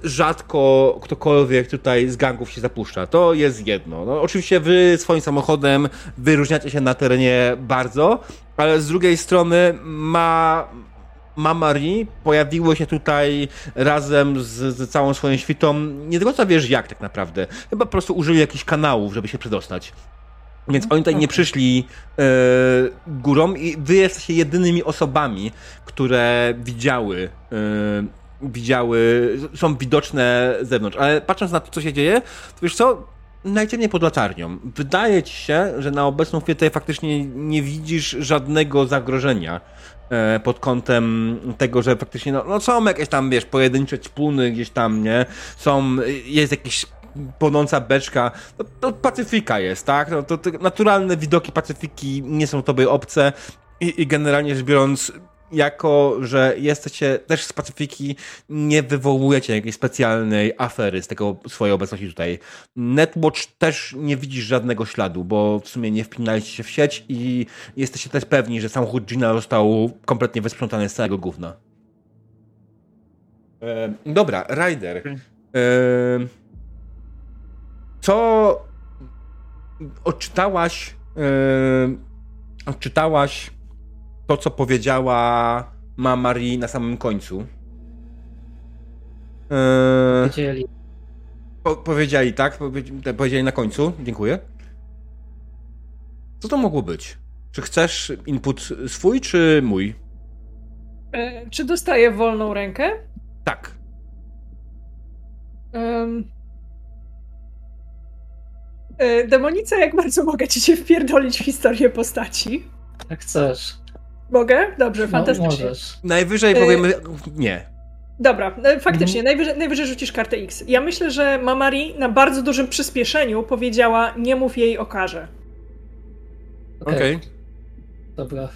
rzadko ktokolwiek tutaj z gangów się zapuszcza. To jest jedno. No, oczywiście wy swoim samochodem wyróżniacie się na terenie bardzo, ale z drugiej strony ma Mamari pojawiło się tutaj razem z, z, całą swoją świtą. Nie do końca wiesz jak tak naprawdę. Chyba po prostu użyli jakichś kanałów, żeby się przedostać. Więc oni tutaj nie przyszli e, górą i wy jesteście jedynymi osobami, które widziały, e, widziały, są widoczne z zewnątrz. Ale patrząc na to, co się dzieje, to wiesz co, najciemniej pod latarnią. Wydaje ci się, że na obecną chwilę tutaj faktycznie nie widzisz żadnego zagrożenia pod kątem tego, że faktycznie no, no są jakieś tam, wiesz, pojedyncze ćpuny gdzieś tam, nie? Są, jest jakiś płonąca beczka, no, to Pacyfika jest, tak? No, to, to naturalne widoki Pacyfiki nie są tobie obce i, i generalnie rzecz biorąc jako, że jesteście też z Pacyfiki, nie wywołujecie jakiejś specjalnej afery z tego swojej obecności tutaj. Netwatch też nie widzisz żadnego śladu, bo w sumie nie wpinaliście się w sieć i jesteście też pewni, że samochód Gina został kompletnie wysprzątany z całego gówna. E, dobra, Ryder. E, co odczytałaś e, odczytałaś to, co powiedziała ma Marie na samym końcu. Eee, powiedzieli. Po, powiedzieli, tak? Powiedzieli na końcu. Dziękuję. Co to mogło być? Czy chcesz input swój, czy mój? E, czy dostaję wolną rękę? Tak. Um, e, Demonice, jak bardzo mogę ci się wpierdolić w historię postaci? Jak chcesz. Mogę? Dobrze, no, fantastycznie. Możesz. Najwyżej powiemy nie. Dobra, e, faktycznie, mhm. najwyżej, najwyżej rzucisz kartę X. Ja myślę, że Mamari na bardzo dużym przyspieszeniu powiedziała, nie mów jej o karze. Okej. Okay. Okay. Dobra.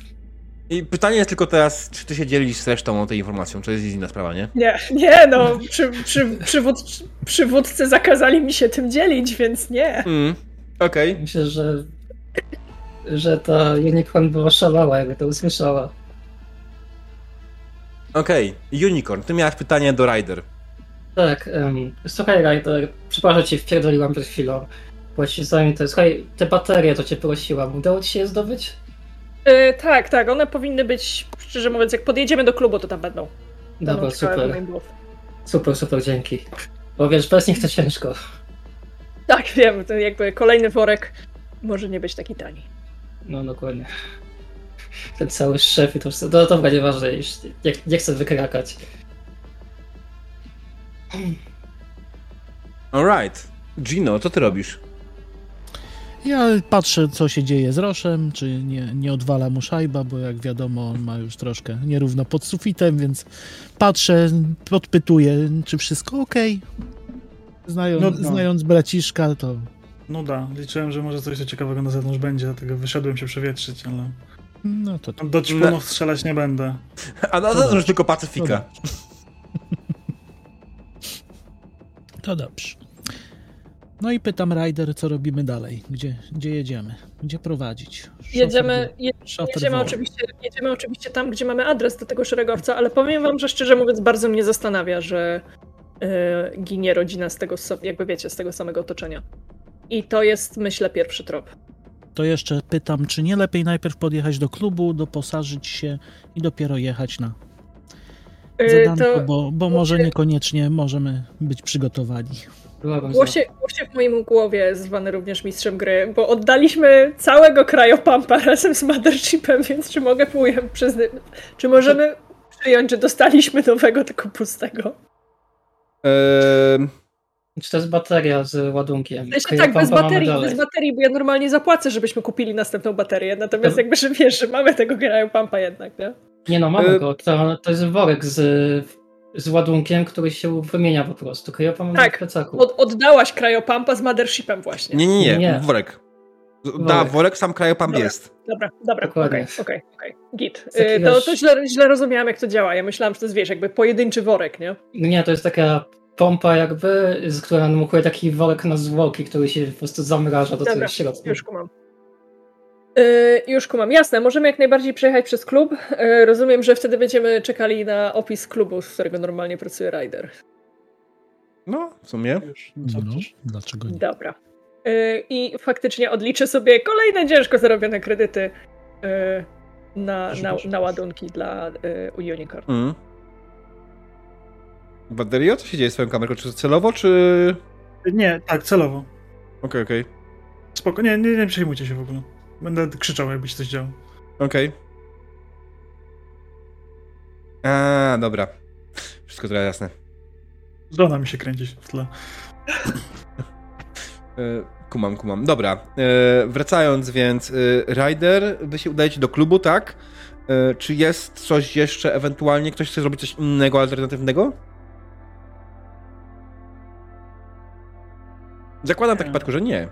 I pytanie jest tylko teraz, czy ty się dzielisz z resztą tej informacją, czy jest inna sprawa, nie? Nie, nie, no, przy, przy, przywód, przywódcy zakazali mi się tym dzielić, więc nie. Mm, Okej. Okay. Myślę, że że ta Unicorn była szalała, jakby to usłyszała. Okej, okay. Unicorn, ty miałeś pytanie do Ryder. Tak, um, słuchaj Ryder, przepraszam cię, wpierdoliłam przed chwilą. Bo ci to, słuchaj, te baterie to cię prosiłam, udało ci się je zdobyć? Yy, tak, tak, one powinny być, szczerze mówiąc, jak podjedziemy do klubu, to tam będą. Dobra, super. Super, super, dzięki. Bo wiesz, bez nich to ciężko. Tak, wiem, to jakby kolejny worek może nie być taki tani. No dokładnie. Ten cały szef i to wszystko. No dobra, nieważne, już nie, nie chcę wykrakać. Alright. Gino, co ty robisz? Ja patrzę, co się dzieje z Roszem, czy nie, nie odwala mu szajba, bo jak wiadomo, on ma już troszkę nierówno pod sufitem, więc patrzę, podpytuję, czy wszystko ok. Znając, no, no. znając braciszka, to no da, liczyłem, że może coś ciekawego na zewnątrz będzie, dlatego wyszedłem się przewietrzyć, ale... No to... Do ćpunów no. strzelać nie będę. A na zewnątrz tylko Pacyfika. To dobrze. No i pytam Ryder, co robimy dalej? Gdzie, gdzie jedziemy? Gdzie prowadzić? Szofer, jedziemy, je, jedziemy, oczywiście, jedziemy oczywiście tam, gdzie mamy adres do tego szeregowca, ale powiem wam, że szczerze mówiąc bardzo mnie zastanawia, że yy, ginie rodzina z tego, jakby wiecie, z tego samego otoczenia. I to jest, myślę, pierwszy trop. To jeszcze pytam, czy nie lepiej najpierw podjechać do klubu, doposażyć się i dopiero jechać na y, zadanko, to... bo, bo może niekoniecznie możemy być przygotowani. Głosie, głosie w moim głowie zwany również mistrzem gry, bo oddaliśmy całego krajopampa razem z Mothershipem, więc czy mogę przyznać, czy możemy przyjąć, że dostaliśmy nowego, tylko pustego? Eee... Czy to jest bateria z ładunkiem? Jeszcze tak, bez baterii, bez baterii, bo ja normalnie zapłacę, żebyśmy kupili następną baterię, natomiast to... jakby, że wiesz, że mamy tego pampa jednak, nie? Nie no, mamy y- go, to, to jest worek z, z ładunkiem, który się wymienia po prostu. Krajopamp tak, w plecaku. Od, oddałaś krajopampa z mothershipem właśnie. Nie, nie, nie, nie. worek. Da, Worek. sam Dobra. jest. Dobra, dobra, okej, okej, okej. Git. Taki Y, To, to źle, źle rozumiałam, jak to działa. Ja myślałam, że to jest, wiesz, jakby pojedynczy worek, nie? Nie, to jest taka pompa jakby, z która namukuje taki worek na zwłoki, który się po prostu zamraża do Dobra, tego środka. Już kumam. Y, już kumam. Jasne, możemy jak najbardziej przejechać przez klub. Y, rozumiem, że wtedy będziemy czekali na opis klubu, z którego normalnie pracuje Ryder. No, w sumie. No, dlaczego nie? Dobra. Y, I faktycznie odliczę sobie kolejne ciężko zarobione kredyty y, na, na, na ładunki dla y, Unicorn. Mm. Baterio, co się dzieje z twoją kamerką? Czy celowo, czy... Nie, tak, celowo. Okej, okej. Spoko, nie, nie, nie przejmujcie się w ogóle. Będę krzyczał, jakby się coś działo. Okej. A, dobra. Wszystko teraz jasne. Żona mi się kręci w tle. E, Kumam, kumam. Dobra. E, wracając więc, e, Ryder, wy się udajecie do klubu, tak? Czy jest coś jeszcze ewentualnie? Ktoś chce zrobić coś innego, alternatywnego? Zakładam w takim przypadku, że nie.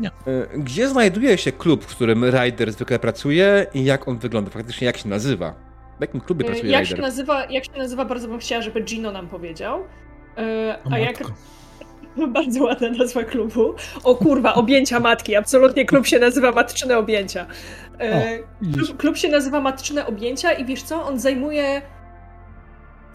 Nie. E, Gdzie znajduje się klub, w którym Ryder zwykle pracuje i jak on wygląda? Faktycznie jak się nazywa? W jakim klubie Y, pracuje Jak się, Ryder? nazywa, jak się nazywa, bardzo bym chciała, żeby Gino nam powiedział. O A jak. Bardzo ładna nazwa klubu. O kurwa, objęcia matki. Absolutnie klub się nazywa Matczyne Objęcia. E, Widzisz? klub, klub się nazywa Matczyne Objęcia i wiesz co? On zajmuje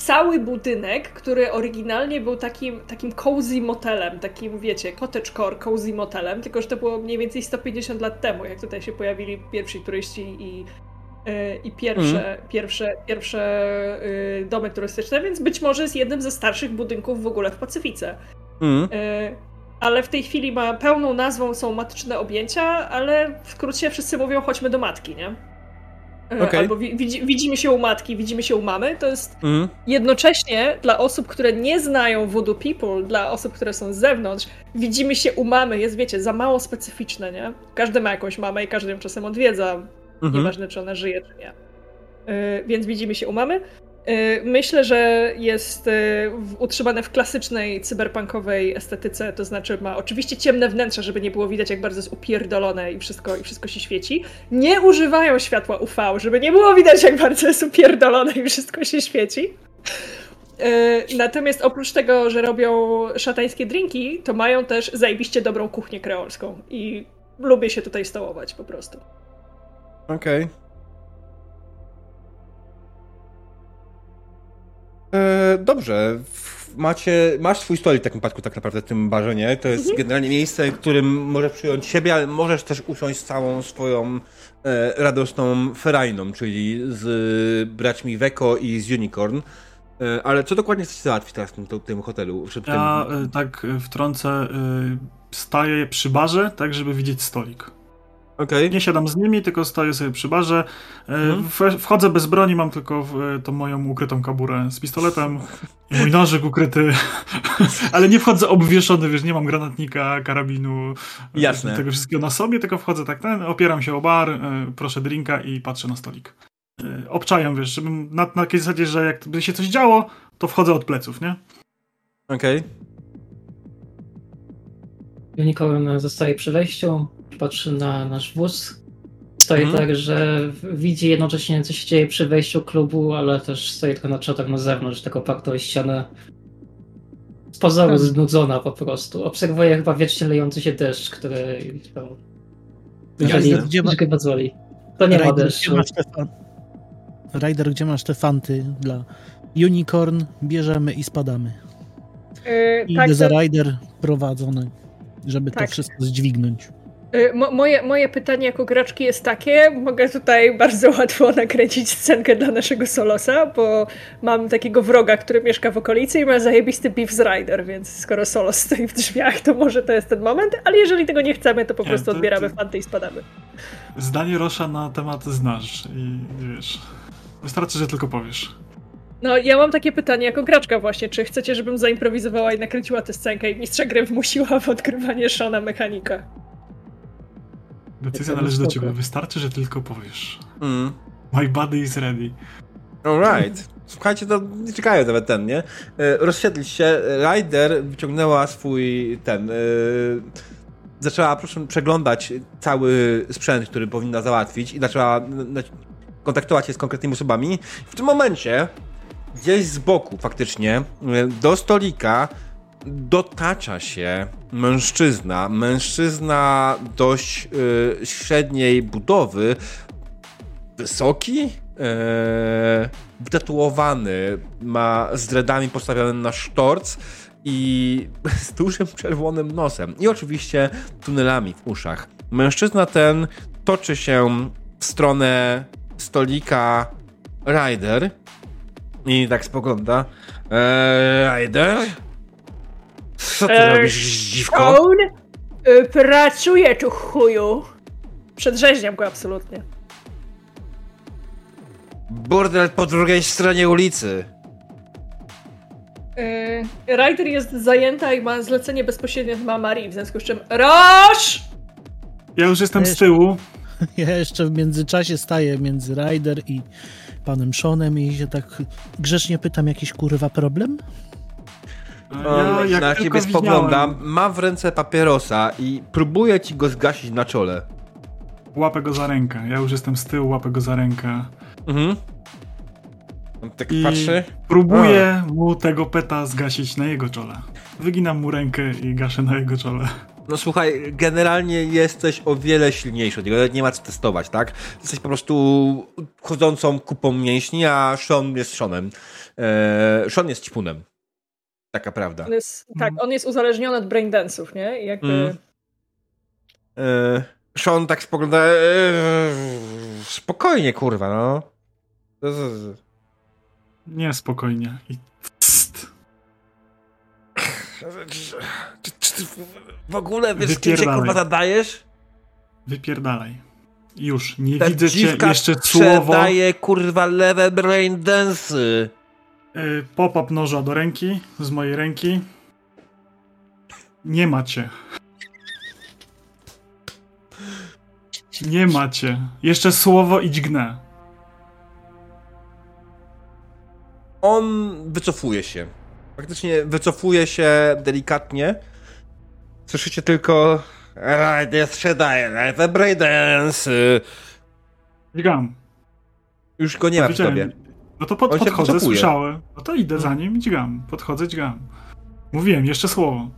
cały budynek, który oryginalnie był takim, takim cozy motelem, takim wiecie, cottagecore cozy motelem, tylko że to było mniej więcej 150 lat temu, jak tutaj się pojawili pierwsi turyści i, e, i pierwsze, pierwsze, pierwsze y, domy turystyczne, więc być może jest jednym ze starszych budynków w ogóle w Pacyfice. Mm. Ale w tej chwili ma pełną nazwą są matyczne objęcia, ale w skrócie wszyscy mówią chodźmy do matki, nie? E, Okej. Albo wi- widzi, widzimy się u matki, widzimy się u mamy. To jest Mm. jednocześnie dla osób, które nie znają Voodoo People, dla osób, które są z zewnątrz, widzimy się u mamy jest, wiecie, za mało specyficzne, nie? Każdy ma jakąś mamę i każdy ją czasem odwiedza, Mhm. nieważne czy ona żyje, czy nie. Y, Więc widzimy się u mamy. Y, Myślę, że jest y, utrzymane w klasycznej cyberpunkowej estetyce, to znaczy ma oczywiście ciemne wnętrze, żeby nie było widać, jak bardzo jest upierdolone i wszystko, i wszystko się świeci. Nie używają światła UV, żeby nie było widać, jak bardzo jest upierdolone i wszystko się świeci. Y, Natomiast oprócz tego, że robią szatańskie drinki, to mają też zajebiście dobrą kuchnię kreolską i lubię się tutaj stołować po prostu. Okej. E, dobrze. Macie, masz swój stolik w takim przypadku tak naprawdę w tym barze, nie? To jest generalnie miejsce, w którym możesz przyjąć siebie, ale możesz też usiąść z całą swoją e, radosną ferajną, czyli z braćmi Weko i z Unicorn. E, ale co dokładnie chcecie załatwić teraz w tym, tym hotelu? Przy tym... Ja y, tak y, wtrącę, staję przy barze, tak żeby widzieć stolik. Okej. Nie siadam z nimi, tylko stoję sobie przy barze. Y, Mhm. Wchodzę bez broni, mam tylko y, tą moją ukrytą kaburę z pistoletem i mój nożyk ukryty. Ale nie wchodzę obwieszony, wiesz, nie mam granatnika, karabinu, y, Jasne. tego wszystkiego na sobie, tylko wchodzę tak ten, opieram się o bar, proszę drinka i patrzę na stolik. Obczajam, wiesz, żebym na, na takiej zasadzie, że jak by się coś działo, to wchodzę od pleców, nie? Okej. Unicorn zostaje przy wejściu, patrzy na nasz wóz. Stoi Mhm. tak, że widzi jednocześnie, co się dzieje przy wejściu klubu, ale też stoi tylko na czatach na zewnątrz, tak oparto o ścianę. Z pozoru Mhm. znudzona po prostu. Obserwuje chyba wiecznie lejący się deszcz, który Jeżeli gdzie ma- pozwoli. To nie ma Ryder, deszczu. gdzie masz te fan... Ryder, gdzie masz te fanty dla Unicorn? Bierzemy i spadamy. Yy, Idę tak, za to- Ryder prowadzony, żeby Tak. to wszystko zdźwignąć. Y, Mo, moje, moje pytanie jako graczki jest takie, mogę tutaj bardzo łatwo nakręcić scenkę dla naszego Solosa, bo mam takiego wroga, który mieszka w okolicy i ma zajebisty beef z Rider, więc skoro Solos stoi w drzwiach, to może to jest ten moment, ale jeżeli tego nie chcemy, to po Nie, prostu to- odbieramy to- fanty i spadamy. Zdanie Rosza na temat znasz i wiesz. Wystarczy, że tylko powiesz. No, ja mam takie pytanie jako graczka właśnie, czy chcecie, żebym zaimprowizowała i nakręciła tę scenkę i mistrza gry wmusiła w odkrywanie Shona mechanika? Decyzja należy do ciebie. Wystarczy, że tylko powiesz. Mm. My body is ready. Alright. Słuchajcie, to nie czekają nawet ten, nie? E, Rozsiedlić się. Ryder wyciągnęła swój ten. e, zaczęła proszę, przeglądać cały sprzęt, który powinna załatwić i zaczęła kontaktować się z konkretnymi osobami. W tym momencie gdzieś z boku faktycznie do stolika dotacza się mężczyzna, mężczyzna dość yy, średniej budowy, wysoki, yy, ma z dreadami postawiony na sztorc i z dużym czerwonym nosem i oczywiście tunelami w uszach. Mężczyzna ten toczy się w stronę stolika Ryder i tak spogląda. Eee, Ryder? Co ty eee, robisz, dziwko? Stone? Y, pracuję tu, chuju. Przedrzeźniam go absolutnie. Burdel po drugiej stronie ulicy. Yy, Ryder jest zajęta i ma zlecenie bezpośrednie od Mamari, w związku z czym Roż! Ja już jestem z tyłu. Ja jeszcze w międzyczasie staję między Ryder i panem Seanem i się tak grzecznie pytam, jakiś kurwa problem? Ja, jak na ciebie spoglądam, ma w ręce papierosa i próbuje ci go zgasić na czole. Łapę go za rękę. Ja już jestem z tyłu, łapę go za rękę. Mhm. tak I patrzy. Próbuję A. mu tego peta zgasić na jego czole. Wyginam mu rękę i gaszę na jego czole. No słuchaj, generalnie jesteś o wiele silniejszy od niego, nie ma co testować, tak? Jesteś po prostu chodzącą kupą mięśni, a Sean jest Seanem. Eee, Sean jest ćpunem. Taka prawda. On jest, tak, on jest uzależniony od braindance'ów, nie? I jakby... Mm. Eee, Sean tak spogląda... Eee, spokojnie, kurwa, no. Nie, spokojnie. I... Czy, czy ty w ogóle wiesz, kim się kurwa zadajesz? Wypierdalaj. Już, nie Ta widzę cię jeszcze słowo. daje kurwa lewe brain dance. Yy, Pop-up noża do ręki, z mojej ręki. Nie macie. Nie macie. Jeszcze słowo i dźgnę. On wycofuje się. Faktycznie wycofuje się delikatnie. Słyszycie tylko Rajdę sprzedaję, Rajdę Braidance. Dźgam. Już go nie ma w tobie. No to pod, podchodzę, słyszałem. No to idę za nim i dźgam. Podchodzę, dźgam. Mówiłem, jeszcze słowo.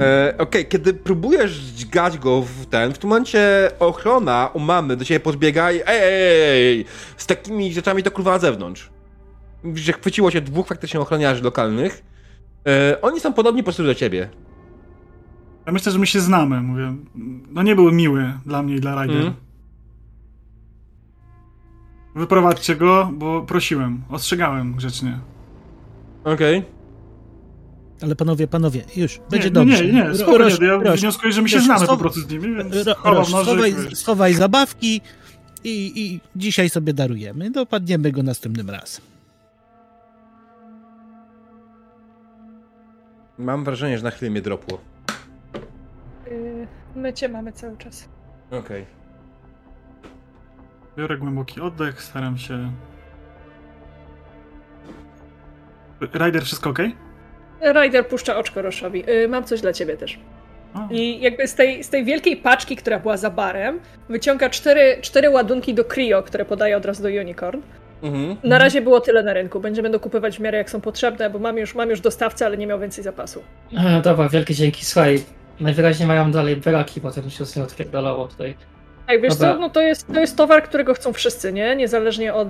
E, Okej, okay. kiedy próbujesz dźgać go w ten, w tym momencie ochrona u mamy do ciebie podbiega i ej, ej, ej, z takimi rzeczami to kurwa na zewnątrz. Że chwyciło się dwóch faktycznie ochroniarzy lokalnych. E, oni są podobni po prostu do ciebie. Ja myślę, że my się znamy, mówię. No nie były miłe dla mnie i dla Ryder. Mm. Wyprowadźcie go, bo prosiłem, ostrzegałem grzecznie. Okej. Okay. Ale panowie, panowie, już, będzie no nie, dobrze. Nie, nie, spokojnie, Roż, ja Roż, wnioskuję, że my się Roż, znamy po prostu z nimi, więc Ro, Roż, schowaj, schowaj zabawki i, i dzisiaj sobie darujemy. Dopadniemy go następnym razem. Mam wrażenie, że na chwilę mnie dropło. Yy, my cię mamy cały czas. Okej. Okay. Biorę głęboki oddech, staram się... Ryder, wszystko ok? Ryder puszcza oczko Roszowi. Yy, mam coś dla ciebie też. I jakby z tej, z tej wielkiej paczki, która była za barem, wyciąga cztery, cztery ładunki do Cryo, które podaje od razu do Unicorn. Mhm. Na razie było tyle na rynku. Będziemy dokupywać w miarę jak są potrzebne, bo mam już, mam już dostawcę, ale nie miał więcej zapasu. E, dobra, wielkie dzięki. Słuchaj, najwyraźniej mają dalej braki, potem się z odpierdalało tutaj. Tak, wiesz Dobra. co, no to jest, to jest towar, którego chcą wszyscy, nie? Niezależnie od,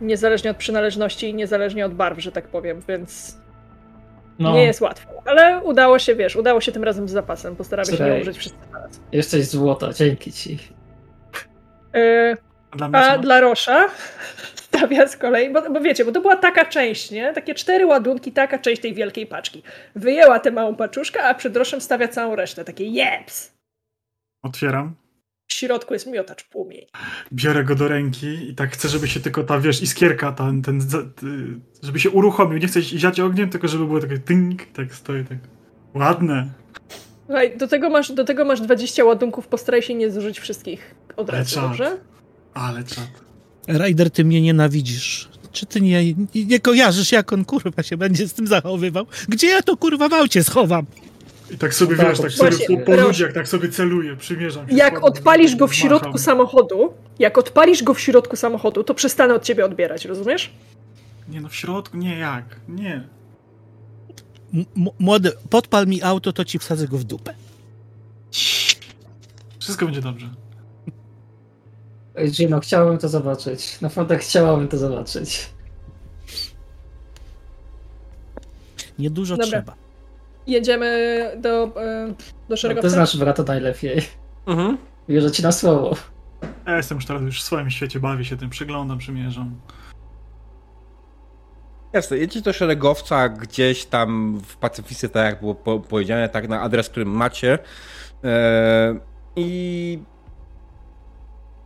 niezależnie od przynależności i niezależnie od barw, że tak powiem, więc no. nie jest łatwo. Ale udało się, wiesz, udało się tym razem z zapasem. Postaramy Słuchaj, się nie użyć wszyscy teraz. Jesteś złota, dzięki ci. Yy, dla a dla Rosza stawia z kolei, bo, bo, wiecie, bo to była taka część, nie? Takie cztery ładunki, taka część tej wielkiej paczki. Wyjęła tę małą paczuszkę, a przed Roszem stawia całą resztę. Takie jeps! Otwieram. W środku jest miotacz płomieni. Biorę go do ręki i tak chcę, żeby się tylko ta, wiesz, iskierka, ten, ten, żeby się uruchomił. Nie chcę ziać ogniem, tylko żeby było takie tynk, tak stoi, tak ładne. Słuchaj, do tego masz, do tego masz 20 ładunków, postaraj się nie zużyć wszystkich od razu, dobrze? Ale czad. Ryder, ty mnie nienawidzisz. Czy ty nie, nie kojarzysz, jak on kurwa się będzie z tym zachowywał? Gdzie ja to kurwa w aucie schowam? I tak sobie, Tak, wiesz, tak właśnie, sobie po, po ludziach tak sobie celuję, przymierzam się. Jak odpalisz go w środku samochodu, jak odpalisz go w środku samochodu, to przestanę od ciebie odbierać, rozumiesz? Nie no, w środku? Nie, jak? Nie. M- młody, podpal mi auto, to ci wsadzę go w dupę. Wszystko będzie dobrze. Gino, chciałbym to zobaczyć. Naprawdę chciałabym to zobaczyć. Niedużo Dobra. trzeba. Jedziemy do, e, do No, szeregowca. ty znasz brata najlepiej. Mhm. Wierzę ci na słowo. Ja jestem już teraz już w swoim świecie, bawię się tym, przyglądam, przymierzam. Jasne, jedziecie do szeregowca gdzieś tam w Pacyfice, tak jak było po powiedziane, tak na adres, który macie. E, I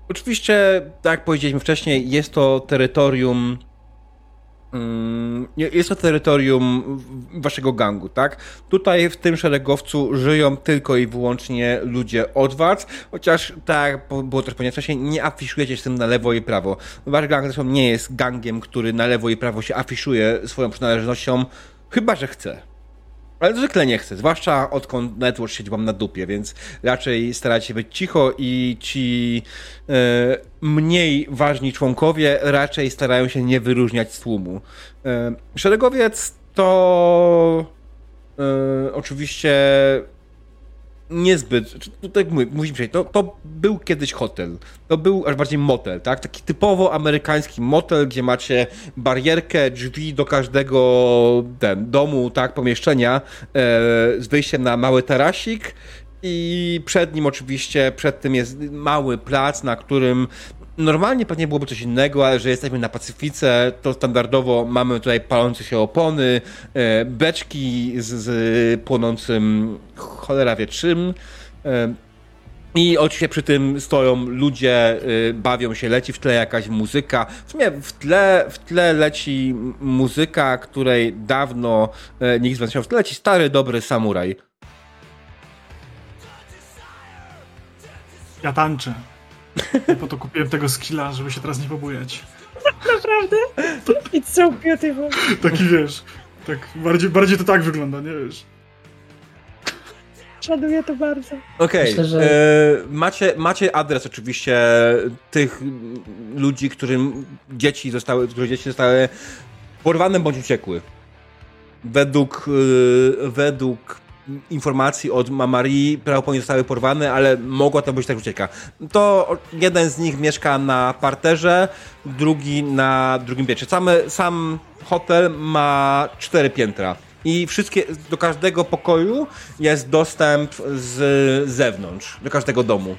oczywiście, tak jak powiedzieliśmy wcześniej, jest to terytorium. mm, Jest to terytorium waszego gangu, tak? Tutaj w tym szeregowcu żyją tylko i wyłącznie ludzie od was, chociaż tak było też powiedziane wcześniej, nie afiszujecie się z tym na lewo i prawo. Wasz gang zresztą nie jest gangiem, który na lewo i prawo się afiszuje swoją przynależnością, chyba że chce. Ale zwykle nie chce, zwłaszcza odkąd Netwatch siedzi wam na dupie, więc raczej staracie się być cicho i ci e, mniej ważni członkowie raczej starają się nie wyróżniać z tłumu. E, szeregowiec to e, oczywiście niezbyt, tak mówię, musimy przejść, to, to był kiedyś hotel, to był aż bardziej motel, tak? Taki typowo amerykański motel, gdzie macie barierkę, drzwi do każdego ten, domu, tak, pomieszczenia e, z wyjściem na mały tarasik i przed nim oczywiście, przed tym jest mały plac, na którym Normalnie pewnie byłoby coś innego, ale że jesteśmy na Pacyfice, to standardowo mamy tutaj palące się opony, e, beczki z, z płonącym cholera wie czym. E, I oczywiście przy tym stoją ludzie, y, bawią się, leci w tle jakaś muzyka. W sumie w tle, w tle leci muzyka, której dawno e, nikt z. W tle leci stary, dobry samuraj. Ja tańczę. Ja po to kupiłem tego skilla, żeby się teraz nie pobujać. Naprawdę? It's so beautiful. Taki wiesz, tak bardziej, bardziej to tak wygląda, nie wiesz. Szanuję to bardzo. Okej, Myślę, że- e, macie, macie adres oczywiście tych ludzi, którym dzieci zostały, których dzieci zostały porwane bądź uciekły. Według, e, według informacji od Mamarii prawdopodobnie zostały porwane, ale mogła to być tak ucieka. To jeden z nich mieszka na parterze, drugi na drugim piętrze. Sam, sam hotel ma cztery piętra. I wszystkie, do każdego pokoju jest dostęp z zewnątrz, do każdego domu.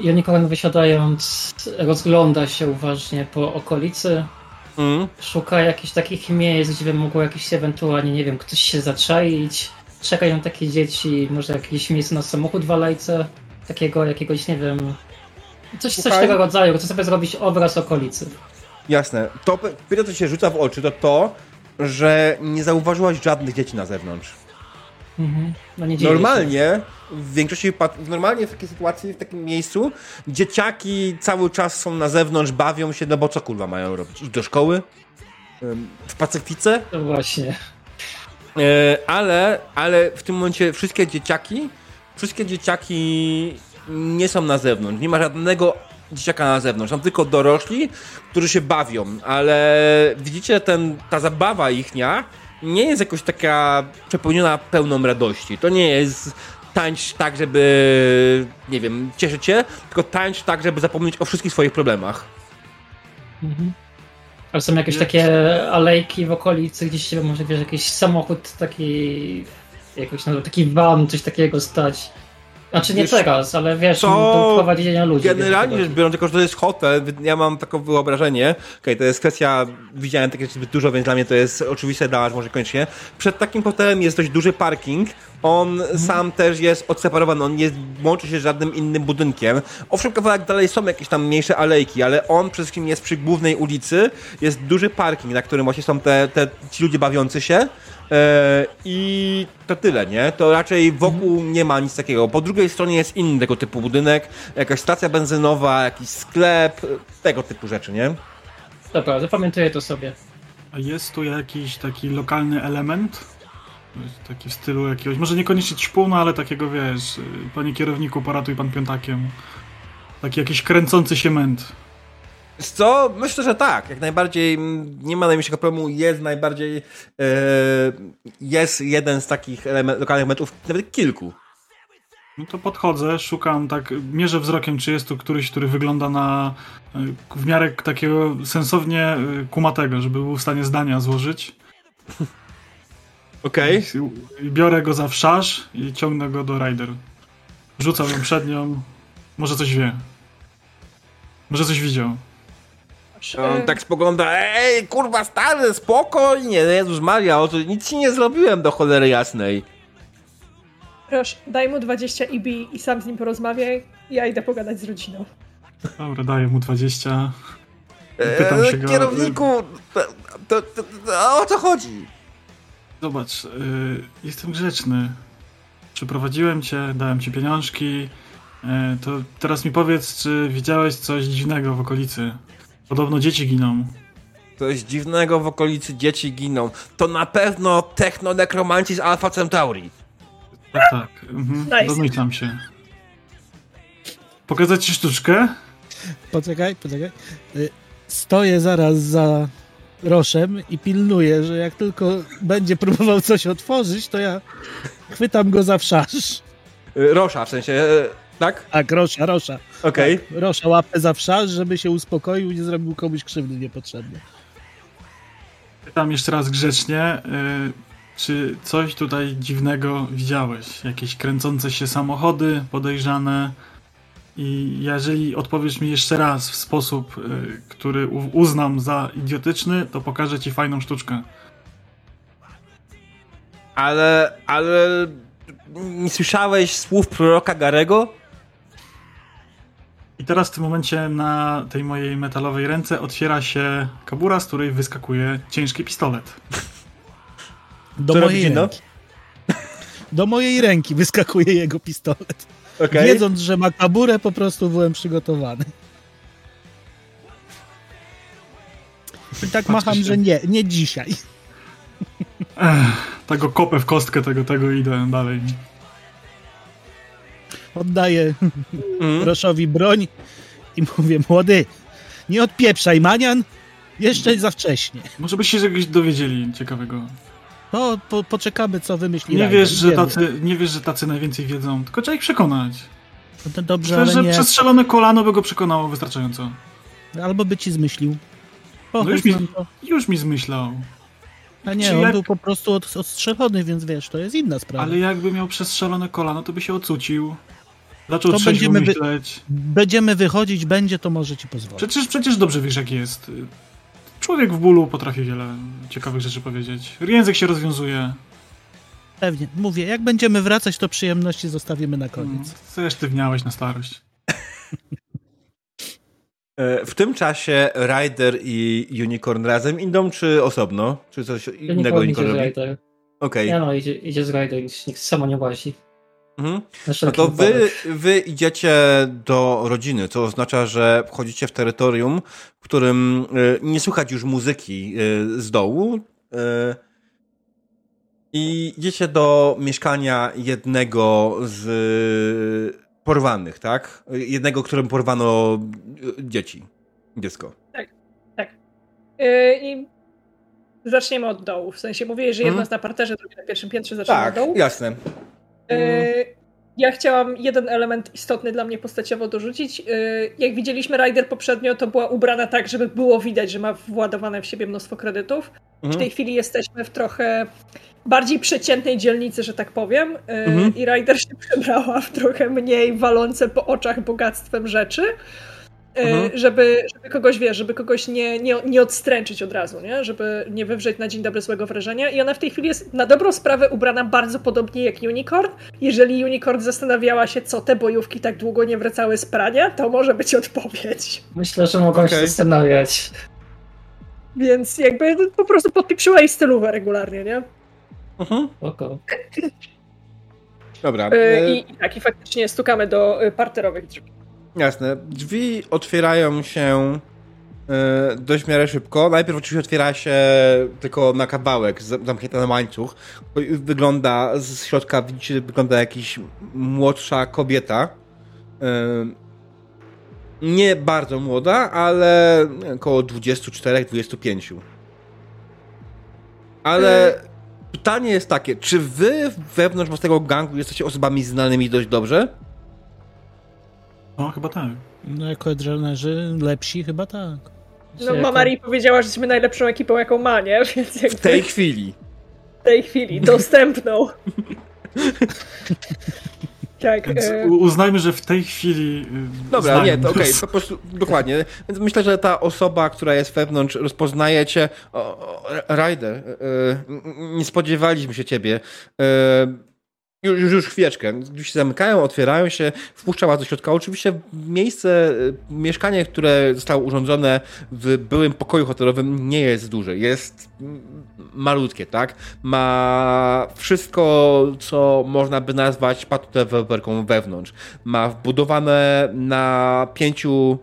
Unicorn wysiadając rozgląda się uważnie po okolicy. Mm. Szuka jakichś takich miejsc, gdzie by mogło jakieś ewentualnie, nie wiem, ktoś się zaczaić. Czekają takie dzieci, może jakieś miejsce na samochód w alejce. Takiego jakiegoś, nie wiem... Coś, coś tego rodzaju. Chcę sobie zrobić obraz okolicy. Jasne. To pierwsze, co się rzuca w oczy, to to, że nie zauważyłaś żadnych dzieci na zewnątrz. Mhm. No. Normalnie, w większości normalnie w takiej sytuacji, w takim miejscu, dzieciaki cały czas są na zewnątrz, bawią się, no bo co kurwa mają robić? Iść do szkoły? W Pacyfice? No właśnie. E, ale, ale w tym momencie wszystkie dzieciaki, wszystkie dzieciaki nie są na zewnątrz. Nie ma żadnego dzieciaka na zewnątrz. Są tylko dorośli, którzy się bawią, ale widzicie, ten, ta zabawa ichnia nie jest jakoś taka przepełniona pełną radości. To nie jest tańcz tak, żeby, nie wiem, cieszyć się, tylko tańcz tak, żeby zapomnieć o wszystkich swoich problemach. Mhm. Ale są jakieś takie alejki w okolicy, gdzieś się może wiesz, jakiś samochód taki, jakoś no, taki van, coś takiego stać. Znaczy nie Wiesz, teraz, ale wiesz, to prowadzenia ludzi. Generalnie rzecz biorąc, tylko że to jest hotel, ja mam takie wyobrażenie, okej, to jest kwestia, widziałem takie zbyt dużo, więc dla mnie to jest oczywiste, dla was może koniecznie. Przed takim hotelem jest dość duży parking, on sam też jest odseparowany, on nie łączy się z żadnym innym budynkiem. Owszem, kawałek dalej są jakieś tam mniejsze alejki, ale on przede wszystkim jest przy głównej ulicy, jest duży parking, na którym właśnie są te, te ci ludzie bawiący się. E, I to tyle, nie? To raczej wokół nie ma nic takiego. Po drugiej stronie jest inny tego typu budynek, jakaś stacja benzynowa, jakiś sklep, tego typu rzeczy, nie? Dobra, zapamiętuję to sobie. A jest tu jakiś taki lokalny element? Takie w stylu jakiegoś, może niekoniecznie ćpuna, ale takiego, wiesz, y, panie kierowniku, poratuj pan piątakiem. Taki jakiś kręcący się męt. Co? Myślę, że tak. Jak najbardziej mm, nie ma najmniejszego problemu. Jest najbardziej. Yy, jest jeden z takich element, lokalnych metów, nawet kilku. No to podchodzę, szukam tak, mierzę wzrokiem, czy jest tu któryś, który wygląda na y, w miarę takiego sensownie y, kumatego, żeby był w stanie zdania złożyć. Okej. Okay. Biorę go za wszarz i ciągnę go do Rider. Rzucam ją przed nią. Może coś wie. Może coś widział. On tak spogląda, ej, kurwa stary, spokojnie, no Jezus Maria, o to nic ci nie zrobiłem do cholery jasnej. Proszę, daj mu 20 IB i sam z nim porozmawiaj, ja idę pogadać z rodziną. Dobra, daję mu 20. Pytam eee, się go. Kierowniku, to, to, to, o co chodzi? Zobacz, y, jestem grzeczny. Przyprowadziłem cię, dałem ci pieniążki. Y, to teraz mi powiedz, czy widziałeś coś dziwnego w okolicy? Podobno dzieci giną. Coś dziwnego w okolicy dzieci giną. To na pewno techno-nekromanci z Alpha Centauri. Tak, tak. Mhm. Nice. Domyślam się. Pokazać ci sztuczkę? Poczekaj, poczekaj. Y, stoję zaraz za Roszem i pilnuję, że jak tylko będzie próbował coś otworzyć, to ja chwytam go za wszarz. Y, Rosza, w sensie, y, tak? Tak, Rosza, Rosza. Okej. Okay. Tak, Rosza łapę za wszarz, żeby się uspokoił i nie zrobił komuś krzywdy niepotrzebnie. Pytam jeszcze raz grzecznie, czy coś tutaj dziwnego widziałeś? Jakieś kręcące się samochody podejrzane? I jeżeli odpowiesz mi jeszcze raz w sposób, y, który uznam za idiotyczny, to pokażę ci fajną sztuczkę. Ale, ale nie słyszałeś słów proroka Garego? I teraz w tym momencie na tej mojej metalowej ręce otwiera się kabura, z której wyskakuje ciężki pistolet. Do Co mojej ręki. Do mojej ręki wyskakuje jego pistolet. Okay. Wiedząc, że ma kaburę, po prostu byłem przygotowany. I tak macham, się. że nie, nie dzisiaj. Ech, tego kopę w kostkę, tego, tego idę dalej. Oddaję mm. Roszowi broń i mówię, młody, nie odpieprzaj manian, jeszcze za wcześnie. Może byście się czegoś dowiedzieli ciekawego. No, po, poczekamy, co wymyśli. Nie wiesz, że tacy, nie wiesz, że tacy najwięcej wiedzą, tylko trzeba ich przekonać. No to dobrze, Myślę, że nie... przestrzelone kolano by go przekonało wystarczająco. Albo by ci zmyślił. no już, mi, już mi zmyślał. A nie, Czy on jak... był po prostu od, odstrzelony, więc wiesz, to jest inna sprawa. Ale jakby miał przestrzelone kolano, to by się ocucił. Zaczął to będziemy myśleć. Wy... Będziemy wychodzić, będzie, to może ci pozwolić. Przecież, przecież dobrze wiesz, jak jest. Człowiek w bólu potrafi wiele ciekawych rzeczy powiedzieć. Język się rozwiązuje. Pewnie. Mówię, jak będziemy wracać, to przyjemności zostawimy na koniec. Hmm, co sztywniałeś na starość. E, w tym czasie Ryder i Unicorn razem idą, czy osobno? Czy coś Unicorn innego Unicorn robi? Okej. Okay. Ja no, idzie, idzie z Ryder, nikt samo nie łazi. Mhm. No to wy, wy idziecie do rodziny, co oznacza, że wchodzicie w terytorium, w którym y, nie słychać już muzyki y, z dołu. Y, I idziecie do mieszkania jednego z porwanych, tak? Jednego, którym porwano dzieci. Dziecko. Tak, tak. I zaczniemy od dołu. W sensie mówię, że jedno mhm. jest na parterze, drugie na pierwszym piętrze, zaczniemy tak, od dołu. Tak, jasne. E, ja chciałam jeden element istotny dla mnie postaciowo dorzucić. E, jak widzieliśmy Rider poprzednio, to była ubrana tak, żeby było widać, że ma władowane w siebie mnóstwo kredytów. Mhm. W tej chwili jesteśmy w trochę bardziej przeciętnej dzielnicy, że tak powiem. E, mhm. I Rider się przebrała w trochę mniej walące po oczach bogactwem rzeczy. E, mhm. żeby, żeby kogoś, wiesz, żeby kogoś nie, nie, nie odstręczyć od razu, nie? Żeby nie wywrzeć na dzień dobry złego wrażenia. I ona w tej chwili jest na dobrą sprawę ubrana bardzo podobnie jak Unicorn. Jeżeli Unicorn zastanawiała się, co te bojówki tak długo nie wracały z prania, to może być odpowiedź. Myślę, że mogą okay. się zastanawiać. Więc jakby po prostu podpieprzyła jej stylówę regularnie, nie? Mhm. Oko. Dobra. E, I, I tak, i faktycznie stukamy do parterowych drzwi. Jasne. Drzwi otwierają się e, dość w miarę szybko. Najpierw oczywiście otwiera się tylko na kawałek, zamknięta na łańcuch. Wygląda z środka, widzicie, wygląda jakiś młodsza kobieta. E, nie bardzo młoda, ale około 24-25. Ale pytanie jest takie, czy wy wewnątrz własnego gangu jesteście osobami znanymi dość dobrze? No, chyba tak. No jako adrenerzy lepsi chyba tak. No Mamari powiedziała, że jesteśmy najlepszą ekipą, jaką ma, nie? Więc W tej chwili. W tej chwili, dostępną. tak. E... uznajmy, że w tej chwili. y, Dobra, znają nie, to okej, nas. po prostu dokładnie. Więc myślę, że ta osoba, która jest wewnątrz, rozpoznaje cię. O, o, Ryder, e, e, nie spodziewaliśmy się ciebie. E, już, już, chwileczkę. Drzwi się zamykają, otwierają się, wpuszcza was do środka. Oczywiście miejsce, e, mieszkanie, które zostało urządzone w byłym pokoju hotelowym nie jest duże. Jest mm, malutkie, tak? Ma wszystko, co można by nazwać patodeweloperką wewnątrz. Ma wbudowane na pięciu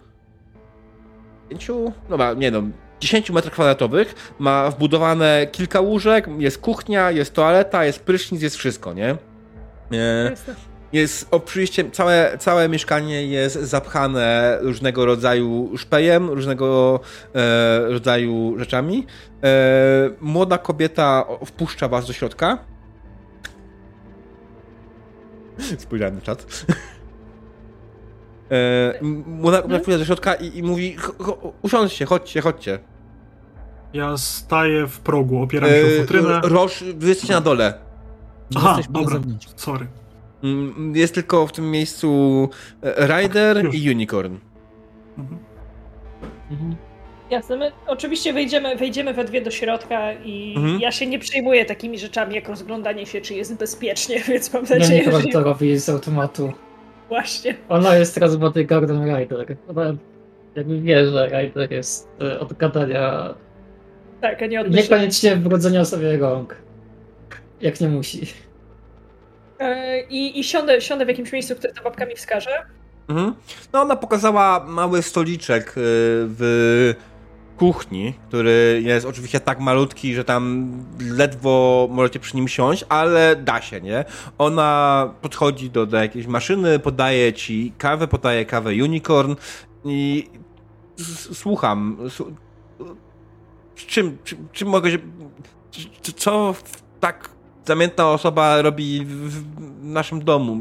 pięciu, dobra, nie no, 10 metrów kwadratowych, ma wbudowane kilka łóżek, jest kuchnia, jest toaleta, jest prysznic, jest wszystko, nie? E, jest oczywiście całe, całe mieszkanie jest zapchane różnego rodzaju szpejem, różnego e, rodzaju rzeczami. E, młoda kobieta wpuszcza was do środka. Spojrzałem na czat. E, młoda kobieta wpuszcza do środka i, i mówi: "Cho- cho- usiądźcie, chodźcie, chodźcie. Ja staję w progu, opieram się o E, futrynę. Roż, wy jesteście na dole. Aha, Jesteśmy na dobra. zewnątrz. Sorry. Mm, Jest tylko w tym miejscu e, Rider Już. i Unicorn. Mhm. Mhm. Jasne, my oczywiście wejdziemy, wejdziemy we dwie do środka i Mhm. ja się nie przejmuję takimi rzeczami jak rozglądanie się, czy jest bezpiecznie, więc mam Ja nadzieję, nie że to robi z automatu. właśnie. Ona jest teraz bodyguardem Ryder. Ona jakby wie, że Ryder jest e, od gadania. Tak, a nie od. Niekoniecznie wrodzenia sobie rąk. Jak nie musi. E, I, i siądę, siądę w jakimś miejscu, które ta babka mi wskaże. Mhm. No ona pokazała mały stoliczek y, w kuchni, który jest oczywiście tak malutki, że tam ledwo możecie przy nim siąść, ale da się, nie? Ona podchodzi do, do jakiejś maszyny, podaje ci kawę, podaje kawę Unicorn i słucham. Su- czym, czym, czym mogę się... Co tak zamiętna osoba robi w, naszym domu?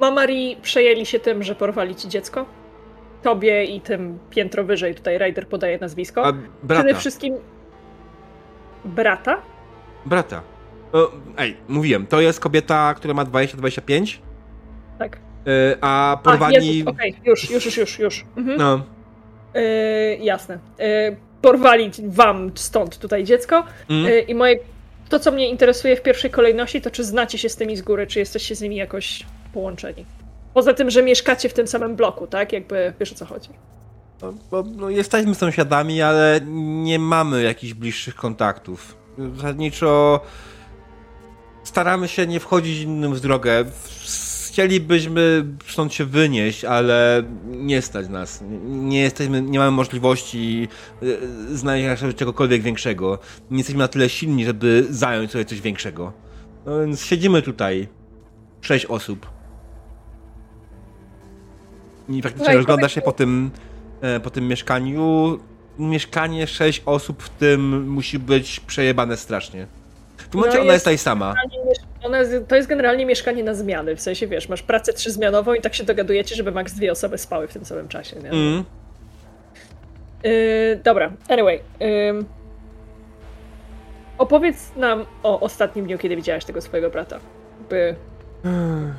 Mamari przejęli się tym, że porwali ci dziecko. Tobie i tym piętro wyżej, tutaj Ryder podaje nazwisko. A brata. Przede wszystkim brata? Brata. O, ej, mówiłem, to jest kobieta, która ma 20-25, Tak. yy, a porwani... Okej, już, już, już, już, już. Mhm. No, E, jasne. E, porwali wam stąd tutaj dziecko mm, i moje... To, co mnie interesuje w pierwszej kolejności, to czy znacie się z tymi z góry, czy jesteście z nimi jakoś połączeni. Poza tym, że mieszkacie w tym samym bloku, tak? Jakby wiesz o co chodzi. no, no, jesteśmy sąsiadami, ale nie mamy jakichś bliższych kontaktów. Zasadniczo staramy się nie wchodzić innym w drogę. Chcielibyśmy stąd się wynieść, ale nie stać nas. Nie jesteśmy, nie mamy możliwości y, znalezienia czegokolwiek większego. Nie jesteśmy na tyle silni, żeby zająć sobie coś większego. No więc siedzimy tutaj. Sześć osób. I faktycznie rozglądasz się po tym, e, po tym mieszkaniu. Mieszkanie, sześć osób, w tym musi być przejebane strasznie. W tym momencie No ona jest- jest tutaj sama. One, to jest generalnie mieszkanie na zmiany, w sensie wiesz, masz pracę trzyzmianową i tak się dogadujecie, żeby maks dwie osoby spały w tym samym czasie. Nie? Mm. Yy, dobra, anyway. ym, opowiedz nam o ostatnim dniu, kiedy widziałaś tego swojego brata. By...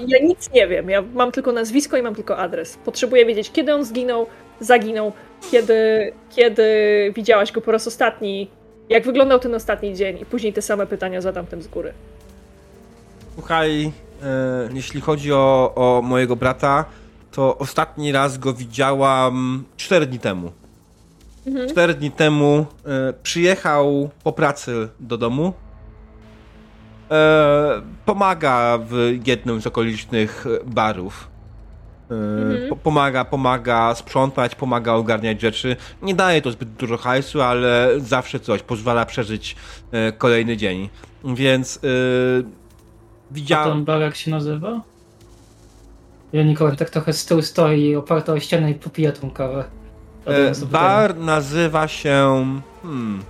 Ja nic nie wiem, ja mam tylko nazwisko i mam tylko adres. Potrzebuję wiedzieć, kiedy on zginął, zaginął, kiedy, kiedy widziałaś go po raz ostatni, jak wyglądał ten ostatni dzień i później te same pytania zadam tym z góry. Słuchaj, e, jeśli chodzi o, o mojego brata, to ostatni raz go widziałam 4 dni temu. Mhm. 4 dni temu e, przyjechał po pracy do domu. E, pomaga w jednym z okolicznych barów. Mhm. Po pomaga, pomaga sprzątać, pomaga ogarniać rzeczy. Nie daje to zbyt dużo hajsu, ale zawsze coś, pozwala przeżyć kolejny dzień. Więc widziałem... A ten bar jak się nazywa? Unicorn tak trochę z tyłu stoi oparta o ścianę i popija tą kawę. E, bar nazywa się... Hmm,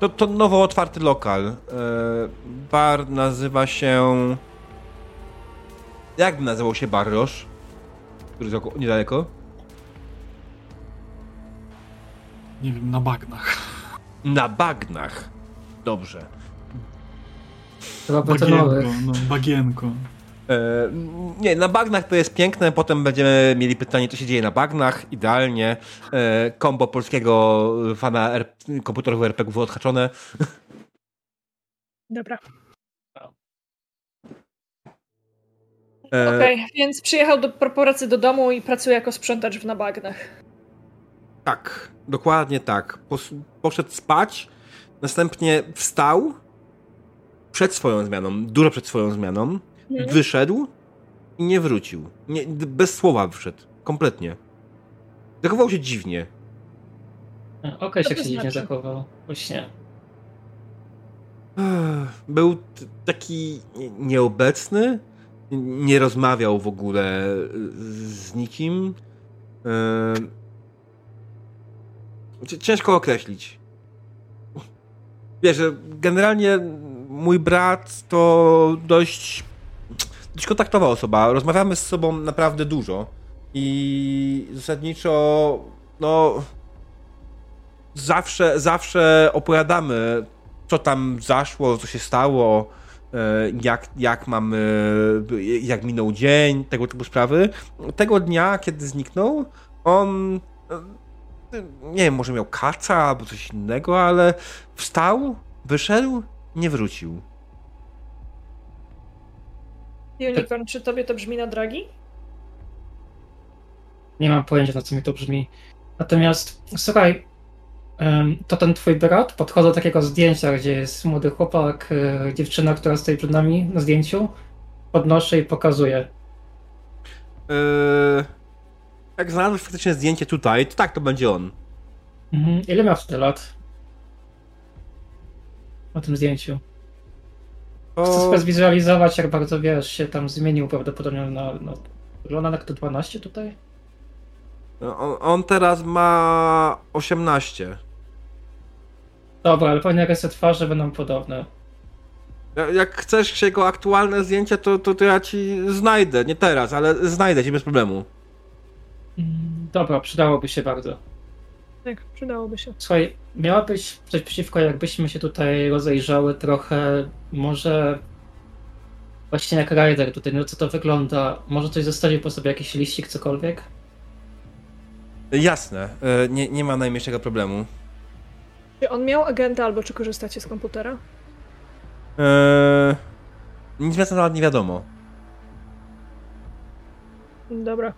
to, to nowo otwarty lokal. E, bar nazywa się... Jak nazywał się bar Roż? Który jest niedaleko? Nie wiem, na bagnach. Na bagnach. Dobrze. Bagienko, no, bagienko. E, nie, na bagnach to jest piękne, potem będziemy mieli pytanie, co się dzieje na bagnach, idealnie. E, kombo polskiego fana R komputerowych RPGów odhaczone. Dobra. E, Okej, okay, więc przyjechał do, po pracy do domu i pracuje jako sprzątacz w nabagnach. Tak, dokładnie tak. Poszedł spać, następnie wstał przed swoją zmianą, dużo przed swoją zmianą, Mhm. Wyszedł i nie wrócił. Nie, bez słowa wyszedł. Kompletnie. Zachował się dziwnie. Okej, jak się dziwnie zachował. Właśnie. Był taki nieobecny. Nie rozmawiał w ogóle z nikim. Ciężko określić. Wiesz, generalnie mój brat to dość dość kontaktowa osoba. Rozmawiamy z sobą naprawdę dużo. I zasadniczo, no. Zawsze, zawsze opowiadamy, co tam zaszło, co się stało, e, jak, jak mamy, jak minął dzień, tego typu sprawy. Tego dnia, kiedy zniknął, on e, nie wiem, może miał kaca albo coś innego, ale wstał, wyszedł, nie wrócił. Unicorn, czy tobie to brzmi na dragi? Nie mam pojęcia, na co mi to brzmi. Natomiast, słuchaj, to ten twój brat podchodzę do takiego zdjęcia, gdzie jest młody chłopak, e, dziewczyna, która stoi przed nami na zdjęciu. Podnoszę i pokazuję. Yy, jak znalazłeś faktycznie zdjęcie tutaj, to tak, to będzie on. Mhm. Ile miał wtedy lat? Na tym zdjęciu. Chcę sobie zwizualizować, jak bardzo wiesz, się tam zmienił prawdopodobnie na. na wygląda na to 12 tutaj? No, on, on, teraz ma 18. Dobra, ale pewnie rysy twarzy będą podobne. Jak chcesz jego aktualne zdjęcie, to, to, to ja ci znajdę. Nie teraz, ale znajdę ci bez problemu. Mm, dobra, przydałoby się bardzo. Tak, przydałoby się. Słuchaj, miałabyś coś przeciwko, jakbyśmy się tutaj rozejrzały trochę, może właśnie jak Rider tutaj, no co to wygląda, może coś zostawił po sobie, jakiś liścik, cokolwiek? Jasne, e, nie, nie ma najmniejszego problemu. Czy on miał agenta, albo czy korzystacie z komputera? Eee, nic na temat nie wiadomo. Dobra.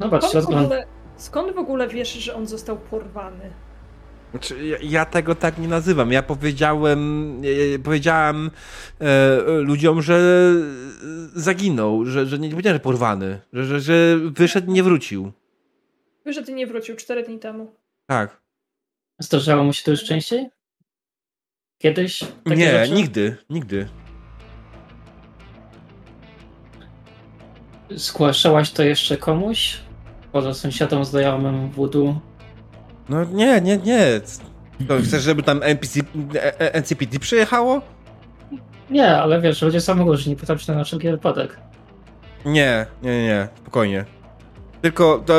No patrz, skąd, w ogóle, skąd w ogóle wiesz, że on został porwany? Znaczy, ja, ja, tego tak nie nazywam. Ja powiedziałem, ja powiedziałem e, ludziom, że zaginął, że, że nie powiedziałem, że porwany, że, że, że wyszedł nie wrócił. Wyszedł i nie wrócił cztery dni temu. Tak. Zdarzało mu się to już częściej? Kiedyś? nie, rzeczy? nigdy, nigdy. Zgłaszałaś to jeszcze komuś? Poza sąsiadom znajomym wudu? No nie, nie, nie. To chcesz, żeby tam NPC, NCPD przyjechało? Nie, ale wiesz, ludzie są różni, pytam się na wszelki wypadek. Nie, nie, nie, spokojnie. Tylko to,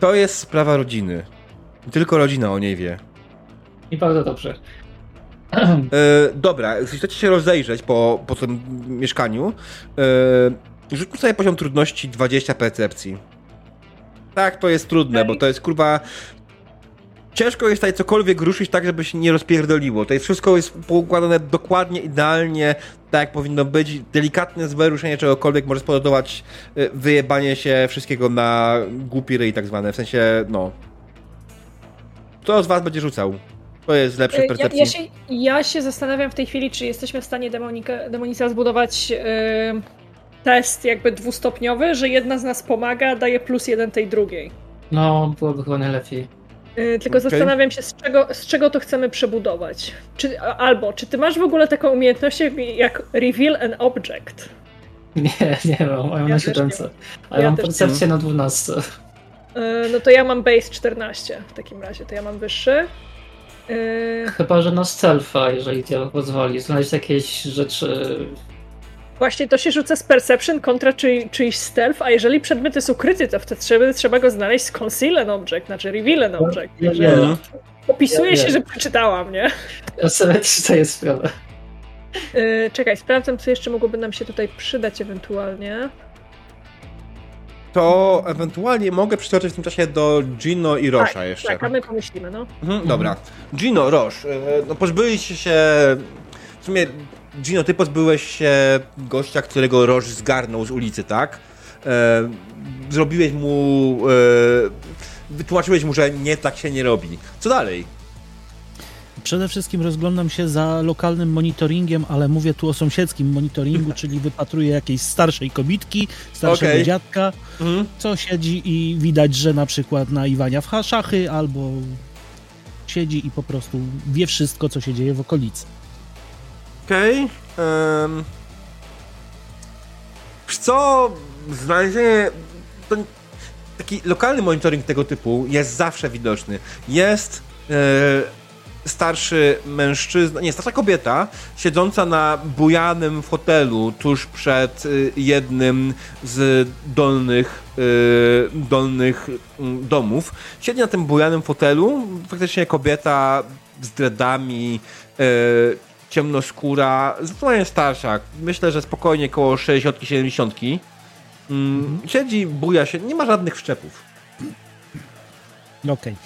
to jest sprawa rodziny. Tylko rodzina o niej wie. I bardzo dobrze. E, dobra, chcecie się rozejrzeć po, po tym mieszkaniu, e, rzućmy sobie poziom trudności 20 percepcji. Tak, to jest trudne, bo to jest kurwa. Ciężko jest tutaj cokolwiek ruszyć tak, żeby się nie rozpierdoliło. To jest wszystko jest poukładane dokładnie, idealnie, tak jak powinno być. Delikatne złe ruszenie czegokolwiek może spowodować y, wyjebanie się wszystkiego na głupi ryj tak zwane. W sensie, no. Kto z was będzie rzucał? To jest lepsze E, Ja, percepcji. ja, się, ja się zastanawiam w tej chwili, czy jesteśmy w stanie demonika, demonisa zbudować e, test jakby dwustopniowy, że jedna z nas pomaga, daje plus jeden tej drugiej. No, byłoby chyba najlepiej. E, tylko Okej. zastanawiam się, z czego, z czego to chcemy przebudować. Czy, albo, czy ty masz w ogóle taką umiejętność jak, reveal an object? Nie, nie mam, ja mam Ja na też nie 7. A Ja ja mam percepcję na 12. E, no to ja mam base 14 w takim razie, to ja mam wyższy. E, Chyba, że na stealtha, jeżeli dialog pozwoli, znaleźć jakieś rzeczy. Właśnie to się rzuca z perception kontra czy, czyjś stealth, a jeżeli przedmiot jest ukryty, to wtedy trzeba, trzeba go znaleźć z conceal an object, znaczy reveal an object. Ja Także wiem. opisuje Ja się, wiem. że przeczytałam, nie? Ja sobie zdaję sprawę. Yy, czekaj, sprawdzam, co jeszcze mogłoby nam się tutaj przydać ewentualnie. To ewentualnie mogę przytoczyć w tym czasie do Gino i Rosha tak, jeszcze. Tak, a my pomyślimy, no. Mhm, dobra. Gino, Rosz, e, no pozbyliście się... W sumie, Gino, ty pozbyłeś się gościa, którego Rosz zgarnął z ulicy, tak? E, zrobiłeś mu... E, wytłumaczyłeś mu, że nie, tak się nie robi. Co dalej? Przede wszystkim rozglądam się za lokalnym monitoringiem, ale mówię tu o sąsiedzkim monitoringu, czyli wypatruję jakiejś starszej kobitki, starszego Okej. dziadka, Mhm. co siedzi i widać, że na przykład na Iwania w szachy albo siedzi i po prostu wie wszystko, co się dzieje w okolicy. Okej. Okay. Wiesz co? Znalezienie... Taki lokalny monitoring tego typu jest zawsze widoczny. Jest e, starszy mężczyzna, nie, starsza kobieta, siedząca na bujanym fotelu tuż przed y, jednym z dolnych, y, dolnych mm, domów. Siedzi na tym bujanym fotelu, faktycznie kobieta z dreadami, ciemnoskóra, zdecydowanie starsza. Myślę, że spokojnie koło 60-70. Mm, Siedzi, buja się, nie ma żadnych wszczepów. Okej.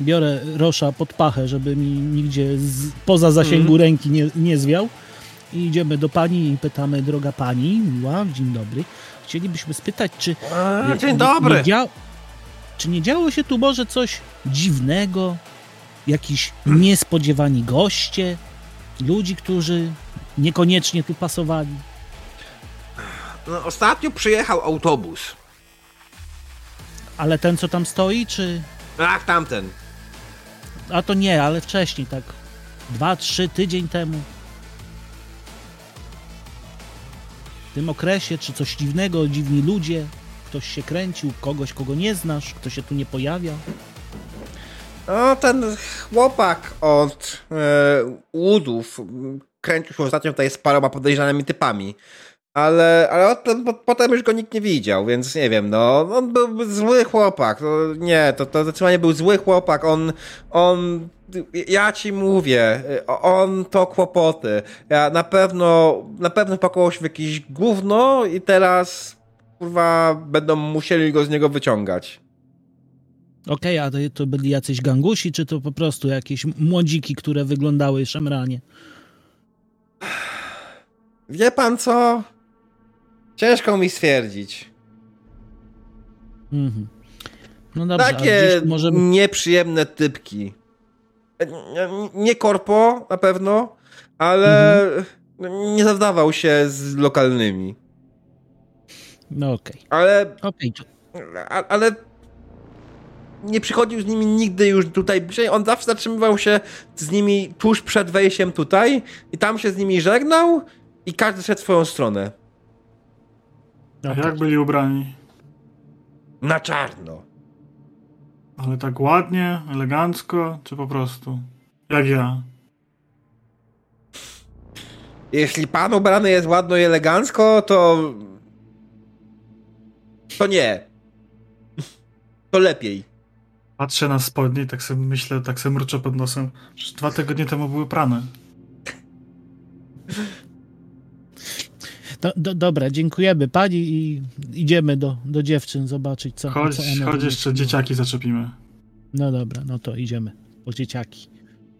Biorę Rosza pod pachę, żeby mi nigdzie z, poza zasięgu ręki nie, nie zwiał. I idziemy do pani i pytamy, droga pani, miła, dzień dobry. Chcielibyśmy spytać, czy. A, nie- dzień nie- dobry! Nie dzia... Czy nie działo się tu może coś dziwnego? Jakiś niespodziewani goście? Ludzi, którzy niekoniecznie tu pasowali? No, ostatnio przyjechał autobus. Ale ten, co tam stoi, czy. Ach, tamten. A to nie, ale wcześniej, tak. Dwa, trzy tydzień temu. W tym okresie, czy coś dziwnego, dziwni ludzie, ktoś się kręcił, kogoś, kogo nie znasz, kto się tu nie pojawia. No, ten chłopak od e, kręcił się ostatnio tutaj z paroma podejrzanymi typami. Ale, ale po, potem już go nikt nie widział, więc nie wiem, no, on był zły chłopak, no, nie, to, to zdecydowanie był zły chłopak, on, on, ja ci mówię, on to kłopoty, ja na pewno, na pewno pakował się w jakieś gówno i teraz, kurwa, będą musieli go z niego wyciągać. Okej, a to, byli jacyś gangusi, czy to po prostu jakieś młodziki, które wyglądały szemranie? Wie pan co? Ciężko mi stwierdzić. Mhm. No dobrze, Takie nieprzyjemne typki. Nie- korpo na pewno, ale Mhm. nie zadawał się z lokalnymi. No okej, Ale, okej. to- a- ale nie przychodził z nimi nigdy już tutaj bliżej. On zawsze zatrzymywał się z nimi tuż przed wejściem tutaj i tam się z nimi żegnał i każdy szedł w swoją stronę. A jak byli ubrani? Na czarno. Ale tak ładnie, elegancko, czy po prostu? Jak ja. Jeśli pan ubrany jest ładno i elegancko, to. To nie. To lepiej. Patrzę na spodnie i tak sobie myślę, tak sobie mruczę pod nosem. Przecież dwa tygodnie temu były prane. Do, do, dobra, dziękujemy pani i idziemy do, do dziewczyn zobaczyć, co, Chodź, co one chodź robią. jeszcze dzieciaki zaczepimy. No dobra, no to idziemy po dzieciaki.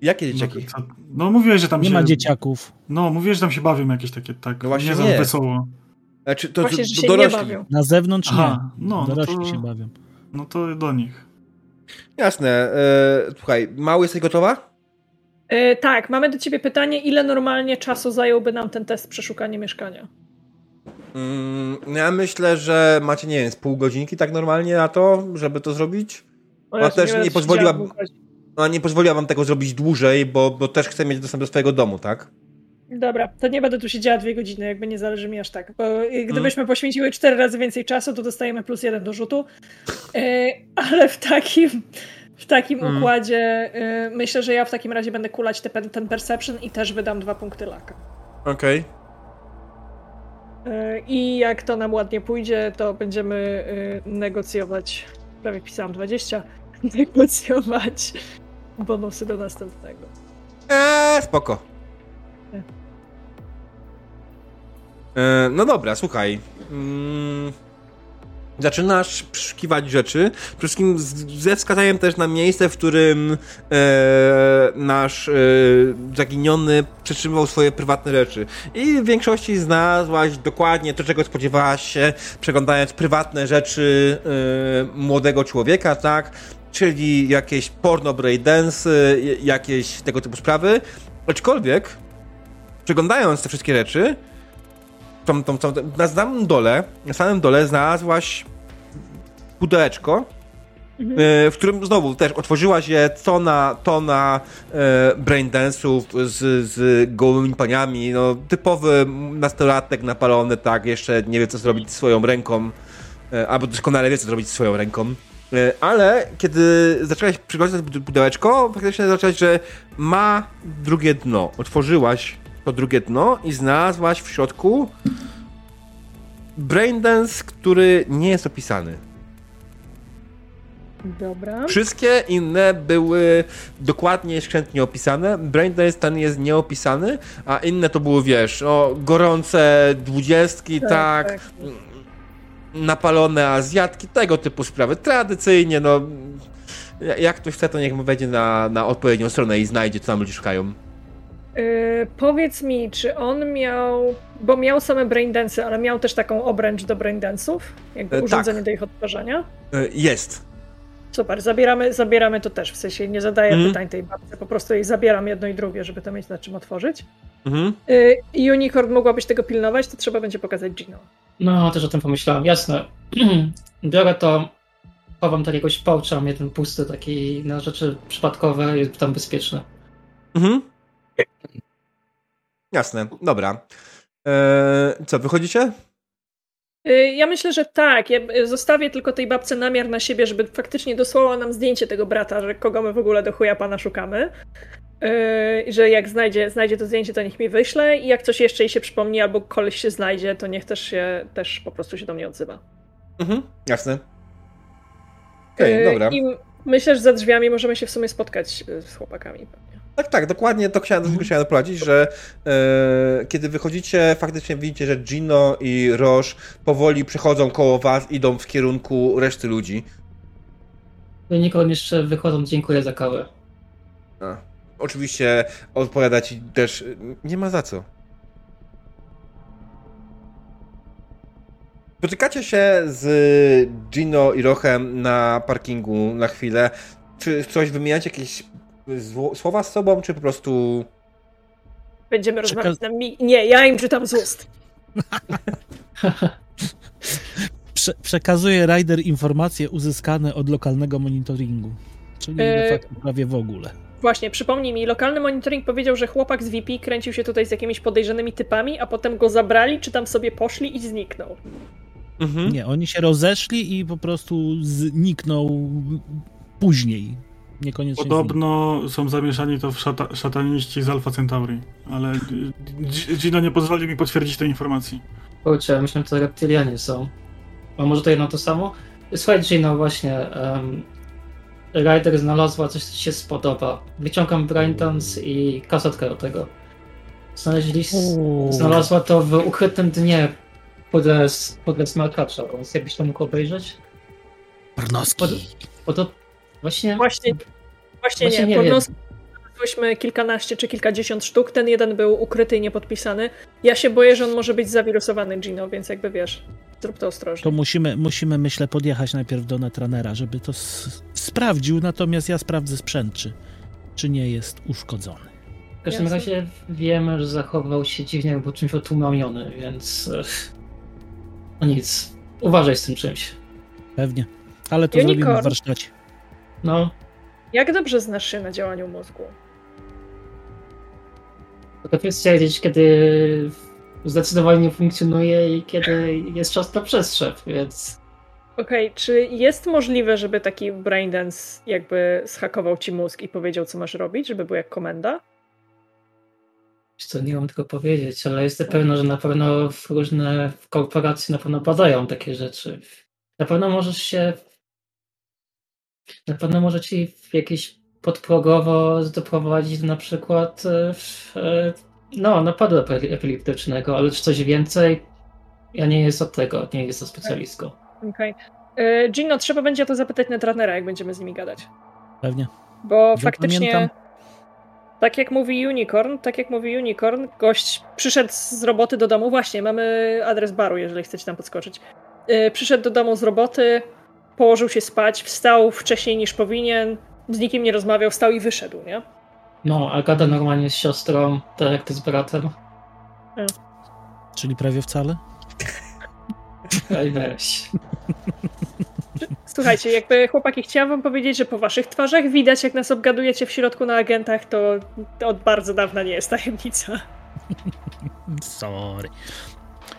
Jakie No, dzieciaki? co- no mówiłeś, że tam Nie się... ma dzieciaków. No, mówiłeś, że tam się bawią jakieś takie, tak, No właśnie nie nie. wesoło. Znaczy, to, Właśnie, to, to nie dorośli. bawią. Na zewnątrz Aha, nie. no, no Dorośli to- się bawią. No to do nich. Jasne. E, słuchaj, mały jesteś gotowa? Yy, tak, mamy do ciebie pytanie, ile normalnie czasu zająłby nam ten test przeszukania mieszkania? Mm, ja myślę, że macie, nie wiem, z pół godzinki tak normalnie na to, żeby to zrobić. Ona też nie, nie pozwoliła, ona nie pozwoliła wam tego zrobić dłużej, bo, bo też chcę mieć dostęp do swojego domu, tak? Dobra, to nie będę tu siedziała dwie godziny, jakby nie zależy mi aż tak. Bo gdybyśmy hmm. poświęciły cztery razy więcej czasu, to dostajemy plus jeden do rzutu. E, ale w takim, w takim hmm. układzie e, myślę, że ja w takim razie będę kulać te, ten perception i też wydam dwa punkty laka. Okej. Okay. I jak to nam ładnie pójdzie, to będziemy negocjować. Prawie pisałam 20. Negocjować bonusy do następnego. Eee, spoko. E, no dobra, słuchaj. Mm, zaczynasz przeszukiwać rzeczy. Przede wszystkim ze wskazaniem też na miejsce, w którym e, nasz e, zaginiony przetrzymywał swoje prywatne rzeczy. I w większości znalazłaś dokładnie to, czego spodziewałaś się, przeglądając prywatne rzeczy e, młodego człowieka, tak? Czyli jakieś porno dance, jakieś tego typu sprawy. Aczkolwiek, przeglądając te wszystkie rzeczy, tą, tą, tą, na samym dole, na samym dole znalazłaś pudełeczko, mhm. E, w którym znowu też otworzyła się tona, tona e, braindance'ów z, z gołymi paniami, no typowy nastolatek napalony, tak, jeszcze nie wie co zrobić swoją ręką, e, albo doskonale wie co zrobić swoją ręką. E, ale kiedy zaczęłaś przyglądać pudełeczko, faktycznie zaczęłaś, że ma drugie dno. Otworzyłaś to drugie dno i znalazłaś w środku braindance, który nie jest opisany. Dobra. Wszystkie inne były dokładnie skrzętnie opisane. Braindance ten jest nieopisany, a inne to były, wiesz, o, gorące dwudziestki, tak, tak, tak. napalone azjatki, tego typu sprawy. Tradycyjnie, no, jak ktoś chce, to niech mu wejdzie na, na odpowiednią stronę i znajdzie, co tam ludzie szukają. Yy, powiedz mi, czy on miał. Bo miał same braindensy, ale miał też taką obręcz do braindensów? Jakby yy, urządzenie tak. do ich odtwarzania? Yy, jest. Super, zabieramy, zabieramy to też. W sensie nie zadaję mm. pytań tej babce, po prostu jej zabieram jedno i drugie, żeby to mieć na czym otworzyć. Mm. Yy, Unicorn mogłabyś tego pilnować, to trzeba będzie pokazać Gino. No, też o tym pomyślałam, jasne. Biorę to, chowam tak jakoś poucha, mnie ten pusty taki na rzeczy przypadkowe, jest tam bezpieczny. Mhm. Jasne, dobra. Eee, co, wychodzicie? Y, ja myślę, że tak. Ja zostawię tylko tej babce namiar na siebie, żeby faktycznie dosłała nam zdjęcie tego brata, że kogo my w ogóle do chuja pana szukamy. Yy, że jak znajdzie, znajdzie to zdjęcie, to niech mi wyśle i jak coś jeszcze jej się przypomni albo koleś się znajdzie, to niech też się też po prostu się do mnie odzywa. Mhm, jasne. Okej, okay, yy, dobra. I myślę, że za drzwiami możemy się w sumie spotkać z chłopakami pewnie. Tak, tak, dokładnie to chciałem, mm. chciałem doprowadzić, że e, kiedy wychodzicie, faktycznie widzicie, że Gino i Roche powoli przechodzą koło was, idą w kierunku reszty ludzi. Nikogo jeszcze wychodzą, dziękuję za kawę. A, oczywiście odpowiada ci też, nie ma za co. Spotykacie się z Gino i Rochem na parkingu na chwilę. Czy coś wymieniacie jakieś słowa z sobą, czy po prostu... Będziemy Przekaz... rozmawiać na mi... Nie, ja im czytam z ust. Prze przekazuje Rider informacje uzyskane od lokalnego monitoringu, czyli de e, facto prawie w ogóle. Właśnie, przypomnij mi, lokalny monitoring powiedział, że chłopak z VP kręcił się tutaj z jakimiś podejrzanymi typami, a potem go zabrali, czy tam sobie poszli i zniknął. Mhm. Nie, oni się rozeszli i po prostu zniknął później niekoniecznie. Podobno są zamieszani to w szata, szataniści z Alpha Centauri, ale Gino nie pozwoli mi potwierdzić tej informacji. Kurczę, myślę, że to reptylianie są. A może to jedno to samo? Słuchaj, Gino, właśnie um, Ryder znalazła coś, co ci się spodoba. Wyciągam Braindance i kasetkę do tego. Znaleźli, znalazła to w ukrytym dnie podle, podle smarkacza, więc jakbyś to mógł obejrzeć? Brnoski. Pod, pod, Właśnie. Właśnie, właśnie, właśnie nie. nie Znalazłyśmy kilkanaście czy kilkadziesiąt sztuk. Ten jeden był ukryty i niepodpisany. Ja się boję, że on może być zawirusowany Gino, więc jakby wiesz, zrób to ostrożnie. To musimy, musimy myślę, podjechać najpierw do Netranera, żeby to sprawdził, natomiast ja sprawdzę sprzęt, czy, czy nie jest uszkodzony. W każdym Jasne. razie wiemy, że zachował się dziwnie, bo czymś otłumiony, więc... e, No nic, uważaj z tym czymś. Pewnie. Ale to Unicorn. zrobimy w warsztacie. No, Jak dobrze znasz się na działaniu mózgu? potrafię stwierdzić, kiedy zdecydowanie nie funkcjonuje i kiedy jest czas na przestrzep, więc... Okej, czy jest możliwe, żeby taki braindance jakby zhakował ci mózg i powiedział, co masz robić, żeby był jak komenda? Co nie mam tylko powiedzieć, ale jestem pewna, że na pewno w różne korporacje na pewno badają takie rzeczy. Na pewno możesz się. Na pewno może ci w jakieś podprogowo doprowadzić na przykład e, w, e, no, napadu epi- epileptycznego, ale czy coś więcej? Ja nie jestem od tego, nie jestem specjalistką. Okej. Okay. Gino, trzeba będzie o to zapytać Netrunnera, jak będziemy z nimi gadać. Pewnie. Bo Zapamiętam. faktycznie, tak jak mówi Unicorn, tak jak mówi Unicorn, gość przyszedł z roboty do domu. Właśnie, mamy adres baru, jeżeli chcecie tam podskoczyć. Yy, przyszedł do domu z roboty, położył się spać, wstał wcześniej niż powinien, z nikim nie rozmawiał, wstał i wyszedł, nie? No, a gada normalnie z siostrą, tak jak ty z bratem. Czyli prawie wcale? Ej, weź. Słuchajcie, jakby chłopaki, chciałam wam powiedzieć, że po waszych twarzach widać, jak nas obgadujecie w środku na agentach, to, to od bardzo dawna nie jest tajemnica. Sorry.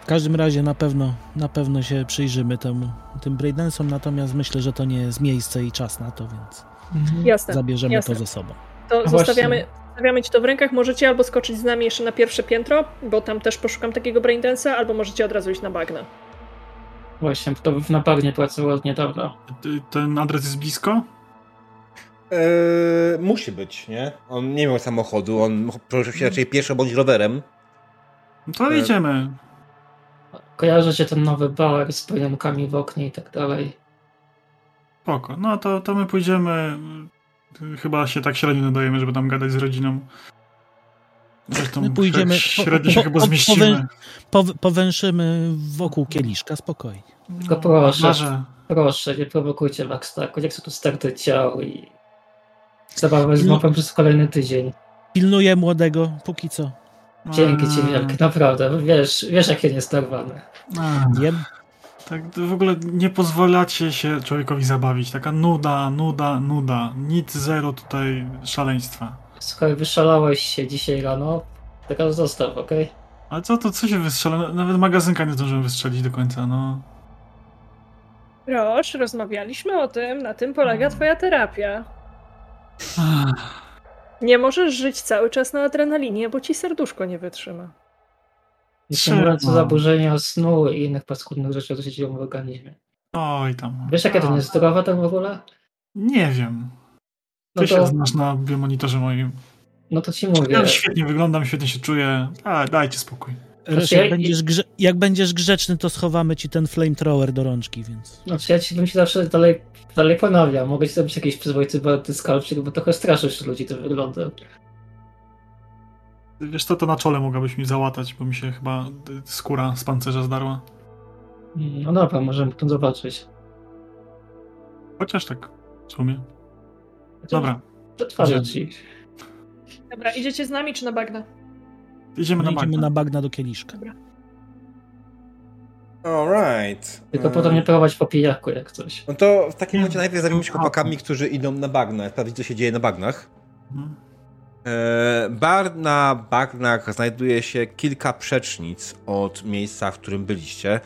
W każdym razie na pewno, na pewno się przyjrzymy temu, tym breakdance'om, natomiast myślę, że to nie jest miejsce i czas na to, więc Jasne. zabierzemy jasne. to ze sobą. To zostawiamy, zostawiamy ci to w rękach. Możecie albo skoczyć z nami jeszcze na pierwsze piętro, bo tam też poszukam takiego braindance'a, albo możecie od razu iść na bagna. Właśnie, to na bagnie pracował od niedawna. Ten adres jest blisko? Eee, musi być, nie? On nie miał samochodu, on poruszał się raczej pieszo bądź rowerem. No to E, idziemy. Kojarzy się ten nowy bar z pojemkami w oknie i tak dalej. Spoko. No to, to my pójdziemy. Chyba się tak średnio nadajemy, żeby tam gadać z rodziną. Zresztą My pójdziemy- tak średnio się po- chyba po- zmieścimy. Pow- powęszymy wokół kieliszka, spokojnie. Tylko proszę. Może. Proszę, nie prowokujcie Maxtaku, jak są tu starty ciał i zabawę z No. mopem przez kolejny tydzień. Pilnuję młodego, póki co. Dzięki ci wielkie, naprawdę. Wiesz, wiesz jak ja nie sterwany. eee, Wiem, Tak w ogóle nie pozwalacie się człowiekowi zabawić. Taka nuda, nuda, nuda. Nic, zero tutaj szaleństwa. Słuchaj, wyszalałeś się dzisiaj rano, teraz zostaw, okej? Ale co to, co się wystrzela? Nawet magazynka nie zdążyłem wystrzelić do końca, no. Roż, rozmawialiśmy o tym, na tym polega twoja terapia. Ach, Nie możesz żyć cały czas na adrenalinie, bo ci serduszko nie wytrzyma. Nie Trzeba. mówiąc o zaburzenia snu i innych paskudnych rzeczy, które się dzieją w organizmie. Oj tam. Wiesz jakie to niezdrowe tak w ogóle? Nie wiem. Ty No się to, znasz na biomonitorze moim. no to ci mówię. Ja świetnie wyglądam, świetnie się czuję. A, dajcie spokój. Ja- jak, będziesz grze- jak będziesz grzeczny, to schowamy ci ten flamethrower do rączki, więc... Znaczy ja ci bym się zawsze dalej, dalej ponawiał. Mogę ci zrobić jakiś przyzwoity barty skalpczyk, bo trochę straszysz ludzi tym wyglądem. Wiesz co, to na czole mogłabyś mi załatać, bo mi się chyba y, skóra z pancerza zdarła. No dobra, możemy to zobaczyć. Chociaż tak, w sumie. Dobra, Przetwarzę Idziemy. ci. Dobra, idziecie z nami czy na bagna? Idziemy No na idziemy bagna. na bagna do kieliszka. Alright. Tylko Eee, potem nie prowadź po pijaku jak coś. No to w takim razie najpierw zajmiemy się chłopakami, którzy idą na bagna, sprawdzić co się dzieje na bagnach. E, Bar na bagnach znajduje się kilka przecznic od miejsca, w którym byliście.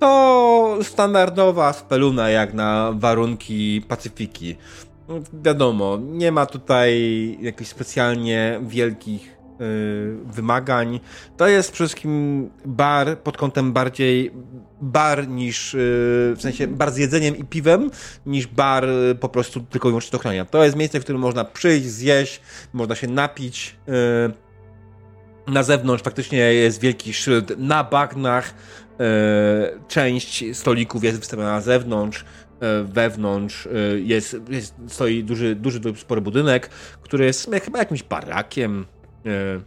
To standardowa speluna jak na warunki Pacyfiki. Wiadomo, nie ma tutaj jakichś specjalnie wielkich wymagań. To jest przede wszystkim bar pod kątem bardziej bar niż, y, w sensie bar z jedzeniem i piwem, niż bar y, po prostu tylko i wyłącznie do chrania. To jest miejsce, w którym można przyjść, zjeść, można się napić. y, Na zewnątrz faktycznie jest wielki szyld na bagnach. y, Część stolików jest wystawiona na zewnątrz. y, Wewnątrz y, jest, jest, stoi duży, duży, spory budynek, który jest chyba jakimś barakiem. Y,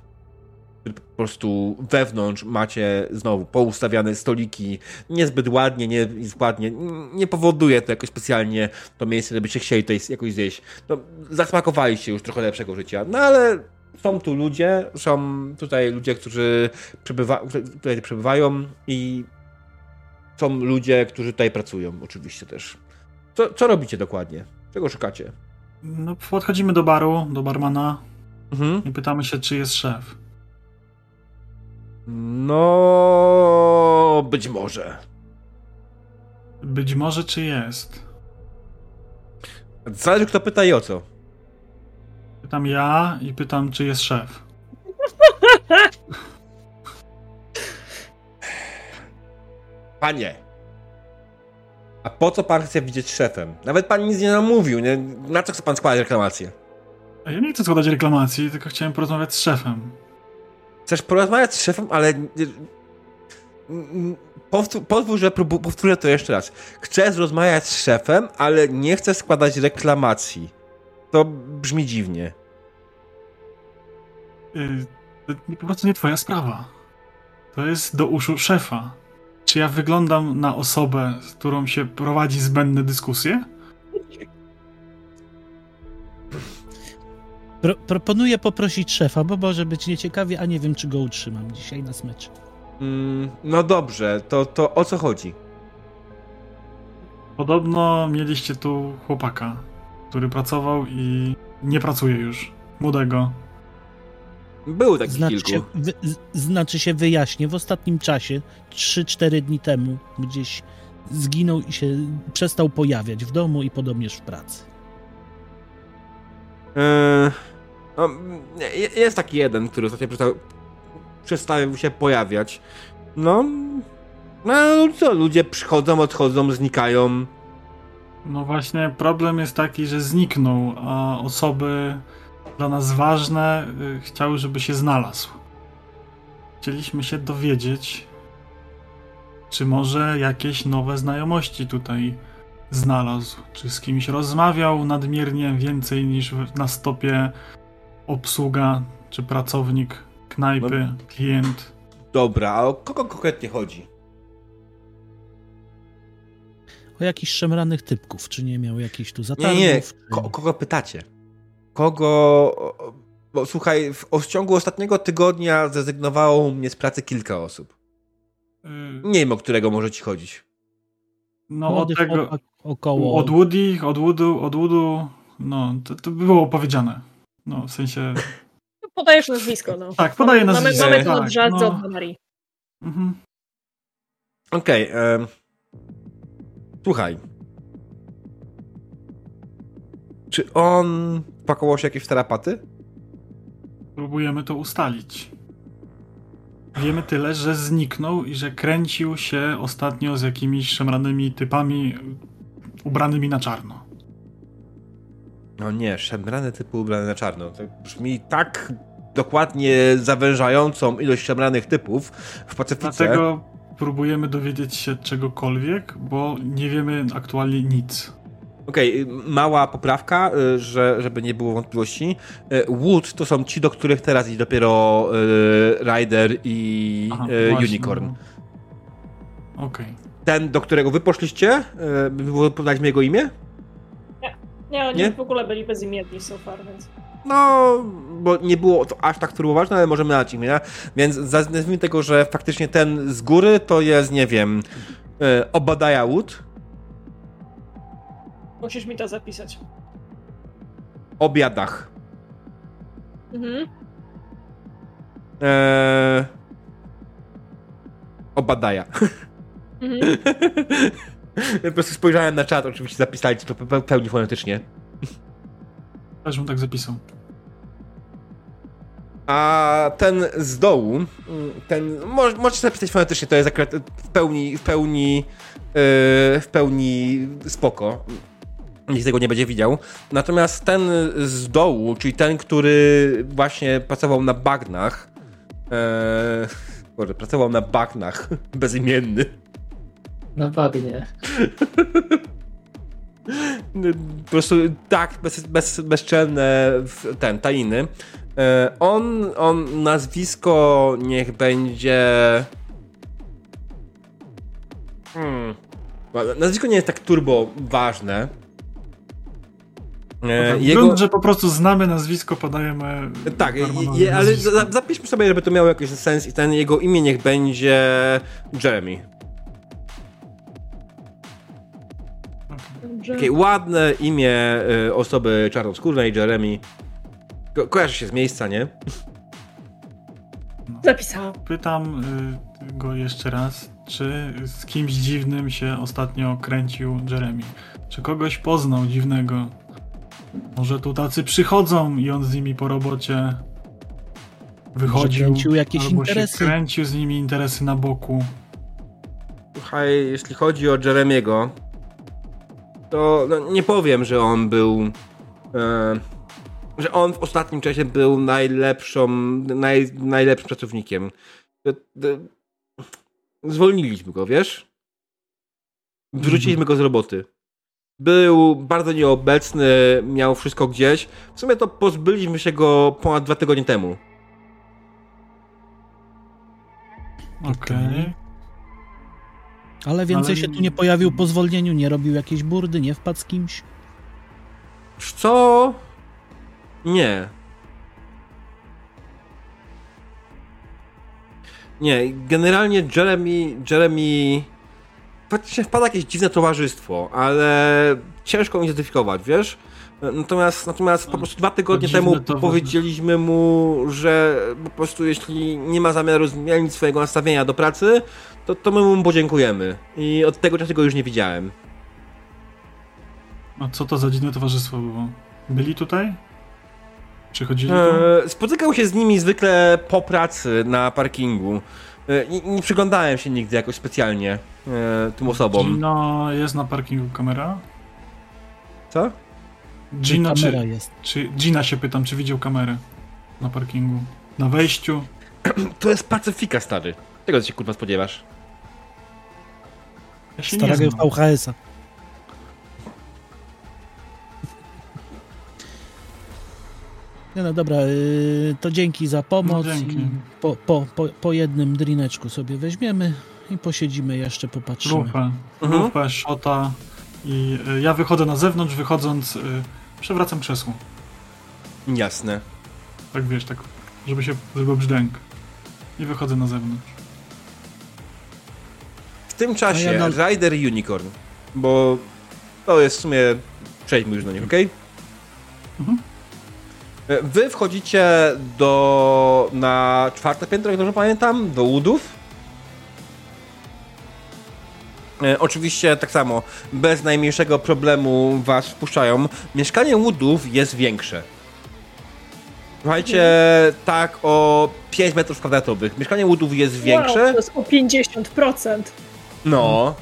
po prostu wewnątrz macie znowu poustawiane stoliki, niezbyt ładnie, nie ładnie, nie powoduje to jakoś specjalnie to miejsce, żebyście chcieli tutaj jakoś zjeść. No, zasmakowaliście już trochę lepszego życia, no ale są tu ludzie, są tutaj ludzie, którzy przebywa, tutaj przebywają i są ludzie, którzy tutaj pracują, oczywiście też. Co, co robicie dokładnie? Czego szukacie? No, podchodzimy do baru, do barmana Mhm. i pytamy się, czy jest szef. No, być może. Być może, czy jest. Zależy kto pyta i o co. Pytam ja i pytam, czy jest szef. Panie, a po co pan chce widzieć szefem? Nawet pan nic nie namówił, nie? Na co chce pan składać reklamację? A ja nie chcę składać reklamacji, tylko chciałem porozmawiać z szefem. Chcesz porozmawiać z szefem, ale... Powtór, pozwól, że powtórzę to jeszcze raz. Chcę rozmawiać z szefem, ale nie chcę składać reklamacji. To brzmi dziwnie. Yy, to po prostu nie twoja sprawa. To jest do uszu szefa. Czy ja wyglądam na osobę, z którą się prowadzi zbędne dyskusje? Pro, proponuję poprosić szefa, bo może być nieciekawie, a nie wiem, czy go utrzymam dzisiaj na smycz. Mm, no dobrze, to, to o co chodzi? Podobno mieliście tu chłopaka, który pracował i nie pracuje już. Młodego. Było takich Znaczy kilku. się, wy, znaczy się wyjaśnię, w ostatnim czasie, 3-4 dni temu, gdzieś zginął i się przestał pojawiać w domu i podobnież w pracy. Yy, no, je- jest taki jeden, który ostatnio przestał, przestał się pojawiać. No, no co, ludzie przychodzą, odchodzą, znikają. No właśnie, problem jest taki, że zniknął, a osoby dla nas ważne y, chciały, żeby się znalazł. Chcieliśmy się dowiedzieć, czy może jakieś nowe znajomości tutaj znalazł, czy z kimś rozmawiał nadmiernie więcej niż na stopie obsługa, czy pracownik knajpy, klient. Dobra, a o kogo konkretnie chodzi? O jakichś szemranych typków, czy nie miał jakichś tu Nie, zatargów? nie, ko o kogo pytacie? Kogo... Bo słuchaj, w, w ciągu ostatniego tygodnia zrezygnowało mnie z pracy kilka osób. Y, Nie wiem, o którego może ci chodzić. No od tego, około... od Woody, od Woodu, od Woodu, no to, to było powiedziane. No w sensie, Podajesz nazwisko, no. tak, podaję Mamy, nazwisko. mamy tu tak, od no. od Marii. Mhm. Okej, em, słuchaj. Czy on pakował się jakieś w tarapaty? Próbujemy to ustalić. Wiemy tyle, że zniknął i że kręcił się ostatnio z jakimiś szemranymi typami ubranymi na czarno. No nie, szemrane typu ubrane na czarno. To brzmi tak dokładnie zawężającą ilość szemranych typów w Pacyfice. Dlatego próbujemy dowiedzieć się czegokolwiek, bo nie wiemy aktualnie nic. Okej, y, mała poprawka, y, że, żeby nie było wątpliwości. Y, Wood to są ci, do których teraz idzie dopiero y, Ryder i Aha, Unicorn. Okej. Ten, do którego wy poszliście, y, mi jego imię? Nie, oni Nie? w ogóle byli bezimienni so far, więc... No, bo nie było to aż tak turboważne, ale możemy dać imię. Więc nazwijmy tego, że faktycznie ten z góry to jest, nie wiem, y, Obadiah Wood, Musisz mi to zapisać. Obiadach. Mhm. Eee... Obadaja. Mhm. po prostu spojrzałem na czat, oczywiście zapisaliście to pe- pełni fonetycznie. Też bym tak zapisał. A ten z dołu, ten, może, możecie napisać fonetycznie, to jest akurat w pełni, w pełni, yy, w pełni spoko. Nikt tego nie będzie widział. Natomiast ten z dołu, czyli ten, który właśnie pracował na bagnach, yy, Boże, pracował na bagnach, bezimienny. Na bagnie. po prostu tak bez, bez, bezczelne w- ten, tajiny. E, On, on nazwisko niech będzie. Hmm. Nazwisko nie jest tak turbo ważne. E, Jego... Grunt, że po prostu znamy nazwisko, podajemy. Tak, je, ale za, zapiszmy sobie, żeby to miało jakiś sens i ten jego imię niech będzie Jeremy. Dobrze. Takie ładne imię y, osoby czarnoskórnej, Jeremy. Ko kojarzy się z miejsca, nie? No. Zapisałam. Pytam y, go jeszcze raz, czy z kimś dziwnym się ostatnio kręcił Jeremy? Czy kogoś poznał dziwnego? Może tu tacy przychodzą i on z nimi po robocie wychodził, kręcił jakieś albo interesy. się kręcił z nimi interesy na boku. Słuchaj, jeśli chodzi o Jeremiego, to no, nie powiem, że on był. E, że on w ostatnim czasie był najlepszą, naj, najlepszym pracownikiem. Zwolniliśmy go, wiesz? Wrzuciliśmy go z roboty. Był bardzo nieobecny, miał wszystko gdzieś. W sumie to pozbyliśmy się go ponad dwa tygodnie temu. Okej. Okay. Ale więcej Ale... się tu nie pojawił po zwolnieniu, nie robił jakiejś burdy, nie wpadł z kimś? Co? Nie. Nie, generalnie Jeremy, Jeremy faktycznie wpada jakieś dziwne towarzystwo, ale ciężko identyfikować, wiesz? Natomiast, natomiast po prostu dwa tygodnie temu powiedzieliśmy mu, że po prostu jeśli nie ma zamiaru zmienić swojego nastawienia do pracy, to, to my mu podziękujemy. I od tego czasu go już nie widziałem. A co to za dziwne towarzystwo było? Byli tutaj? Przychodzili e, Spotykał się z nimi zwykle po pracy na parkingu. E, nie, nie, przyglądałem się nigdy jakoś specjalnie e, tym osobom. Gino jest na parkingu kamera? Co? Gina, kamera czy, jest. czy Gina się pytam, czy widział kamerę na parkingu? Na wejściu? To jest Pacyfika, stary. Czego ty się kurwa spodziewasz? Ja się Starego VHS-a. No, no dobra, yy, to dzięki za pomoc. No, dzięki. Po, po, po, po, jednym drineczku sobie weźmiemy i posiedzimy jeszcze, popatrzymy. Lupę, mhm. lupę, szota i y, ja wychodzę na zewnątrz, wychodząc y, przewracam krzesło. Jasne. Tak wiesz, tak, żeby się, żeby brzdęk. I wychodzę na zewnątrz. W tym czasie ja na... Rider Unicorn, bo to jest w sumie, przejdźmy już do nich, ok? Mhm. E, wy wchodzicie do, na czwarte piętro, jak dobrze pamiętam, do łudów. Oczywiście tak samo, bez najmniejszego problemu was wpuszczają. Mieszkanie łudów jest większe. Słuchajcie, tak o 5 metrów kwadratowych. Mieszkanie łudów jest większe. Wow, to jest o 50%. No.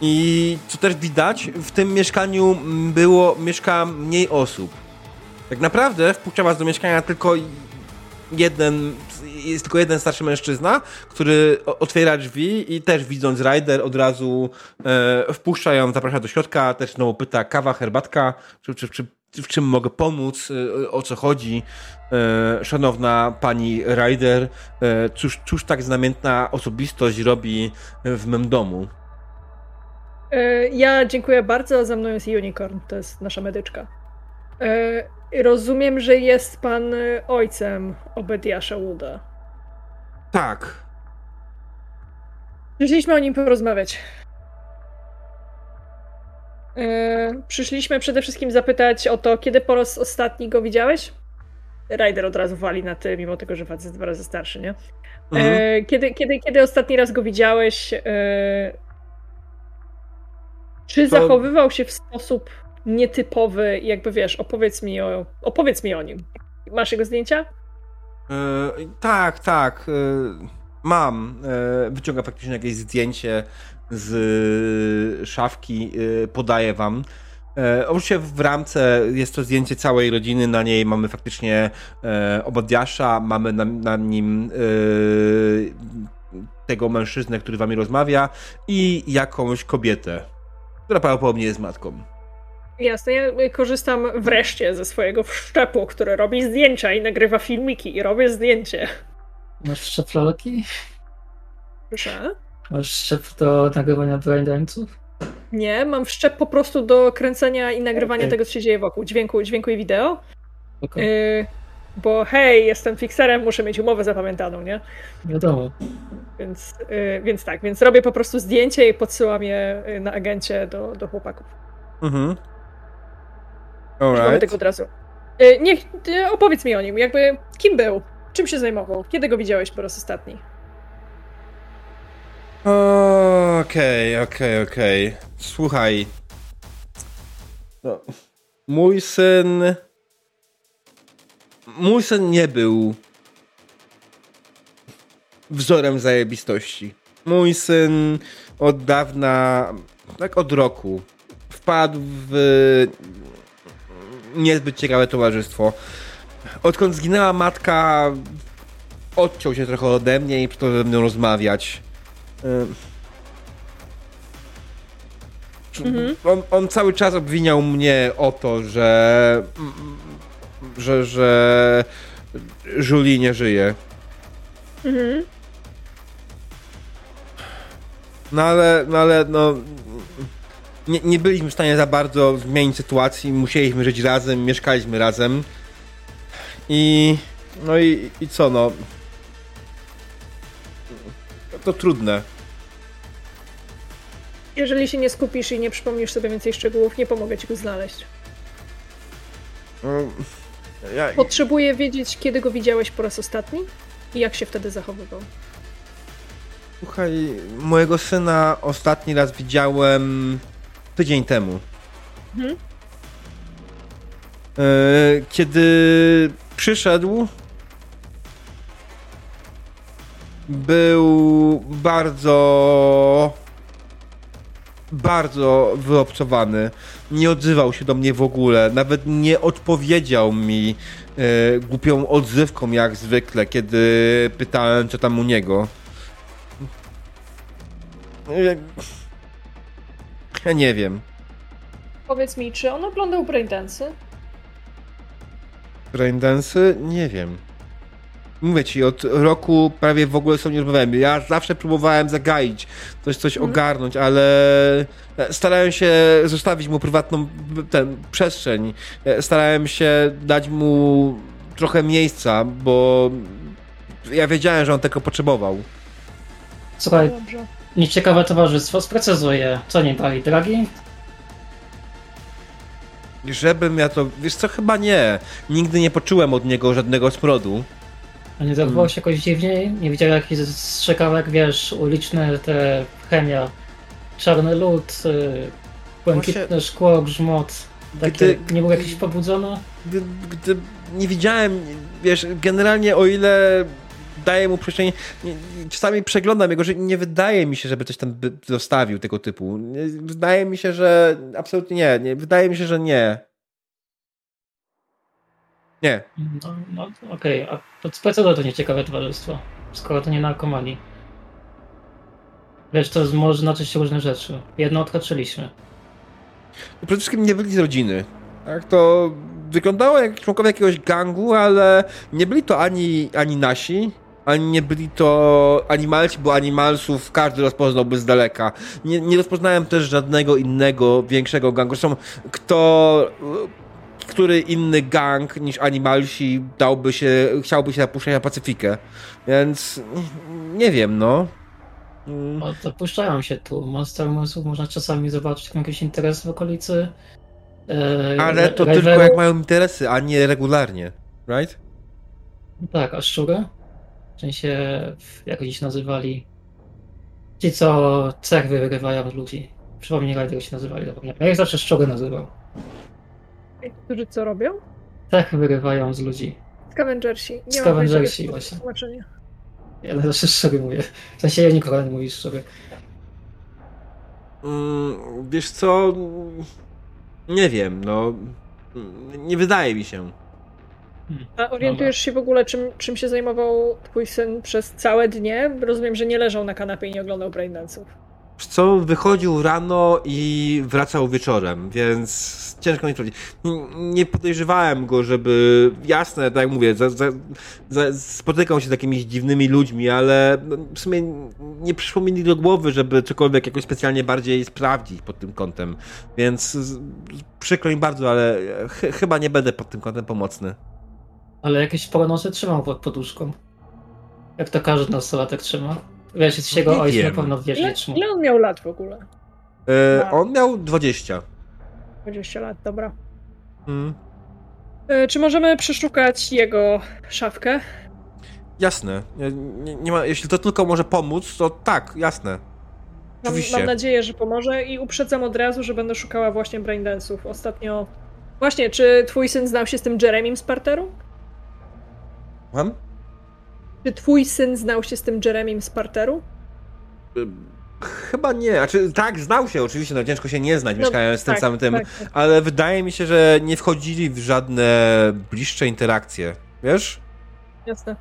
I co też widać, w tym mieszkaniu było, mieszka mniej osób. Tak naprawdę wpuszcza was do mieszkania tylko jeden, jest tylko jeden starszy mężczyzna, który otwiera drzwi i też widząc Rider od razu e, wpuszcza ją, zaprasza do środka, też znowu pyta kawa, herbatka, czy, czy, czy, w czym mogę pomóc, e, o co chodzi. E, szanowna pani Rider, e, cóż, cóż tak znamienna osobistość robi w mym domu? Ja dziękuję bardzo, za mną jest Unicorn, to jest nasza medyczka. Rozumiem, że jest pan y, ojcem Obediasza Wooda. Tak. Przyszliśmy o nim porozmawiać. Yy, przyszliśmy przede wszystkim zapytać o to, kiedy po raz ostatni go widziałeś? Ryder od razu wali na ty, mimo tego, że facet jest dwa razy starszy, nie? Mhm. Yy, kiedy, kiedy, kiedy ostatni raz go widziałeś? Yy, czy to... zachowywał się w sposób nietypowy, jakby wiesz, opowiedz mi o, opowiedz mi o nim. Masz jego zdjęcia? E, tak, tak. E, mam. E, wyciągam faktycznie jakieś zdjęcie z szafki, podaję wam. Oczywiście w ramce jest to zdjęcie całej rodziny, na niej mamy faktycznie obodiasza, mamy na, na nim tego mężczyznę, który wami rozmawia i jakąś kobietę, która prawdopodobnie jest matką. Jasne, ja korzystam wreszcie ze swojego wszczepu, który robi zdjęcia i nagrywa filmiki i robię zdjęcie. Masz wszczep lalki? Proszę? Masz szczep do nagrywania braindance'ów? Nie, mam wszczep po prostu do kręcenia i nagrywania Okej. tego, co się dzieje wokół. Dźwięku, dźwięku i wideo. Okej, Y, bo hej, jestem fixerem, muszę mieć umowę zapamiętaną, nie? wiadomo. Więc, y, więc tak, więc robię po prostu zdjęcie i podsyłam je y, na agencie do, do chłopaków. Mhm. Mamy Alright. tego od razu. Y, niech, opowiedz mi o nim, jakby kim był, czym się zajmował, kiedy go widziałeś po raz ostatni? Okej, okej, okej. Słuchaj. No, mój syn. Mój syn nie był wzorem zajebistości. Mój syn od dawna, tak od roku, wpadł w niezbyt ciekawe towarzystwo. Odkąd zginęła matka, odciął się trochę ode mnie i przestał ze mną rozmawiać. Mhm. On, on cały czas obwiniał mnie o to, że. że. że. Julie nie żyje. Mhm. No ale. no ale. no. Nie, nie byliśmy w stanie za bardzo zmienić sytuacji. Musieliśmy żyć razem, mieszkaliśmy razem. I. no i, i co no. To trudne. Jeżeli się nie skupisz i nie przypomnisz sobie więcej szczegółów, nie pomogę ci go znaleźć. No, Ja, Potrzebuję wiedzieć, kiedy go widziałeś po raz ostatni i jak się wtedy zachowywał. Słuchaj, mojego syna ostatni raz widziałem tydzień temu. Mhm. E, Kiedy przyszedł, był bardzo, bardzo wyobcowany. Nie odzywał się do mnie w ogóle. Nawet nie odpowiedział mi e, głupią odzywką jak zwykle, kiedy pytałem, co tam u niego. E, Ja nie wiem. Powiedz mi, czy on oglądał Braindance'y? Braindensy? Nie wiem. Mówię ci, od roku prawie w ogóle sobie nie rozmawiałem. Ja zawsze próbowałem zagaić, coś, coś Mhm. ogarnąć, ale starałem się zostawić mu prywatną ten, przestrzeń. Starałem się dać mu trochę miejsca, bo ja wiedziałem, że on tego potrzebował. Słuchaj, Dobrze. Nieciekawe towarzystwo, sprecyzuję. Co nie brali dragi? Żebym ja to... Wiesz co, chyba nie. Nigdy nie poczułem od niego żadnego smrodu. A nie zachował się jakoś dziwniej? Nie widział jakichś strzykawek, wiesz, uliczne te chemia, czarny lód, y, błękitne szkło, grzmot. Takie, Gdy- nie był jakiś pobudzony? gdy, gdy nie widziałem, wiesz, generalnie o ile daję mu przestrzeń, czasami przeglądam jego, że nie wydaje mi się, żeby coś tam zostawił tego typu. Wydaje mi się, że absolutnie nie, nie. Wydaje mi się, że nie. Nie. No, no okej, a to sprecyzuj to nieciekawe towarzystwo, skoro to nie narkomani. Wiesz, to może znaczyć różne rzeczy. Jedno odhaczyliśmy. Przede wszystkim nie byli z rodziny. Tak, to wyglądało jak członkowie jakiegoś gangu, ale nie byli to ani, ani nasi, ani nie byli to animalci, bo animalsów każdy rozpoznałby z daleka. Nie, nie rozpoznałem też żadnego innego większego gangu. Zresztą kto, który inny gang niż animalsi dałby się, chciałby się zapuszczać na Pacyfikę. Więc nie wiem, no. Mm. O, dopuszczają się tu. Monster Musów można czasami zobaczyć jakiś interes w okolicy. E, Ale to tylko jak mają interesy, a nie regularnie. Right? Tak, a szczury? W sensie, jak oni się nazywali? Ci, co cerwy wyrywają z ludzi. Przypomnij, jak się nazywali, zapomniałem. Ja ich zawsze szczury nazywał. Którzy co robią? Cechy wyrywają z ludzi. Scavengersi. Nie Scavengersi, właśnie. tłumaczenia. Ja zawsze szczury mówię. W sensie, ja nikogo nie mówię szczury. Mm, wiesz co? Nie wiem, no. Nie wydaje mi się. A orientujesz się w ogóle, czym, czym się zajmował twój syn przez całe dnie? Rozumiem, że nie leżał na kanapie i nie oglądał Braindance'ów. co wychodził rano i wracał wieczorem, więc ciężko mi sprawdzić. Nie podejrzewałem go, żeby, jasne, tak jak mówię, za, za, za, spotykał się z jakimiś dziwnymi ludźmi, ale no, w sumie nie przyszło mi do głowy, żeby cokolwiek jakoś specjalnie bardziej sprawdzić pod tym kątem, więc przykro mi bardzo, ale ch chyba nie będę pod tym kątem pomocny. Ale jakieś pronosy trzymał pod poduszką. Jak to każdy nastolatek trzyma. Wiesz, jest jego ojciec na pewno wierzy ile, trzyma. ile on miał lat w ogóle? E, on miał 20. 20 lat, dobra. Mm. E, czy możemy przeszukać jego szafkę? Jasne. Nie, nie, nie ma, jeśli to tylko może pomóc, to tak, jasne. Mam, Oczywiście. mam nadzieję, że pomoże i uprzedzam od razu, że będę szukała właśnie braindance'ów. Ostatnio... Właśnie, czy twój syn znał się z tym Jeremim z parteru? Mam? Czy twój syn znał się z tym Jeremim z parteru? Chyba nie. Znaczy, tak, znał się oczywiście, no ciężko się nie znać, No, mieszkając z tym tak, samym tym, tak, tak. ale wydaje mi się, że nie wchodzili w żadne bliższe interakcje. Wiesz? Jasne.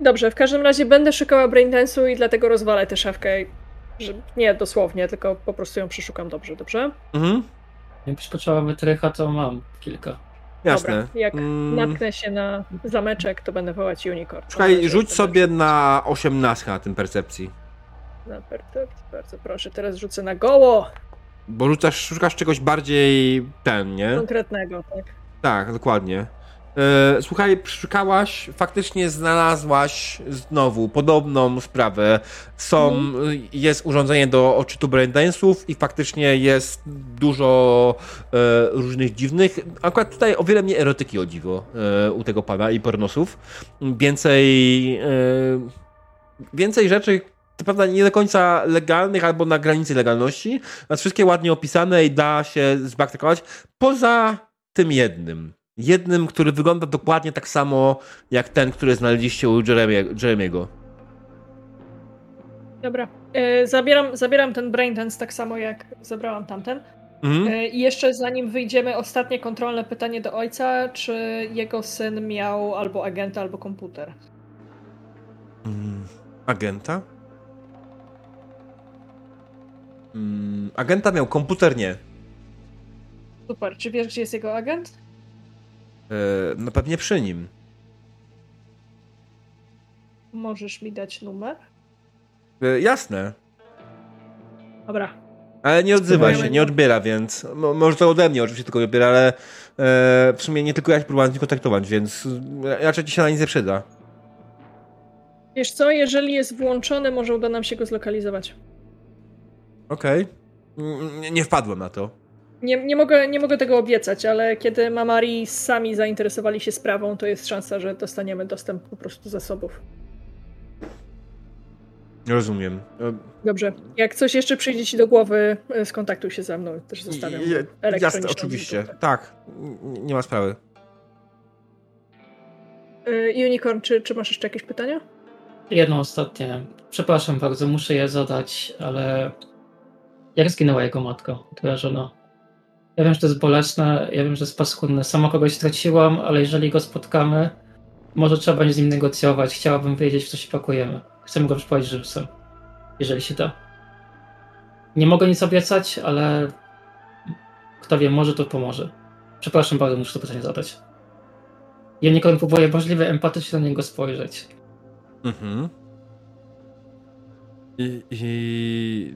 Dobrze, w każdym razie będę szukała braindance'u i dlatego rozwalę tę szafkę. Że nie dosłownie, tylko po prostu ją przeszukam dobrze, dobrze? Mhm. Jakbyś potrzeba wytrycha, to mam kilka. Jasne. Dobra, jak Mm, natknę się na zameczek, to będę wołać unicorn. Słuchaj, Mam rzuć sobie na 18 na tym percepcji. Na percepcji, bardzo proszę, teraz rzucę na goło Bo rzucasz, szukasz czegoś bardziej ten, nie? konkretnego, tak? Tak, dokładnie. E, Słuchaj, szukałaś, faktycznie znalazłaś znowu podobną sprawę. Są, jest urządzenie do odczytu braindance'ów i faktycznie jest dużo e, różnych dziwnych. Akurat tutaj o wiele mniej erotyki o dziwo e, u tego pana i pornosów. Więcej, e, więcej rzeczy, to prawda nie do końca legalnych albo na granicy legalności, natomiast wszystkie ładnie opisane i da się zpraktykować. Poza tym jednym. Jednym, który wygląda dokładnie tak samo jak ten, który znaleźliście u Jeremie- Jeremiego. Dobra. E, zabieram, zabieram ten braindance tak samo jak zabrałam tamten. Mhm. E, I jeszcze zanim wyjdziemy, ostatnie kontrolne pytanie do ojca, czy jego syn miał albo agenta, albo komputer? Mm, Agenta? Mm, Agenta miał komputer, nie. Super, czy wiesz, gdzie jest jego agent? E, No pewnie przy nim. Możesz mi dać numer? E, Jasne. Dobra. Ale nie odzywa się, nie odbiera, więc mo- może to ode mnie oczywiście tylko odbiera, ale e, w sumie nie tylko ja się próbowałem z nim kontaktować, więc raczej ci się na nic nie przyda. Wiesz co, jeżeli jest włączony, może uda nam się go zlokalizować. Okej. Nie, nie wpadłem na to. Nie, nie, mogę, nie mogę tego obiecać, ale kiedy Mamari sami zainteresowali się sprawą, to jest szansa, że dostaniemy dostęp po prostu do zasobów. Rozumiem. Dobrze. Jak coś jeszcze przyjdzie ci do głowy, e, skontaktuj się ze mną. Też zostawiam Je- Jasne, oczywiście. Tak, nie ma sprawy. E, Unicorn, czy, czy masz jeszcze jakieś pytania? Jedno ostatnie. Przepraszam bardzo, muszę je zadać, ale jak zginęła jego matka, twoja żona? Ja wiem, że to jest bolesne, ja wiem, że jest paskudne. Sama kogoś straciłam, ale jeżeli go spotkamy, może trzeba będzie z nim negocjować. Chciałabym wiedzieć, w co się pakujemy. Chcemy go przyprowadzić żywcem, jeżeli się da. Nie mogę nic obiecać, ale kto wie, może to pomoże. Przepraszam bardzo, muszę to pytanie zadać. Ja nikogo próbuję możliwie empatycznie na niego spojrzeć. Mhm. I... i...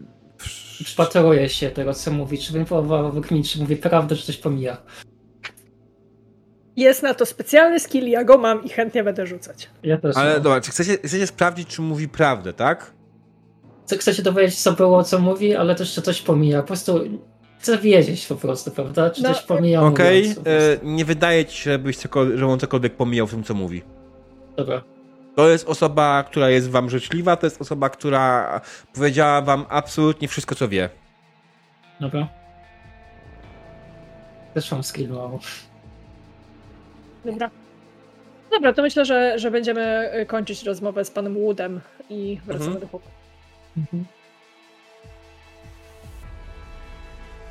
Przypatruję się tego, co mówi. Czy bym próbował wykminić, czy mówi prawdę, czy coś pomija. Jest na to specjalny skill, ja go mam i chętnie będę rzucać. Ja też. Ale mam. dobra, czy chcecie, chcecie sprawdzić, czy mówi prawdę, tak? Chcę, chcę się dowiedzieć, co było, co mówi, ale też czy coś pomija. Po prostu chcę wiedzieć po prostu, prawda? Czy No, coś pomija. Okej, prostu. e, nie wydaje ci się, żebyś cokolwiek, że on cokolwiek pomijał w tym, co mówi. Dobra. To jest osoba, która jest wam życzliwa, to jest osoba, która powiedziała wam absolutnie wszystko, co wie. Dobra. Też mam skill mało. Dobra. Dobra, to myślę, że, że będziemy kończyć rozmowę z panem Woodem i wracamy Mhm. do chłopaków.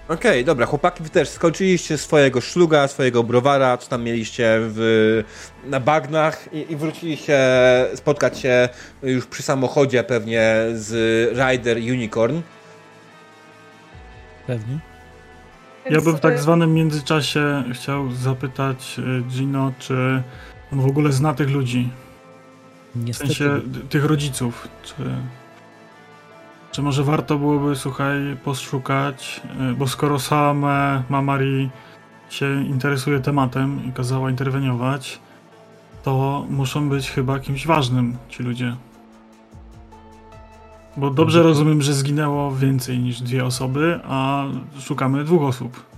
Okej, dobra, chłopaki, wy też skończyliście swojego szluga, swojego browara, co tam mieliście w, na bagnach i, i wróciliście spotkać się już przy samochodzie pewnie z Rider Unicorn. Pewnie. Ja bym w tak zwanym międzyczasie chciał zapytać e, Gino, czy on w ogóle zna tych ludzi. W Niestety. sensie d- tych rodziców. Czy, czy może warto byłoby, słuchaj, poszukać, e, bo skoro same Mamari się interesuje tematem i kazała interweniować, to muszą być chyba kimś ważnym ci ludzie. Bo dobrze rozumiem, że zginęło więcej niż dwie osoby, a szukamy dwóch osób.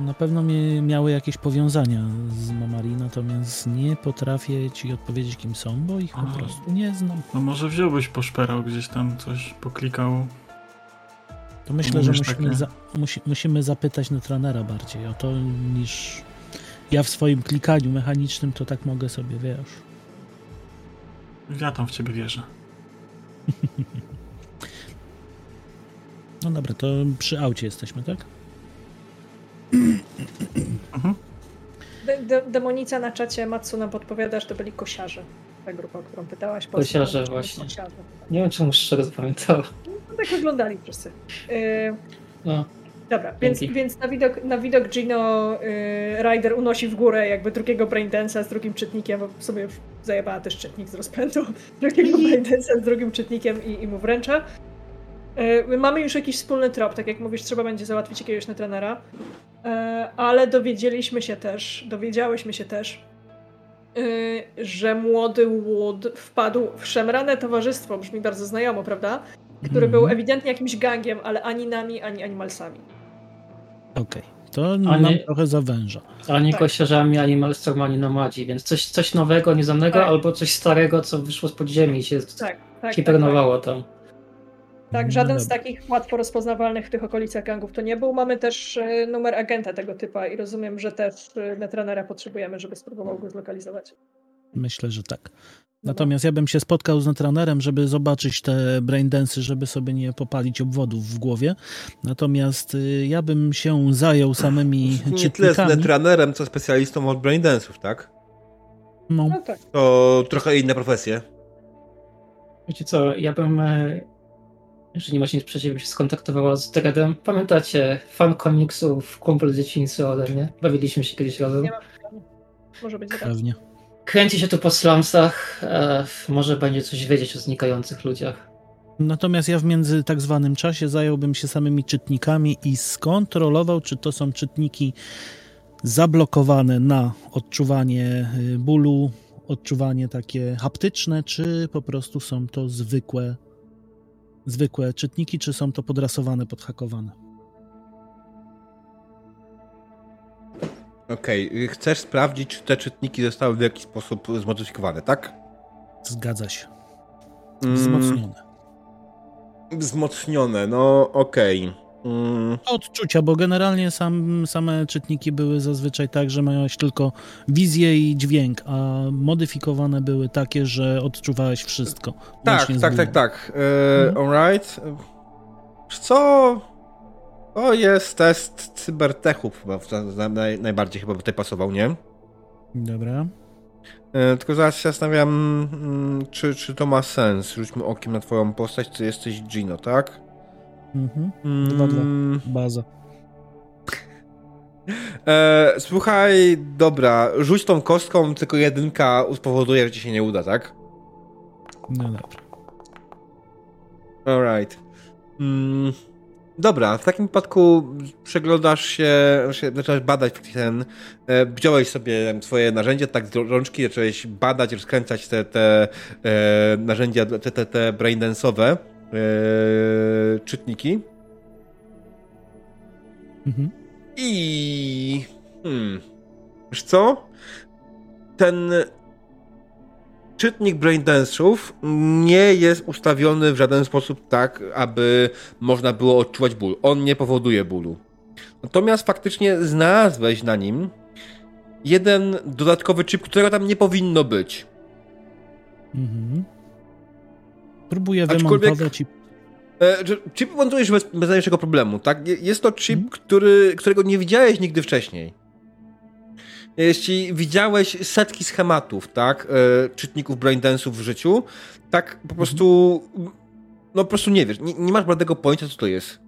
Na pewno miały jakieś powiązania z Mamari, natomiast nie potrafię ci odpowiedzieć, kim są, bo ich po prostu nie znam. No może wziąłbyś poszperał gdzieś tam, coś poklikał. To myślę, że musimy, za, musi, musimy zapytać Netranera bardziej o to, niż ja w swoim klikaniu mechanicznym to tak mogę sobie, wiesz. Ja tam w ciebie wierzę. No dobra, to przy aucie jesteśmy, tak? De de demonica na czacie Matsu nam podpowiada, że to byli kosiarze. Ta grupa, o którą pytałaś. po- Kosiarze po- właśnie. Kosiarze. Nie wiem, czemu szczerze zapamiętałem. No, tak wyglądali wszyscy. Yy, No, Dobra, więc, Dzięki. więc na, widok, na widok Gino y, Ryder unosi w górę jakby drugiego Braindance'a z drugim czytnikiem, bo sobie już zajebała też czytnik z rozpędu, drugiego Braindance'a z drugim czytnikiem i, i mu wręcza. Y, mamy już jakiś wspólny trop, tak jak mówisz, trzeba będzie załatwić jakiegoś netrenera, y, ale dowiedzieliśmy się też, dowiedziałyśmy się też, y, że młody Wood wpadł w szemrane towarzystwo, brzmi bardzo znajomo, prawda? Który był Mhm. ewidentnie jakimś gangiem, ale ani nami, ani animalsami. Okej, to A nam trochę zawęża. ani Tak. ani malstrom, ani nomadzi, więc coś, coś nowego, nieznanego, Tak. albo coś starego, co wyszło z podziemi i się Tak, tak. tak, tak. tam. Tak, No żaden z takich łatwo rozpoznawalnych w tych okolicach gangów to nie był. Mamy też e, numer agenta tego typa i rozumiem, że też e, netrenera potrzebujemy, żeby spróbował go zlokalizować. Myślę, że tak. No Natomiast ja bym się spotkał z Netranerem, żeby zobaczyć te braindensy, żeby sobie nie popalić obwodów w głowie. Natomiast y, ja bym się zajął samymi Nie tyle z netranerem, co specjalistą od braindance'ów, tak? No, No tak. To trochę inne profesje. Wiecie co, ja bym, e, jeżeli nie macie nic przeciwko, się skontaktowała z Dredem. Pamiętacie fan komiksów, kumpel z dzieciństwa ode mnie? Bawiliśmy się kiedyś razem. Nie ma problemu. Może być tak. pewnie. Kręci się tu po slumsach, e, może będzie coś wiedzieć o znikających ludziach. Natomiast ja w między tak zwanym czasie zająłbym się samymi czytnikami i skontrolował, czy to są czytniki zablokowane na odczuwanie y, bólu, odczuwanie takie haptyczne, czy po prostu są to zwykłe, zwykłe czytniki, czy są to podrasowane, podhakowane. Okej, chcesz sprawdzić, czy te czytniki zostały w jakiś sposób zmodyfikowane, tak? Zgadza się. Mm, Wzmocnione. Wzmocnione, no okej. Mm, Odczucia, bo generalnie sam, same czytniki były zazwyczaj tak, że miałeś tylko wizję i dźwięk, a modyfikowane były takie, że odczuwałeś wszystko. tak, tak, tak, bólem. tak. E, Mhm. Alright. Co? To jest test cybertechu chyba, naj, najbardziej chyba by tutaj pasował, nie? Dobra. E, tylko zaraz się zastanawiam, mm, czy, czy to ma sens. Rzućmy okiem na twoją postać, ty jesteś Gino, tak? Mhm. Dwa. Mm, Baza. e, słuchaj, dobra, rzuć tą kostką, tylko jedynka spowoduje, że ci się nie uda, tak? No dobra. Alright. Mm, dobra, w takim wypadku przeglądasz się, się zacząłeś badać ten, e, wziąłeś sobie tam swoje narzędzia, tak z rączki, zacząłeś badać, rozkręcać te, te e, narzędzia, te, te, te braindance'owe e, czytniki Mhm. i hmm, wiesz co? Ten czytnik braindance'ów nie jest ustawiony w żaden sposób tak, aby można było odczuwać ból. On nie powoduje bólu. Natomiast faktycznie znalazłeś na nim jeden dodatkowy chip, którego tam nie powinno być. Mhm. Próbuję wymontować i E, chip montujesz bez, bez najmniejszego problemu, tak? Jest to chip, mm. który, którego nie widziałeś nigdy wcześniej. Jeśli widziałeś setki schematów, tak? E, czytników braindance'ów w życiu, tak po mhm. prostu no po prostu nie wiesz, nie, nie masz bladego pojęcia, co to jest.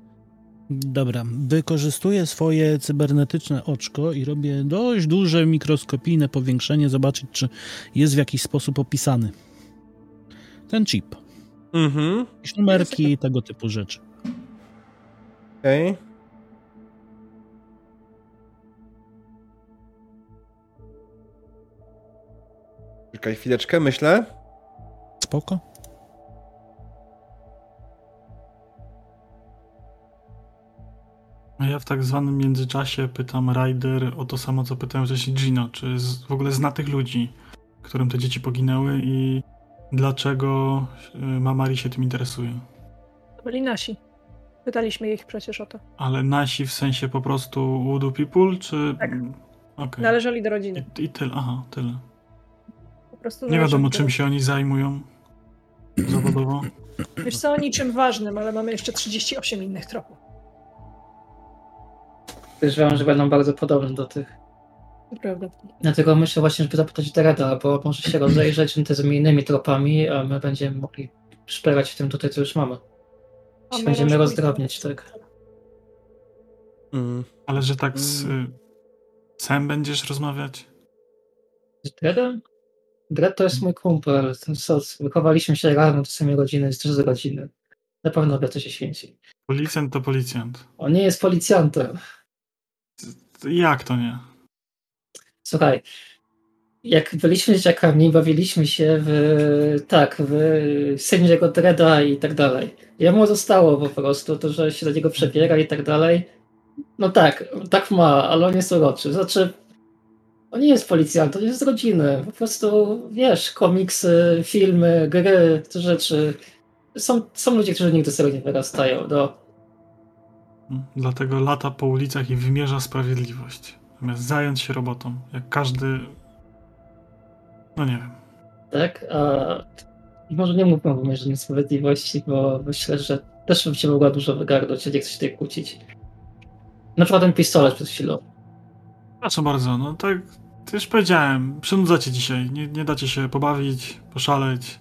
Dobra, wykorzystuję swoje cybernetyczne oczko i robię dość duże mikroskopijne powiększenie, zobaczyć, czy jest w jakiś sposób opisany ten chip. Mhm. Jakieś numerki i tego typu rzeczy. Okej. Okay. Czekaj chwileczkę, myślę. Spoko. A ja w tak zwanym międzyczasie pytam Ryder o to samo, co pytałem wcześniej Gino, czy w ogóle zna tych ludzi, którym te dzieci poginęły i dlaczego y, Mamari się tym interesuje. To byli nasi. Pytaliśmy ich przecież o to. Ale nasi w sensie po prostu Voodoo People, czy... Tak. Okay. Należeli do rodziny. I, I tyle, aha, tyle. Po prostu Nie wiadomo, czym się oni zajmują zawodowo. Wiesz co, o niczym ważnym, ale mamy jeszcze 38 innych tropów. Podejrzewam, że będą bardzo podobne do tych. Prawda. Dlatego myślę właśnie, żeby zapytać Dereda, bo może się rozejrzeć tymi innymi tropami, a my będziemy mogli szperać w tym tutaj, co już mamy. Się będziemy rozdrobniać, tak. Mm. Ale że tak z mm. Sam będziesz rozmawiać? Z Dredem? Dred to jest mój kumpel. Wychowaliśmy się razem w samej rodziny, jest też z rodziny. Na pewno wie, co się święci. Policjant to policjant. On nie jest policjantem. Jak to nie? Słuchaj, jak byliśmy dzieciakami, bawiliśmy się w, tak, w sędziego Dreda i tak dalej. Jemu zostało po prostu to, że się do niego przebiera i tak dalej. No tak, tak ma, ale on jest uroczy. Znaczy, on nie jest policjant, on jest z rodziny. Po prostu, wiesz, komiksy, filmy, gry, te rzeczy. Są, są ludzie, którzy nigdy z tego nie wyrastają. No. Dlatego lata po ulicach i wymierza sprawiedliwość. Zamiast zająć się robotą, jak każdy. No nie wiem. Tak, a może nie mówmy o wymierzeniu sprawiedliwości, bo myślę, że też bym się mogła dużo wygarnąć, nie chcę się tutaj kłócić. Na przykład ten pistolet przed chwilą. Proszę bardzo, no tak, już powiedziałem, przynudzacie dzisiaj, nie, nie dacie się pobawić, poszaleć.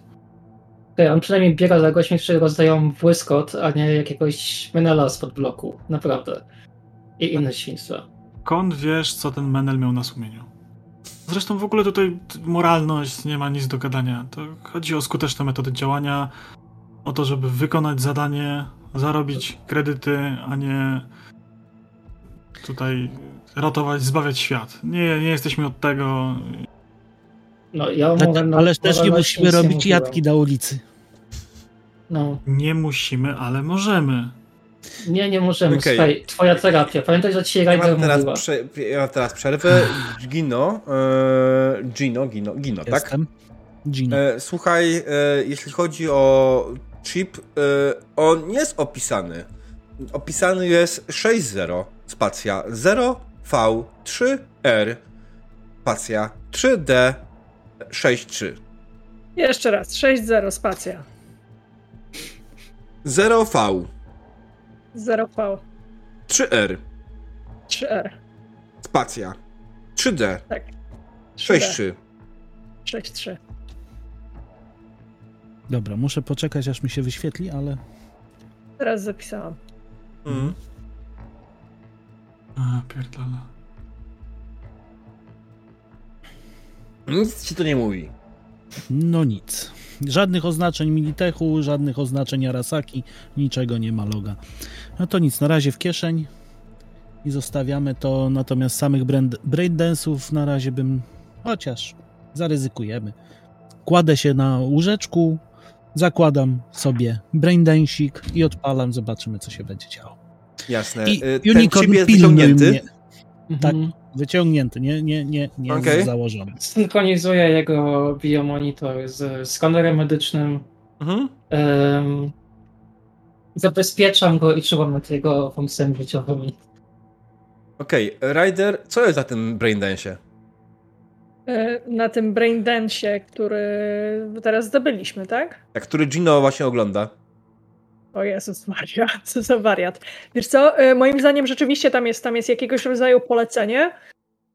Okay, on przynajmniej biega za gośćmi, którzy rozdają błyskot, a nie jakiegoś menela spod bloku. Naprawdę. I inne świństwa. Kąd wiesz, co ten menel miał na sumieniu? Zresztą w ogóle tutaj moralność nie ma nic do gadania. To chodzi o skuteczne metody działania, o to, żeby wykonać zadanie, zarobić kredyty, a nie tutaj ratować, zbawiać świat. Nie, nie jesteśmy od tego. No, ja mówię, no, Ależ też nie musimy robić jadki na ulicy. No. Nie musimy, ale możemy. Nie, nie możemy. Okay. Słuchaj, twoja terapia. Pamiętaj, że dzisiaj Ryder ja teraz prze, Ja mam teraz przerwę. Gino, e, Gino, Gino, Gino, tak? Jestem. tak? Gino. E, słuchaj, e, jeśli chodzi o chip, e, on nie jest opisany. Opisany jest 6.0, spacja 0V3R, spacja 3D63. Jeszcze raz, 6.0, spacja. 0V. 0V. 3R. 3R. Spacja. 3D. Tak. 6-3. 6-3. Dobra, muszę poczekać, aż mi się wyświetli, ale. Teraz zapisałam. Mhm. A, pierdolę. Nic ci to nie mówi. No nic. Żadnych oznaczeń Militechu, żadnych oznaczeń Arasaki, niczego nie ma loga. No to nic, na razie w kieszeń i zostawiamy to, natomiast samych braindance'ów na razie bym, chociaż zaryzykujemy. Kładę się na łóżeczku, zakładam sobie braindancik i odpalam, zobaczymy co się będzie działo. Jasne. I y, Ten Unicorn jest wyciągnięty? Mnie. Tak, mhm. wyciągnięty, nie, nie, nie, nie okay. założony. Synchronizuję jego biomonitor z skanerem medycznym. Mhm. Um, zabezpieczam go i czuwam nad jego funkcjami życiowymi. Okej, okay. Ryder, co jest na tym braindance? E, na tym braindance, który teraz zdobyliśmy, tak? Tak, który Gino właśnie ogląda. O Jezus Maria, co za wariat. Wiesz co, e, moim zdaniem rzeczywiście tam jest, tam jest jakiegoś rodzaju polecenie.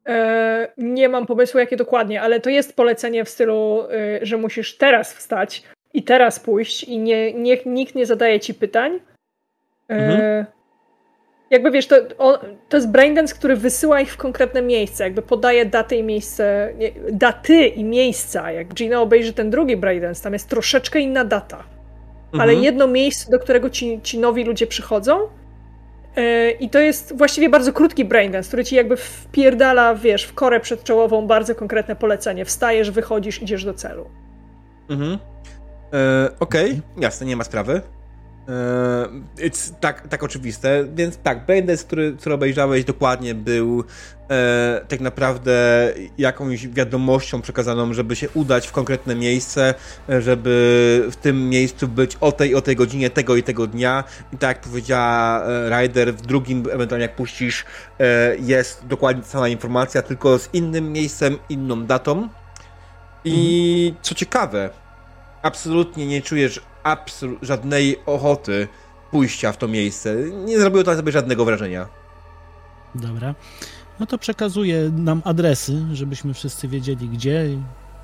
E, nie mam pomysłu, jakie dokładnie, ale to jest polecenie w stylu, że musisz teraz wstać i teraz pójść i nie, nie, nikt nie zadaje ci pytań. Mhm. Jakby wiesz, to, on, to jest braindance, który wysyła ich w konkretne miejsce, jakby podaje daty i miejsce, daty i miejsca. Jak Gina obejrzy ten drugi braindance, tam jest troszeczkę inna data ale mhm. jedno miejsce, do którego ci, ci nowi ludzie przychodzą. Yy, I to jest właściwie bardzo krótki braindance, który ci jakby wpierdala, wiesz, w korę przedczołową bardzo konkretne polecenie. Wstajesz, wychodzisz, idziesz do celu. Mhm. E, Okej, okay. jasne, nie ma sprawy. E, tak, tak oczywiste, więc tak, Braindance, który, który obejrzałeś dokładnie był e, tak naprawdę jakąś wiadomością przekazaną, żeby się udać w konkretne miejsce, żeby w tym miejscu być o tej o tej godzinie, tego i tego dnia i tak jak powiedziała e, Ryder, w drugim ewentualnie jak puścisz e, jest dokładnie ta sama informacja, tylko z innym miejscem, inną datą i mhm. co ciekawe, absolutnie nie czujesz absol- żadnej ochoty pójścia w to miejsce. Nie zrobiło to sobie żadnego wrażenia. Dobra. No to przekazuję nam adresy, żebyśmy wszyscy wiedzieli gdzie.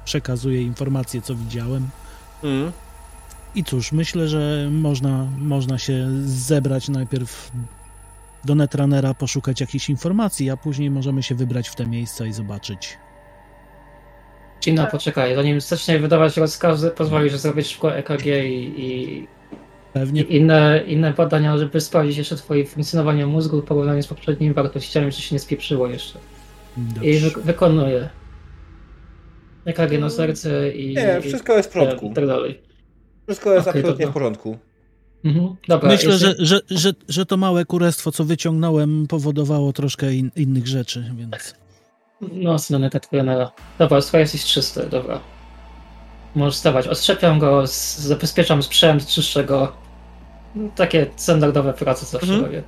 Przekazuję informacje, co widziałem. Mm. I cóż, myślę, że można, można się zebrać najpierw do Netrunnera, poszukać jakichś informacji, a później możemy się wybrać w te miejsca i zobaczyć, Cina, tak. poczekaj, zanim zacznie wydawać rozkazy, pozwolisz zrobić szybko EKG i, i, Pewnie. i inne, inne badania, żeby sprawdzić jeszcze twoje funkcjonowanie mózgu w porównaniu z poprzednimi wartościami, czy się nie spieprzyło jeszcze. Dobrze. I wy, wykonuję. EKG na serce i... Nie, wszystko jest w porządku. I tak dalej. Wszystko jest okay, absolutnie w porządku. Mhm. Dobra, Myślę, że, że, że, że to małe kurestwo, co wyciągnąłem, powodowało troszkę in, innych rzeczy, więc... No, synoneta trenera. Dobra, słuchaj, jesteś czysty, dobra. Możesz stawać. Odszczepiam go, z, zabezpieczam sprzęt, czyszczę go. Takie standardowe prace zawsze mhm. robię.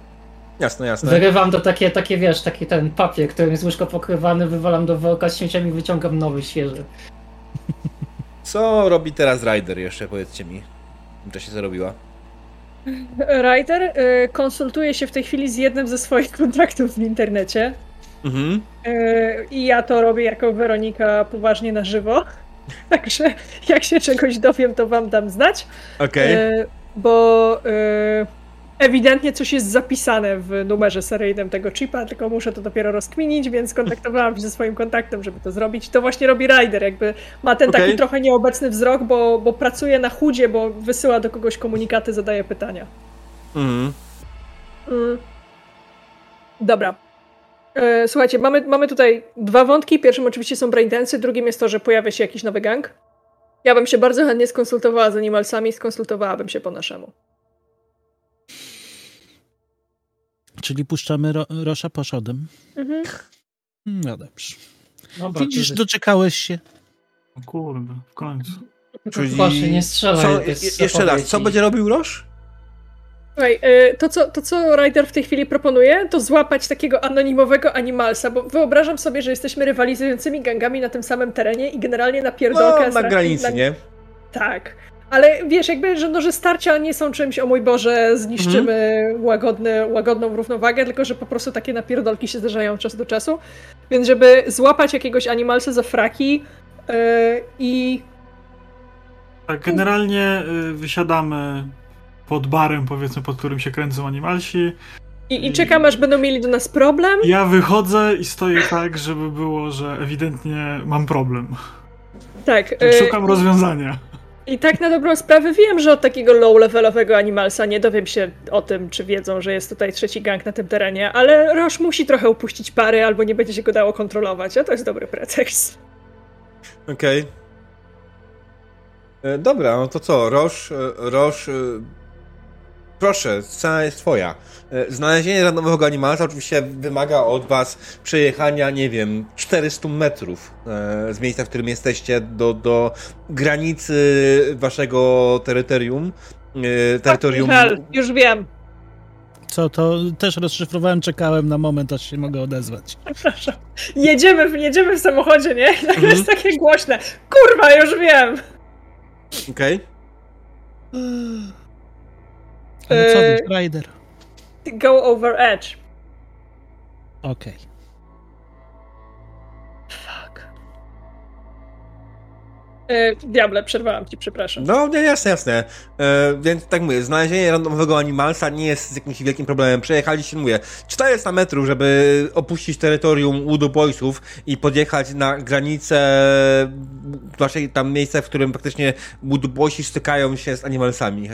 Jasne, jasne. Wyrywam to takie, takie, wiesz, taki ten papier, którym jest łóżko pokrywany, wywalam do worka z śmieciami, wyciągam nowy, świeży. Co robi teraz Ryder jeszcze, powiedzcie mi? Co się zrobiła? Ryder y, konsultuje się w tej chwili z jednym ze swoich kontaktów w internecie. Mhm. E, I ja to robię jako Weronika poważnie na żywo. Także jak się czegoś dowiem, to wam dam znać. Okej. Okay. Bo e, ewidentnie coś jest zapisane w numerze seryjnym tego chipa, tylko muszę to dopiero rozkminić, więc kontaktowałam się ze swoim kontaktem, żeby to zrobić. To właśnie robi Rider, jakby ma ten okay. taki trochę nieobecny wzrok, bo, bo pracuje na chudzie, bo wysyła do kogoś komunikaty, zadaje pytania. Mhm. Mm. Dobra. E, słuchajcie, mamy, mamy tutaj dwa wątki. Pierwszym oczywiście są braindensy, drugim jest to, że pojawia się jakiś nowy gang. Ja bym się bardzo chętnie skonsultowała z animalsami, skonsultowałabym się po naszemu. Czyli puszczamy ro Rosza poszodem. Mhm. No dobrze. Dobra, Widzisz, doczekałeś się. O kurde, w końcu. Czyli... Proszę, nie strzelaj. Co, jeszcze raz, co będzie robił Rosz? Słuchaj, y, to co, to co Ryder w tej chwili proponuje, to złapać takiego anonimowego animalsa, bo wyobrażam sobie, że jesteśmy rywalizującymi gangami na tym samym terenie i generalnie na pierdolkę... No, na granicy, na... nie? Tak. Ale wiesz, jakby, że, no, że starcia nie są czymś, o mój Boże, zniszczymy mhm. łagodny, łagodną równowagę, tylko że po prostu takie napierdolki się zdarzają czas do czasu. Więc żeby złapać jakiegoś animalsa za fraki yy, i... Tak, generalnie y, wysiadamy pod barem, powiedzmy, pod którym się kręcą animalsi. I, I czekam, aż będą mieli do nas problem? Ja wychodzę i stoję tak, żeby było, że ewidentnie mam problem. Tak. tak y, szukam rozwiązania. I tak na dobrą sprawę wiem, że od takiego low-levelowego animalsa nie dowiem się o tym, czy wiedzą, że jest tutaj trzeci gang na tym terenie, ale Roż musi trochę upuścić pary, albo nie będzie się go dało kontrolować, a to jest dobry pretekst. Okej. Okay. E, dobra, no to co? Roż, e, Roż Proszę, scena jest twoja. E, znalezienie randomowego animalsa oczywiście wymaga od was przejechania, nie wiem, 400 metrów e, z miejsca, w którym jesteście, do, do granicy waszego terytorium. E, terytorium. Tak, już wiem. Co, to też rozszyfrowałem, czekałem na moment, aż się mogę odezwać. Przepraszam. Jedziemy, jedziemy w samochodzie, nie? To mhm. jest takie głośne. Kurwa, już wiem! Okej. Okay. Ale co, E, Ghost Rider? Go over edge. Okej. Fuck. Diable, przerwałam ci, przepraszam. No, nie, jasne, jasne. E, więc tak mówię, znalezienie randomowego animalsa nie jest jakimś wielkim problemem. Przejechaliście, mówię, 400 metrów, żeby opuścić terytorium Udo Boysów i podjechać na granicę waszej tam miejsca, w którym faktycznie Udo Boysi stykają się z animalsami.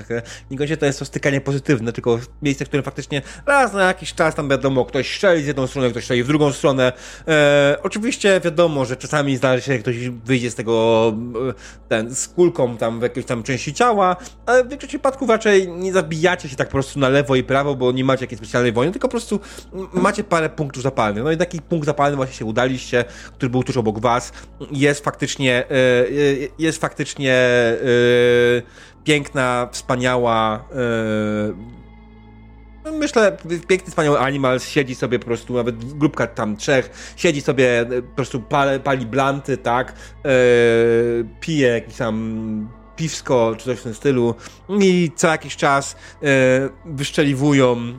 Niekoniecznie to jest to stykanie pozytywne, tylko miejsce, w którym faktycznie raz na jakiś czas tam wiadomo, ktoś strzeli z jedną stronę, ktoś strzeli w drugą stronę. E, oczywiście wiadomo, że czasami zdarzy się, że ktoś wyjdzie z tego e, ten, z kulką tam w jakiejś tam części ciała, ale w większości przypadków raczej nie zabijacie się tak po prostu na lewo i prawo, bo nie macie jakiejś specjalnej wojny, tylko po prostu macie parę punktów zapalnych. No i taki punkt zapalny właśnie się udaliście, który był tuż obok was. Jest faktycznie, e, e, jest faktycznie e, piękna, wspaniała Myślę, piękny, wspaniały animal siedzi sobie po prostu, nawet grupka tam trzech, siedzi sobie, e, po prostu pali, pali blanty, tak, e, pije jakiś tam piwsko, czy coś w tym stylu i co jakiś czas e, wyszczeliwują e,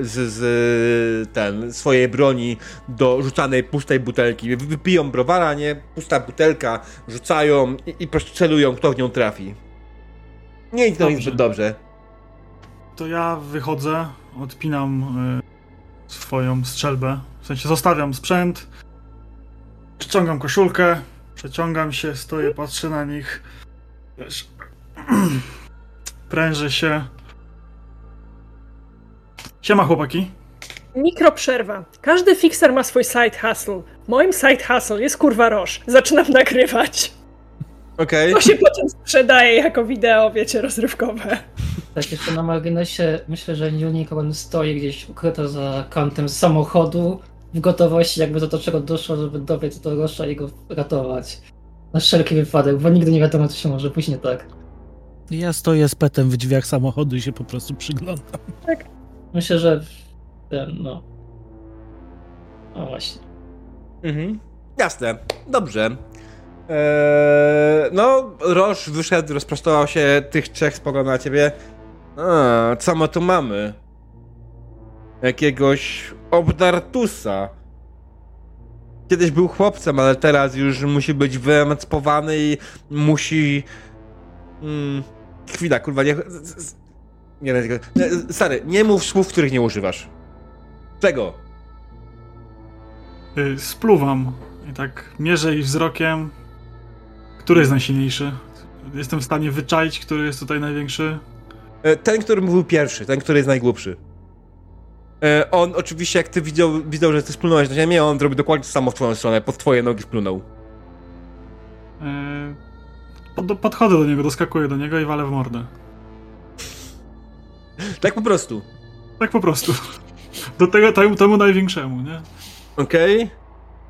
z, z ten, swojej broni do rzucanej pustej butelki. Wy- Wypiją browara, nie? Pusta butelka, rzucają i, i po prostu celują, kto w nią trafi. Nie idź to dobrze. To ja wychodzę, odpinam y, swoją strzelbę. W sensie zostawiam sprzęt, ściągam koszulkę, przeciągam się, stoję, patrzę na nich. Wiesz, prężę się. Siema chłopaki. Mikroprzerwa. Każdy fixer ma swój side hustle. Moim side hustle jest kurwa roż. Zaczynam nagrywać. Okej. To się potem sprzedaje jako wideo, wiecie, rozrywkowe. Tak, jeszcze na marginesie, myślę, że Unicorn stoi gdzieś ukryto za kątem samochodu, w gotowości, jakby do czego doszło, żeby dobiec do Rosza i go ratować. Na wszelki wypadek, bo nigdy nie wiadomo, co się może później tak. Ja stoję z petem w drzwiach samochodu i się po prostu przyglądam. Myślę, że ten, no. No właśnie. Mhm. Jasne, dobrze. Eee, no, Roż wyszedł, rozprostował się, tych trzech spogląda na ciebie. A, co my tu mamy? Jakiegoś obdartusa. Kiedyś był chłopcem, ale teraz już musi być wyemancypowany i musi... Mm, chwila, kurwa, nie... Nie, nie, nie, stary, nie mów słów, których nie używasz. Czego? Y, spluwam i tak mierzę ich wzrokiem. Który jest najsilniejszy? Jestem w stanie wyczaić, który jest tutaj największy. E, Ten, który mówił pierwszy, ten, który jest najgłupszy. E, On oczywiście, jak ty widział, widział że ty splunąłeś na ziemię, on zrobił dokładnie to samo w twoją stronę, pod twoje nogi splunął. Y, Pod, podchodzę do niego, doskakuję do niego i walę w mordę. Tak po prostu. Tak po prostu. Do tego temu, temu największemu, nie? Okej.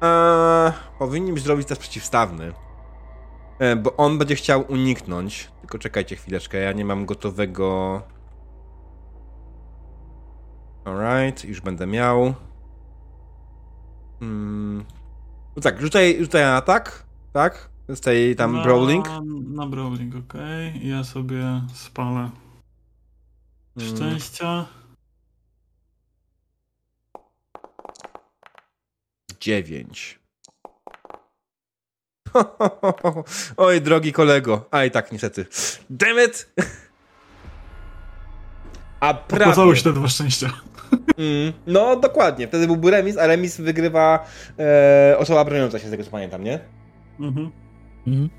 Eee, Powinniśmy zrobić test przeciwstawny. E, Bo on będzie chciał uniknąć. Tylko czekajcie chwileczkę, ja nie mam gotowego... Alright, już będę miał. Hmm. No tak, rzucaj, rzucaj na atak, tak? Z tej tam na, brawling. Na brawling, okej. I Ja sobie spalę Hmm. szczęścia. 9. Oj, drogi kolego. A i tak niestety. Damn it! A prawie. Opłacało się te dwa szczęścia. Mm, no, dokładnie. Wtedy byłby remis, a remis wygrywa e, osoba broniąca się, z tego co pamiętam, nie? Mhm. Mhm.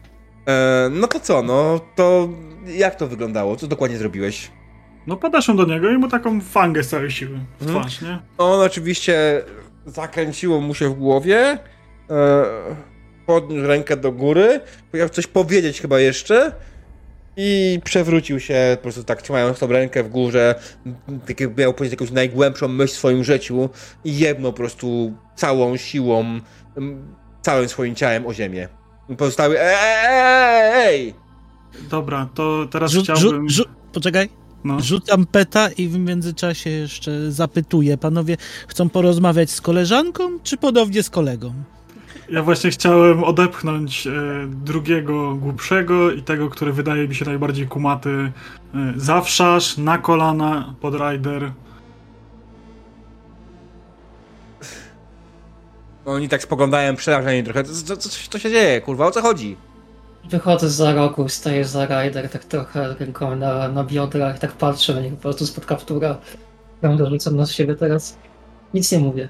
E, no to co, no to jak to wyglądało? Co dokładnie zrobiłeś? No podeszłem do niego i mu taką fangę z całej siły w Mhm. twarz, nie? On oczywiście zakręciło mu się w głowie. E, podniósł rękę do góry. Chciał coś powiedzieć chyba jeszcze. I przewrócił się, po prostu tak trzymając tą rękę w górze, tak jakby miał powiedzieć jakąś najgłębszą myśl w swoim życiu i jebnął po prostu całą siłą, m, całym swoim ciałem o ziemię. Pozostały ej, ej! Dobra, to teraz Rzu- chciałbym... rzu- rzu- poczekaj, No. rzucam peta i w międzyczasie jeszcze zapytuję. Panowie chcą porozmawiać z koleżanką, czy podobnie z kolegą? Ja właśnie chciałem odepchnąć e, drugiego głupszego i tego, który wydaje mi się najbardziej kumaty. E, zawszasz, na kolana, pod rider. Oni tak spoglądają przerażeni trochę. Co, co, co się dzieje, kurwa? O co chodzi? Wychodzę za rogu, staję za rider, tak trochę ręką na, na biodrach, tak patrzę na niego po prostu spod kaptura. Prawda, rzucam na siebie teraz. Nic nie mówię.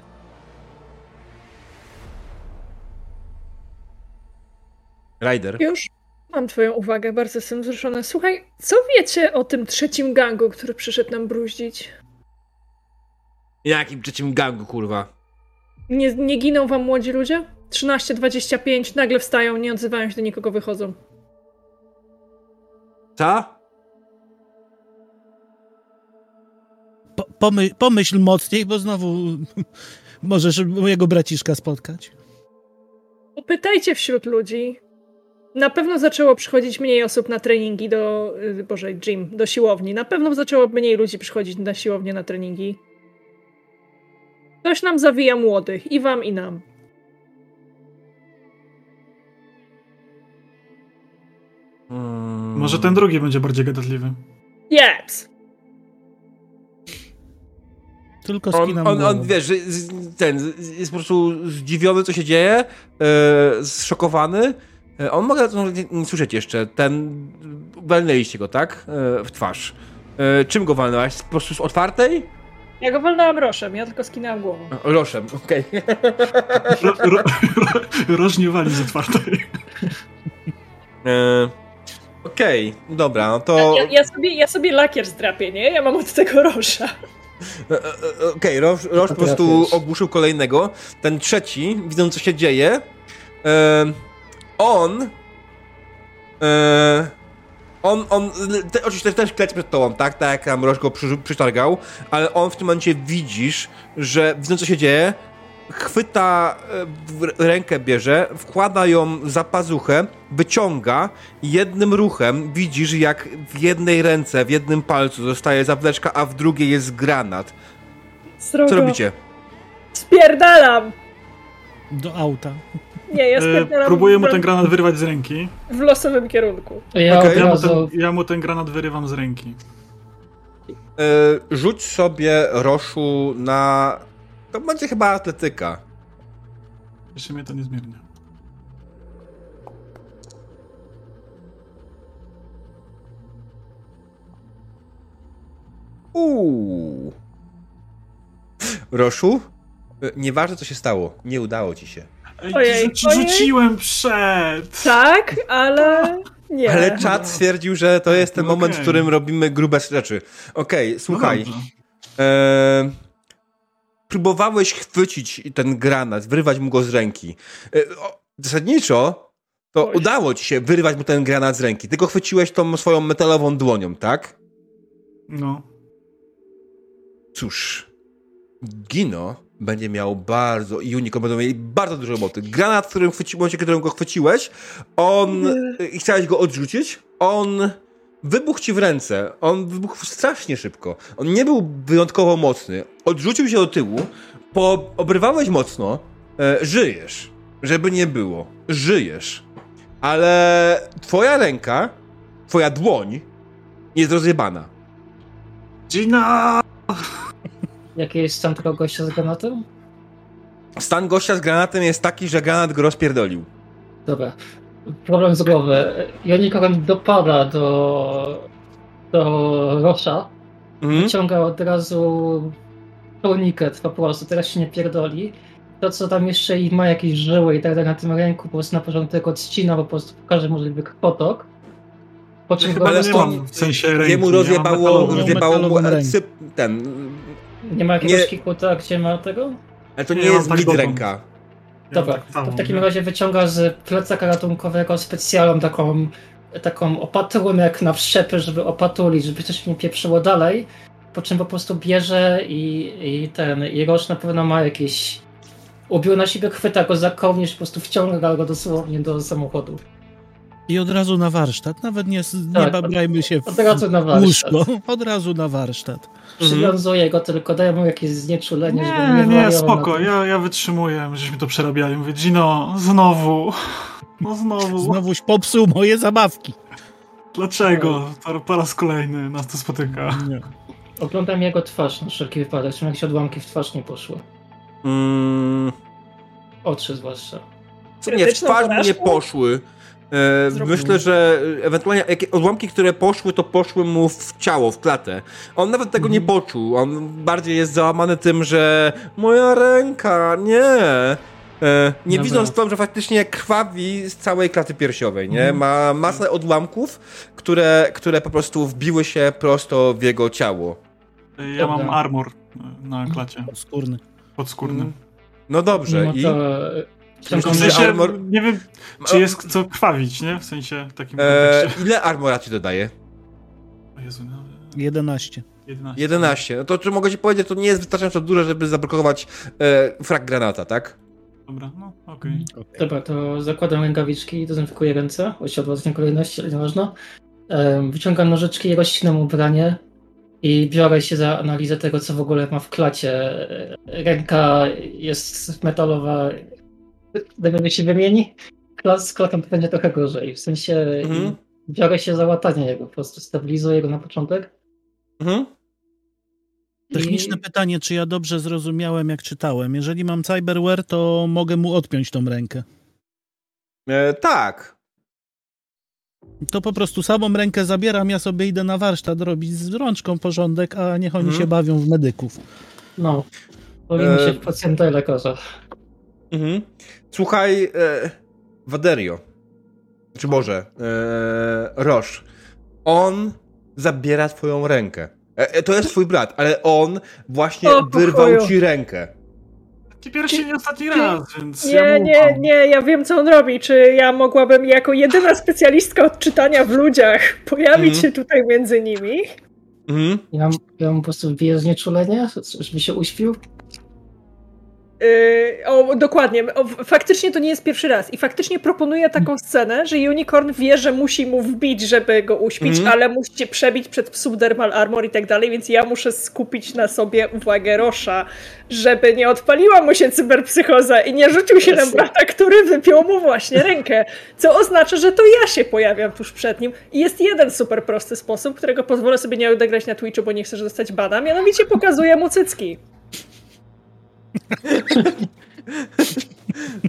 Ryder. Już mam twoją uwagę, bardzo jestem wzruszona. Słuchaj, co wiecie o tym trzecim gangu, który przyszedł nam bruździć? Jakim trzecim gangu, kurwa? Nie, nie giną wam młodzi ludzie? 13-25, nagle wstają, nie odzywają się do nikogo, wychodzą. Co? Po, pomy, pomyśl mocniej, bo znowu możesz mojego braciszka spotkać. Pytajcie wśród ludzi. Na pewno zaczęło przychodzić mniej osób na treningi do, y, boże, gym, do siłowni. Na pewno zaczęło mniej ludzi przychodzić na siłownię, na treningi. Ktoś nam zawija młodych, i wam, i nam. Hmm. Może ten drugi będzie bardziej gadatliwy. Jeps! Tylko On, skinam on, on głową. wiesz, ten jest po prostu zdziwiony, co się dzieje, e, zszokowany. E, on może nie, nie słyszeć jeszcze. Ten. Walnęliście go, tak? E, w twarz. E, czym go walnęłaś? Po prostu z otwartej? Ja go walnęłam roszem, ja tylko skinęłam głową. Loszem, okej. Ro, ro, ro, rożniewali z otwartej. E, Okej, dobra, no to. Ja, ja, sobie, ja sobie lakier zdrapię, nie? Ja mam od tego rosza. Okej, Roż, Roż po prostu ogłuszył kolejnego. Ten trzeci, widząc co się dzieje, e, on. E, on, on, te, oczywiście też kleć przed tobą, tak? Tak jak tam Roż go przy, przytargał, ale on w tym momencie widzisz, że widząc co się dzieje, chwyta e, rękę bierze, wkłada ją za pazuchę, wyciąga i jednym ruchem widzisz jak w jednej ręce, w jednym palcu zostaje zawleczka, a w drugiej jest granat. Srogo. Co robicie? Spierdalam! Do auta. Nie, ja E, próbuję mu ten granat wyrwać z ręki. w losowym kierunku. Ja od Ja mu, ten, ja mu ten granat wyrywam z ręki. E, rzuć sobie Roszu na... To będzie chyba atletyka. Jeszcze mnie to nie zmiernie. Uuu. Roszu? E, Nieważne co się stało, nie udało ci się. Ej, Ojej, rzuci- ojej. rzuciłem przed! Tak, ale nie. Ale czat stwierdził, że to jest ten No moment, w którym robimy grube rzeczy. Okej, No słuchaj. dobrze. E, próbowałeś chwycić ten granat, wyrywać mu go z ręki. E, o, zasadniczo to Oj. udało ci się wyrywać mu ten granat z ręki. Ty go chwyciłeś tą swoją metalową dłonią, tak? No. Cóż, Gino będzie miał bardzo i Unicorn będą mieli bardzo dużo roboty. Granat, w którym, chwyci, momencie, którym go chwyciłeś, on i chciałeś go odrzucić, on wybuchł ci w ręce. On wybuchł strasznie szybko. On nie był wyjątkowo mocny. Odrzucił się do tyłu, po, obrywałeś mocno, e, żyjesz. Żeby nie było. Żyjesz. Ale twoja ręka, twoja dłoń jest rozjebana. Gina! Jaki jest stan tego gościa z granatem? Stan gościa z granatem jest taki, że granat go rozpierdolił. Dobra. Problem z głowy. Jonikoran dopada do, do Rosza. Mhm. Wyciąga od razu turniket po prostu, teraz się nie pierdoli. To, co tam jeszcze i ma jakieś żyły i tak dalej na tym ręku, po prostu na porządek odcina po prostu każdy możliwy krwotok. Po czym Chyba go Ale nie mam w sensie ręki. Jemu rozjebało, rozjebało mu ten. Nie ma jakiegoś nie- kikuta, gdzie ma tego? Ale to nie, Nie, jest tak ręka. Ja Dobra, tak to w takim nie? razie wyciąga z plecaka ratunkowego specjalną taką, taką opatrunek na wszczepy, żeby opatulić, żeby coś nie pieprzyło dalej. Po czym po prostu bierze i, i ten, i Roż na pewno ma jakiś ubiór na siebie, chwyta go za kołnierz, po prostu wciąga go dosłownie do samochodu. I od razu na warsztat. Nawet nie, nie Tak, babrajmy się w od razu na warsztat. łóżko. Od razu na warsztat. Przywiązuję go, tylko daję mu jakieś znieczulenie, żeby Nie, nie nie, wariował spoko, ja, ja wytrzymuję, żeśmy to przerabiali. Mówię, Gino, znowu. No znowu. Znowuś popsuł moje zabawki. Dlaczego? To po raz kolejny nas to spotyka. Nie. Oglądam jego twarz na wszelki wypadek, czy jakieś odłamki w twarz nie poszły. Mm, Oczy zwłaszcza. co nie, w twarz nie poszły. E, Zrobił. myślę, że ewentualnie jakie odłamki, które poszły, to poszły mu w ciało, w klatę. On nawet tego nie poczuł. On bardziej jest załamany tym, że moja ręka, nie. E, nie Dobra. widząc to, że faktycznie krwawi z całej klaty piersiowej, nie? Ma masę odłamków, które, które po prostu wbiły się prosto w jego ciało. Ja mam armor na klacie, Skórny. podskórnym. No dobrze, No i... to... e, W sensie, armor- nie wiem, czy jest co krwawić, nie? W sensie takim E, kontekście. ile armora ci dodaje? O Jezu, no, 11. 11. 11. No to czy mogę ci powiedzieć, to nie jest wystarczająco duże, żeby zablokować e, frag granata, tak? Dobra, no okej. Dobra, to zakładam rękawiczki i dezynfekuję ręce. Osiadła w kolejności, ale nie można. Wyciągam nożyczki i rozcinam ubranie i biorę się za analizę tego, co w ogóle ma w klacie. Ręka jest metalowa. Gdyby się wymieni, z klatą to będzie trochę gorzej. W sensie Mhm. biorę się za łatanie jego, po prostu stabilizuję go na początek. Mhm. Techniczne I- pytanie, czy ja dobrze zrozumiałem, jak czytałem. Jeżeli mam cyberware, to mogę mu odpiąć tą rękę. E, tak. To po prostu samą rękę zabieram, ja sobie idę na warsztat robić z rączką porządek, a niech oni Mhm. się bawią w medyków. No. Bawimy E, się w pacjenta i lekarza. Mhm. Słuchaj, e, Waderio, czy może e, Roche, on zabiera twoją rękę. E, e, to jest twój brat, ale on właśnie O, pokoju. wyrwał ci rękę. Ci pierwszy nie ostatni raz, więc Nie, ja mu nie, nie, ja wiem co on robi. Czy ja mogłabym jako jedyna specjalistka od czytania w ludziach pojawić Mhm. się tutaj między nimi? Mhm. Ja, ja mu po prostu wbiję znieczulenie, żeby się uśpił. Yy, o, dokładnie. O, faktycznie to nie jest pierwszy raz. I faktycznie proponuję taką scenę, że Unicorn wie, że musi mu wbić, żeby go uśpić, Mhm. ale musicie przebić przed subdermal armor i tak dalej, więc ja muszę skupić na sobie uwagę Rosza, żeby nie odpaliła mu się cyberpsychoza i nie rzucił się na brata, który wypiął mu właśnie rękę. Co oznacza, że to ja się pojawiam tuż przed nim. I jest jeden super prosty sposób, którego pozwolę sobie nie odegrać na Twitchu, bo nie chcę dostać bana, mianowicie pokazuję mu cycki.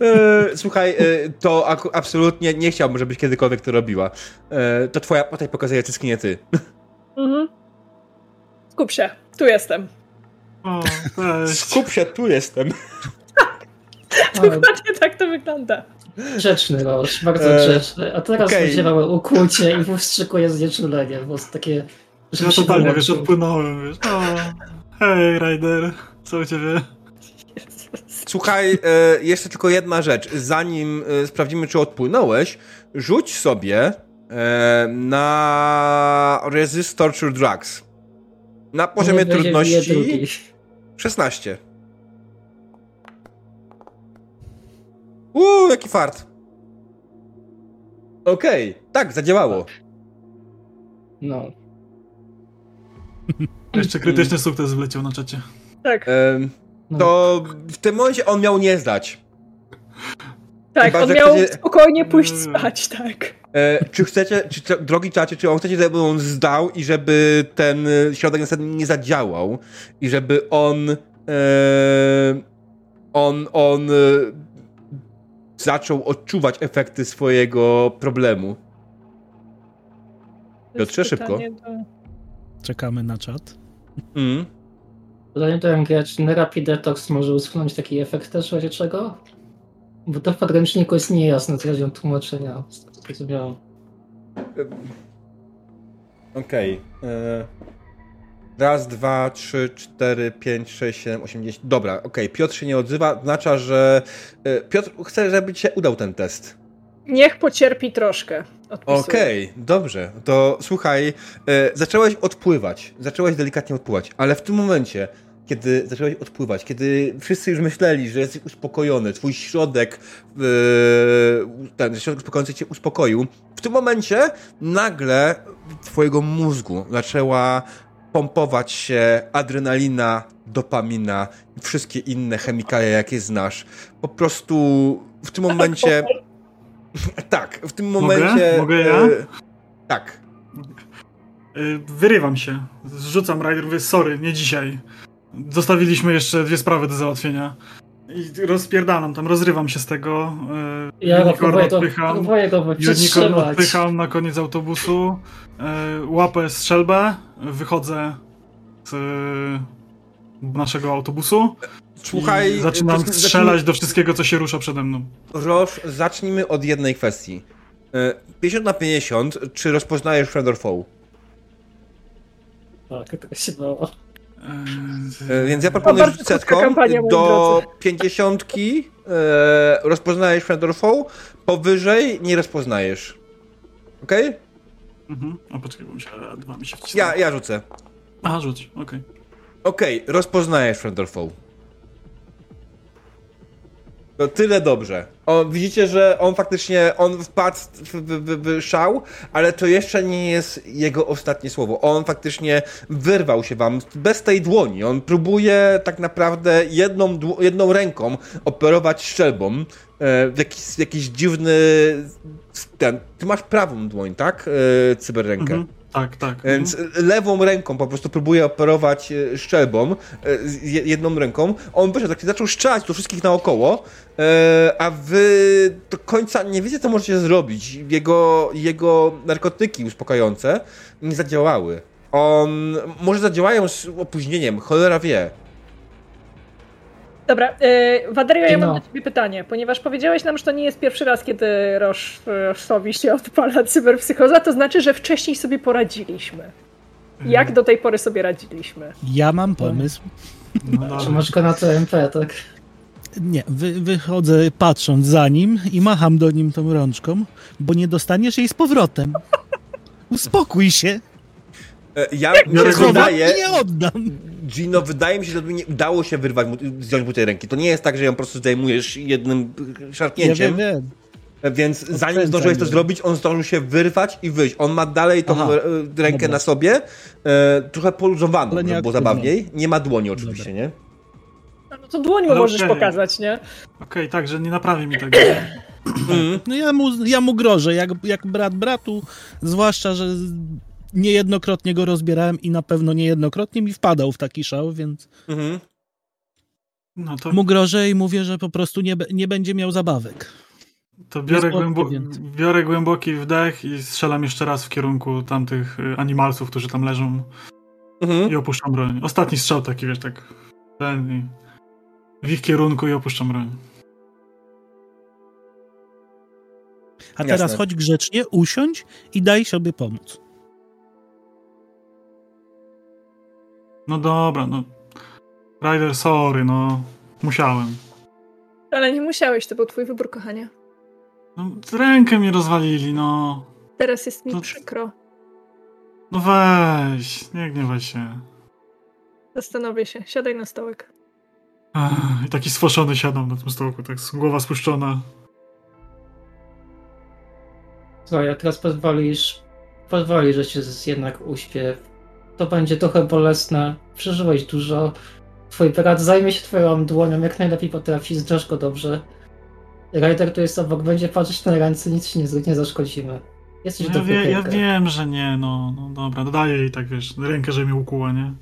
E, słuchaj, e, to absolutnie nie chciałbym, żebyś kiedykolwiek to robiła. E, to twoja postać pokazuje cycki, nie ty. Mhm. Skup się, tu jestem. O. Skup się, tu jestem. Dokładnie tak to wygląda. Grzeczny Roż, bardzo E, grzeczny. A teraz małe ukłucie i wstrzykuje znieczulenie, bo jest takie... Ja totalnie, wiesz, odpłynąłem, wiesz. O, hej, Ryder, co u ciebie? Słuchaj, e, jeszcze tylko jedna rzecz. Zanim e, sprawdzimy, czy odpłynąłeś, rzuć sobie e, na Resist Torture Drugs. Na poziomie bije trudności drugi. 16. Uuu, jaki fart. Okej, tak, zadziałało. No. Jeszcze krytyczny sukces wleciał na czacie. Tak, no. To w tym momencie on miał nie zdać. tak, chyba, on miał chcecie- spokojnie pójść spać, tak. E, czy chcecie, czy, czy, drogi czacie, czy on chcecie, żeby on zdał i żeby ten e, środek następnie nie zadziałał i żeby on e, on, on e, zaczął odczuwać efekty swojego problemu. Piotrze, szybko. Do... Czekamy na czat. Mm. Zanim to grać, czy Rapid Detox może usunąć taki efekt też w razie czego? Bo to w podręczniku jest niejasne, co chodzi o tłumaczenia. z tego, co zrozumiałem. Okej. e, Raz, dwa, trzy, cztery, pięć, sześć, siedem, osiem, dziesięć. Dobra, okej. Piotr się nie odzywa, oznacza, że e, Piotr chce, żeby ci się udał ten test. Niech pocierpi troszkę. Okej, dobrze. To słuchaj, e, zacząłeś odpływać. Zacząłeś delikatnie odpływać, ale w tym momencie kiedy zacząłeś odpływać, kiedy wszyscy już myśleli, że jesteś uspokojony, twój środek, yy, ten środek uspokojający cię uspokoił, w tym momencie nagle twojego mózgu zaczęła pompować się adrenalina, dopamina i wszystkie inne chemikalia, jakie znasz. Po prostu w tym momencie... tak, w tym momencie... Mogę? Mogę ja? e, tak. Y, Wyrywam się. Zrzucam Rider, mówię, sorry, nie dzisiaj. Zostawiliśmy jeszcze dwie sprawy do załatwienia. I rozpierdalam tam, rozrywam się z tego. y, Ja go unicorn próbuję to, odpycham. Unicorn odpycham na koniec autobusu. y, Łapę strzelbę, wychodzę z y, naszego autobusu. Słuchaj... zaczynam zacznij- strzelać do wszystkiego, co się rusza przede mną. Roż, zacznijmy od jednej kwestii. E, 50 na 50, czy rozpoznajesz friend or foe? Tak, to się dało. Więc ja proponuję bardzo rzucić setką. Do. 50 e, rozpoznajesz friend or foe, powyżej nie rozpoznajesz. Okej? Mhm. O, poczekaj, bo mi się, dwa mi się wcisnęły. Ja, ja rzucę. Aha, rzuć, okej. Okej, rozpoznajesz friend or foe. To tyle dobrze. O, widzicie, że on faktycznie, on wpadł w, w, w, szał, ale to jeszcze nie jest jego ostatnie słowo. On faktycznie wyrwał się wam bez tej dłoni. On próbuje tak naprawdę jedną, jedną ręką operować strzelbą e, w jakiś, jakiś dziwny... Ten, ty masz prawą dłoń, tak? E, cyberrękę. Mhm. Tak, tak. Więc lewą ręką po prostu próbuje operować e, szczelbą, e, jedną ręką. On wyszedł, tak zaczął strzelać do wszystkich naokoło, e, a wy do końca nie wiecie, co możecie zrobić. Jego, jego narkotyki uspokajające nie zadziałały. On może zadziałają z opóźnieniem, cholera wie. Dobra, yy, Waderio, ja mam No. do ciebie pytanie, ponieważ powiedziałeś nam, że to nie jest pierwszy raz, kiedy Rosz, Roszowi się odpala cyberpsychoza, to znaczy, że wcześniej sobie poradziliśmy. Mhm. Jak do tej pory sobie radziliśmy? Ja mam pomysł. No Czy dobra. masz go na TMP, tak? Nie, wy, wychodzę patrząc za nim i macham do nim tą rączką, bo nie dostaniesz jej z powrotem. Uspokój się. E, ja mi się wydaje, nie oddam. Gino, wydaje mi się, że nie udało się wyrwać zdjąć mu tej ręki. To nie jest tak, że ją po prostu zdejmujesz jednym Ja szarpnięciem. wiem, wiem. Więc zanim zdążyłeś to zrobić, on zdążył się wyrwać i wyjść. On ma dalej tą Aha. e, rękę Dobra. na sobie, e, trochę poluzowaną, żeby było aktywną. zabawniej. Nie ma dłoni oczywiście, Dobra. nie? No to dłoń mu Ale możesz okej. pokazać, nie? Okej, tak, że nie naprawi mi tego. Mm. No ja mu, ja mu grożę, jak, jak brat bratu, zwłaszcza, że niejednokrotnie go rozbierałem i na pewno niejednokrotnie mi wpadał w taki szał, więc Mhm. No to, mu grożę i mówię, że po prostu nie, nie będzie miał zabawek. to biorę, głębo, biorę głęboki wdech i strzelam jeszcze raz w kierunku tamtych y, animalsów, którzy tam leżą Mhm. i opuszczam broń. Ostatni strzał taki, wiesz, tak ten i w ich kierunku i opuszczam broń. A teraz Jasne. chodź grzecznie, usiądź i daj sobie pomóc. No dobra, no. Ryder, sorry, no. Musiałem. Ale nie musiałeś, to był twój wybór, kochanie. No, rękę mi rozwalili, no. Teraz jest mi To- przykro. No weź, nie gniewaj się. Zastanowię się. Siadaj na stołek. Ach, I taki sfoszony siadam na tym stołku, tak z- głowa spuszczona. Słuchaj, jak teraz pozwolisz, pozwolisz, że cię z- jednak uśpię. To będzie trochę bolesne. Przeżyłeś dużo. Twój brat zajmie się twoją dłonią, jak najlepiej potrafi, zdrzesz go dobrze. Ryder tu jest obok, będzie patrzeć na ręce, nic ci nie, nie zaszkodzimy. Jesteś Ja, wie, ja wiem, że nie, no, no dobra, dodaję jej tak, wiesz, rękę, że mi ukuła, nie?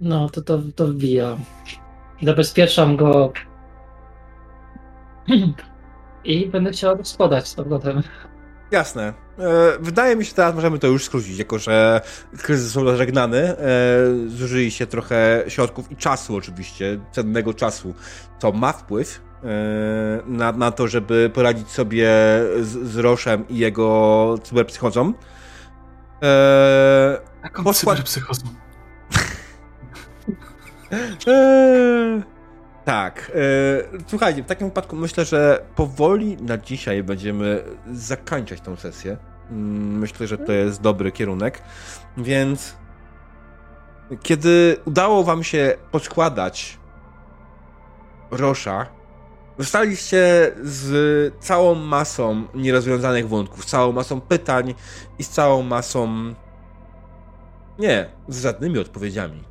No, to to, to wbija. Zabezpieczam go. I będę chciał gospodać z powrotem. Jasne. E, wydaje mi się, że teraz możemy to już skrócić, jako że kryzys został zażegnany. E, zużyli się trochę środków i czasu oczywiście, cennego czasu, co ma wpływ e, na, na to, żeby poradzić sobie z, z Roszem i jego cyberpsychozą. Jaką Poskład- cyberpsychozą? Eee, tak. E, słuchajcie, w takim wypadku myślę, że powoli na dzisiaj będziemy zakończać tą sesję. Mm, Myślę, że to jest dobry kierunek, więc Kiedy udało wam się podskładać Rosza, zostaliście z całą masą nierozwiązanych wątków, całą masą pytań i z całą masą. Nie, z żadnymi odpowiedziami.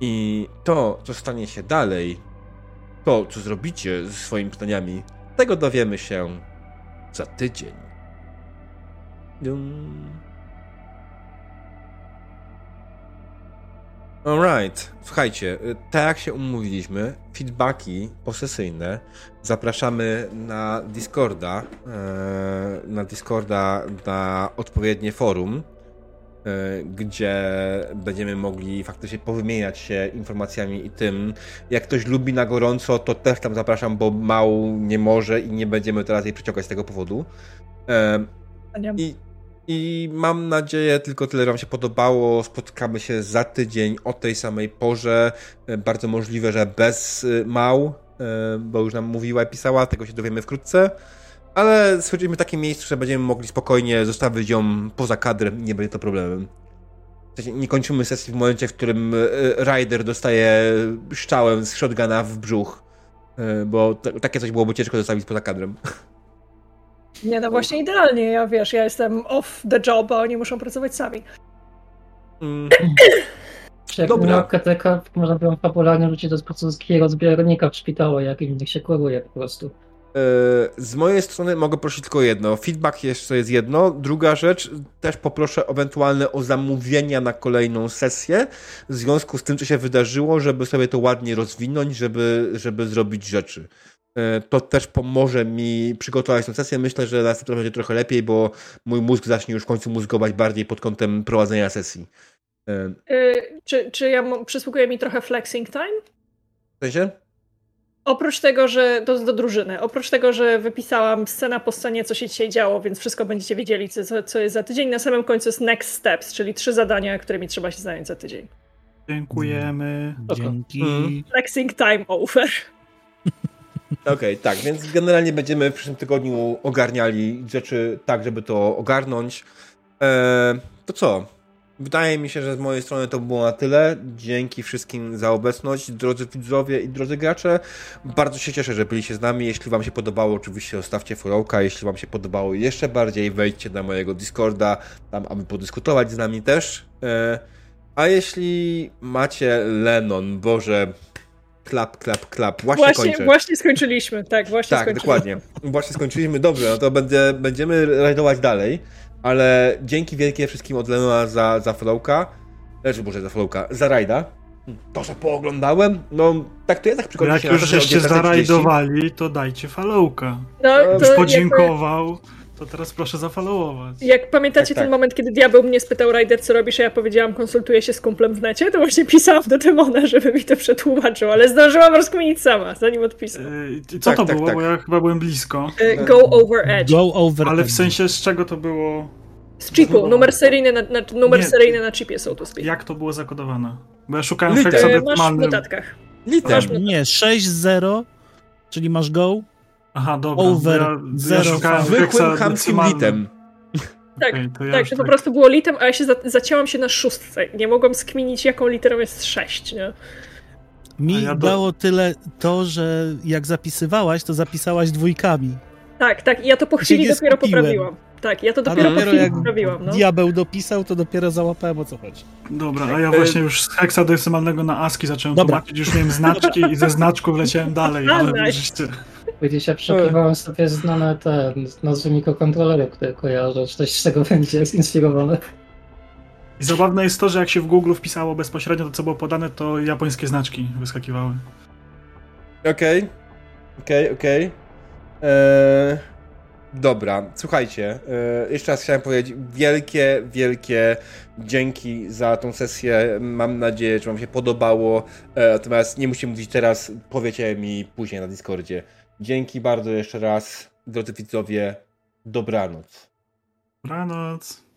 I to, co stanie się dalej, to, co zrobicie ze swoimi pytaniami, tego dowiemy się za tydzień. Alright, słuchajcie, tak jak się umówiliśmy, feedbacki posesyjne zapraszamy na Discorda, e, na Discorda na odpowiednie forum, gdzie będziemy mogli faktycznie powymieniać się informacjami i tym. Jak ktoś lubi na gorąco, to też tam zapraszam, bo mał nie może i nie będziemy teraz jej przyciągać z tego powodu. E, I i mam nadzieję, tylko tyle Wam się podobało. Spotkamy się za tydzień o tej samej porze. E, bardzo możliwe, że bez mał, bo już nam mówiła i pisała, tego się dowiemy wkrótce. Ale stwierdziliśmy takie miejsce, że będziemy mogli spokojnie zostawić ją poza kadrem i nie będzie to problemem. Nie kończymy sesji w momencie, w którym Rider dostaje szczałem z shotguna w brzuch, bo takie coś byłoby ciężko zostawić poza kadrem. Nie, no właśnie idealnie, ja wiesz, ja jestem off the job, a oni muszą pracować sami. Mm. Jak Dobra. KTK można by ją fabularnie rzucić do francuskiego zbiornika w szpitalu, jakim niech się kłaguje po prostu. E, z mojej strony mogę prosić tylko jedno. Feedback jeszcze jest jedno. Druga rzecz, też poproszę ewentualne o zamówienia na kolejną sesję w związku z tym, co się wydarzyło, żeby sobie to ładnie rozwinąć, żeby, żeby zrobić rzeczy. E, to też pomoże mi przygotować tę sesję. Myślę, że następnym będzie trochę lepiej, bo mój mózg zacznie już w końcu mózgować bardziej pod kątem prowadzenia sesji. Yy, czy, czy ja przysługuje mi trochę flexing time? W sensie? Oprócz tego, że to do drużyny, oprócz tego, że wypisałam scena po scenie, co się dzisiaj działo, więc wszystko będziecie wiedzieli, co, co jest za tydzień. Na samym końcu jest next steps, czyli trzy zadania, którymi trzeba się zająć za tydzień. Dziękujemy. Dzięki. Mm. Flexing time over. Okej, okay, tak, więc generalnie będziemy w przyszłym tygodniu ogarniali rzeczy tak, żeby to ogarnąć. Eee, to co? Wydaje mi się, że z mojej strony to było na tyle. Dzięki wszystkim za obecność, drodzy widzowie i drodzy gracze. Bardzo się cieszę, że byliście z nami. Jeśli Wam się podobało, oczywiście zostawcie followka. Jeśli Wam się podobało jeszcze bardziej, wejdźcie na mojego Discorda, tam aby podyskutować z nami też. Eee, a jeśli macie Lenon, Boże, klap, klap, klap. Właśnie, właśnie kończę. Właśnie skończyliśmy, tak, właśnie Tak, skończyliśmy. dokładnie. Właśnie skończyliśmy. Dobrze, no to będzie, będziemy rajdować dalej, ale dzięki wielkie wszystkim od Lenona za, za followka, znaczy może za followka, za rajda. To, że pooglądałem, no tak to ja tak przykładam Jak się już żeście zarajdowali, to dajcie followka. No, już podziękował. Jakby to teraz proszę zafollowować. Jak pamiętacie tak, ten tak. moment, kiedy diabeł mnie spytał Ryder, co robisz, a ja powiedziałam, konsultuję się z kumplem w necie, to właśnie pisałam do Demona, żeby mi to przetłumaczył, ale zdążyłam rozkminić sama, zanim odpisał. Yy, co tak, to tak, było? Tak. Bo ja chyba byłem blisko. Yy, go over edge. Go over ale w sensie z czego to było? Z chipu, numer seryjny na, na numer seryjny na chipie, so to speak. Jak to było zakodowane? Bo ja szukałem w heksadecymalnym... Masz w notatkach. Masz Nie, 6-0, czyli masz go, Aha, dobra. Over ja, zero. Ja Zwykłym chamskim litem. Tak, okay, to, ja tak, to po tak- prostu było litem, a ja się za, zacięłam się na szóstce. Nie mogłam skminić, jaką literą jest sześć, nie? Mi ja do... dało tyle to, że jak zapisywałaś, to zapisałaś dwójkami. Tak, tak, i ja to po chwili dopiero skupiłem. poprawiłam. Tak, ja to dopiero, dopiero po chwili poprawiłam. No. Diabeł dopisał, to dopiero załapałem o co chodzi. Dobra, a ja właśnie już z heksadecymalnego na ASCII zacząłem Dobra. tłumaczyć, już miałem znaczki i ze znaczków leciałem dalej, ale nice. Gdzieś ja przeszukiwałem sobie znane te nazwy mikrokontrolerów, które kojarzę, czy coś z tego będzie zinspirowane. I zabawne jest to, że jak się w Google wpisało bezpośrednio to, co było podane, to japońskie znaczki wyskakiwały. Okej, okay. okej, okay, okej. Okay. Eee, dobra, słuchajcie, eee, jeszcze raz chciałem powiedzieć wielkie, wielkie dzięki za tą sesję. Mam nadzieję, że wam się podobało. Eee, natomiast nie musimy mówić teraz, powiecie mi później na Discordzie. Dzięki bardzo jeszcze raz, drodzy widzowie. Dobranoc. Dobranoc.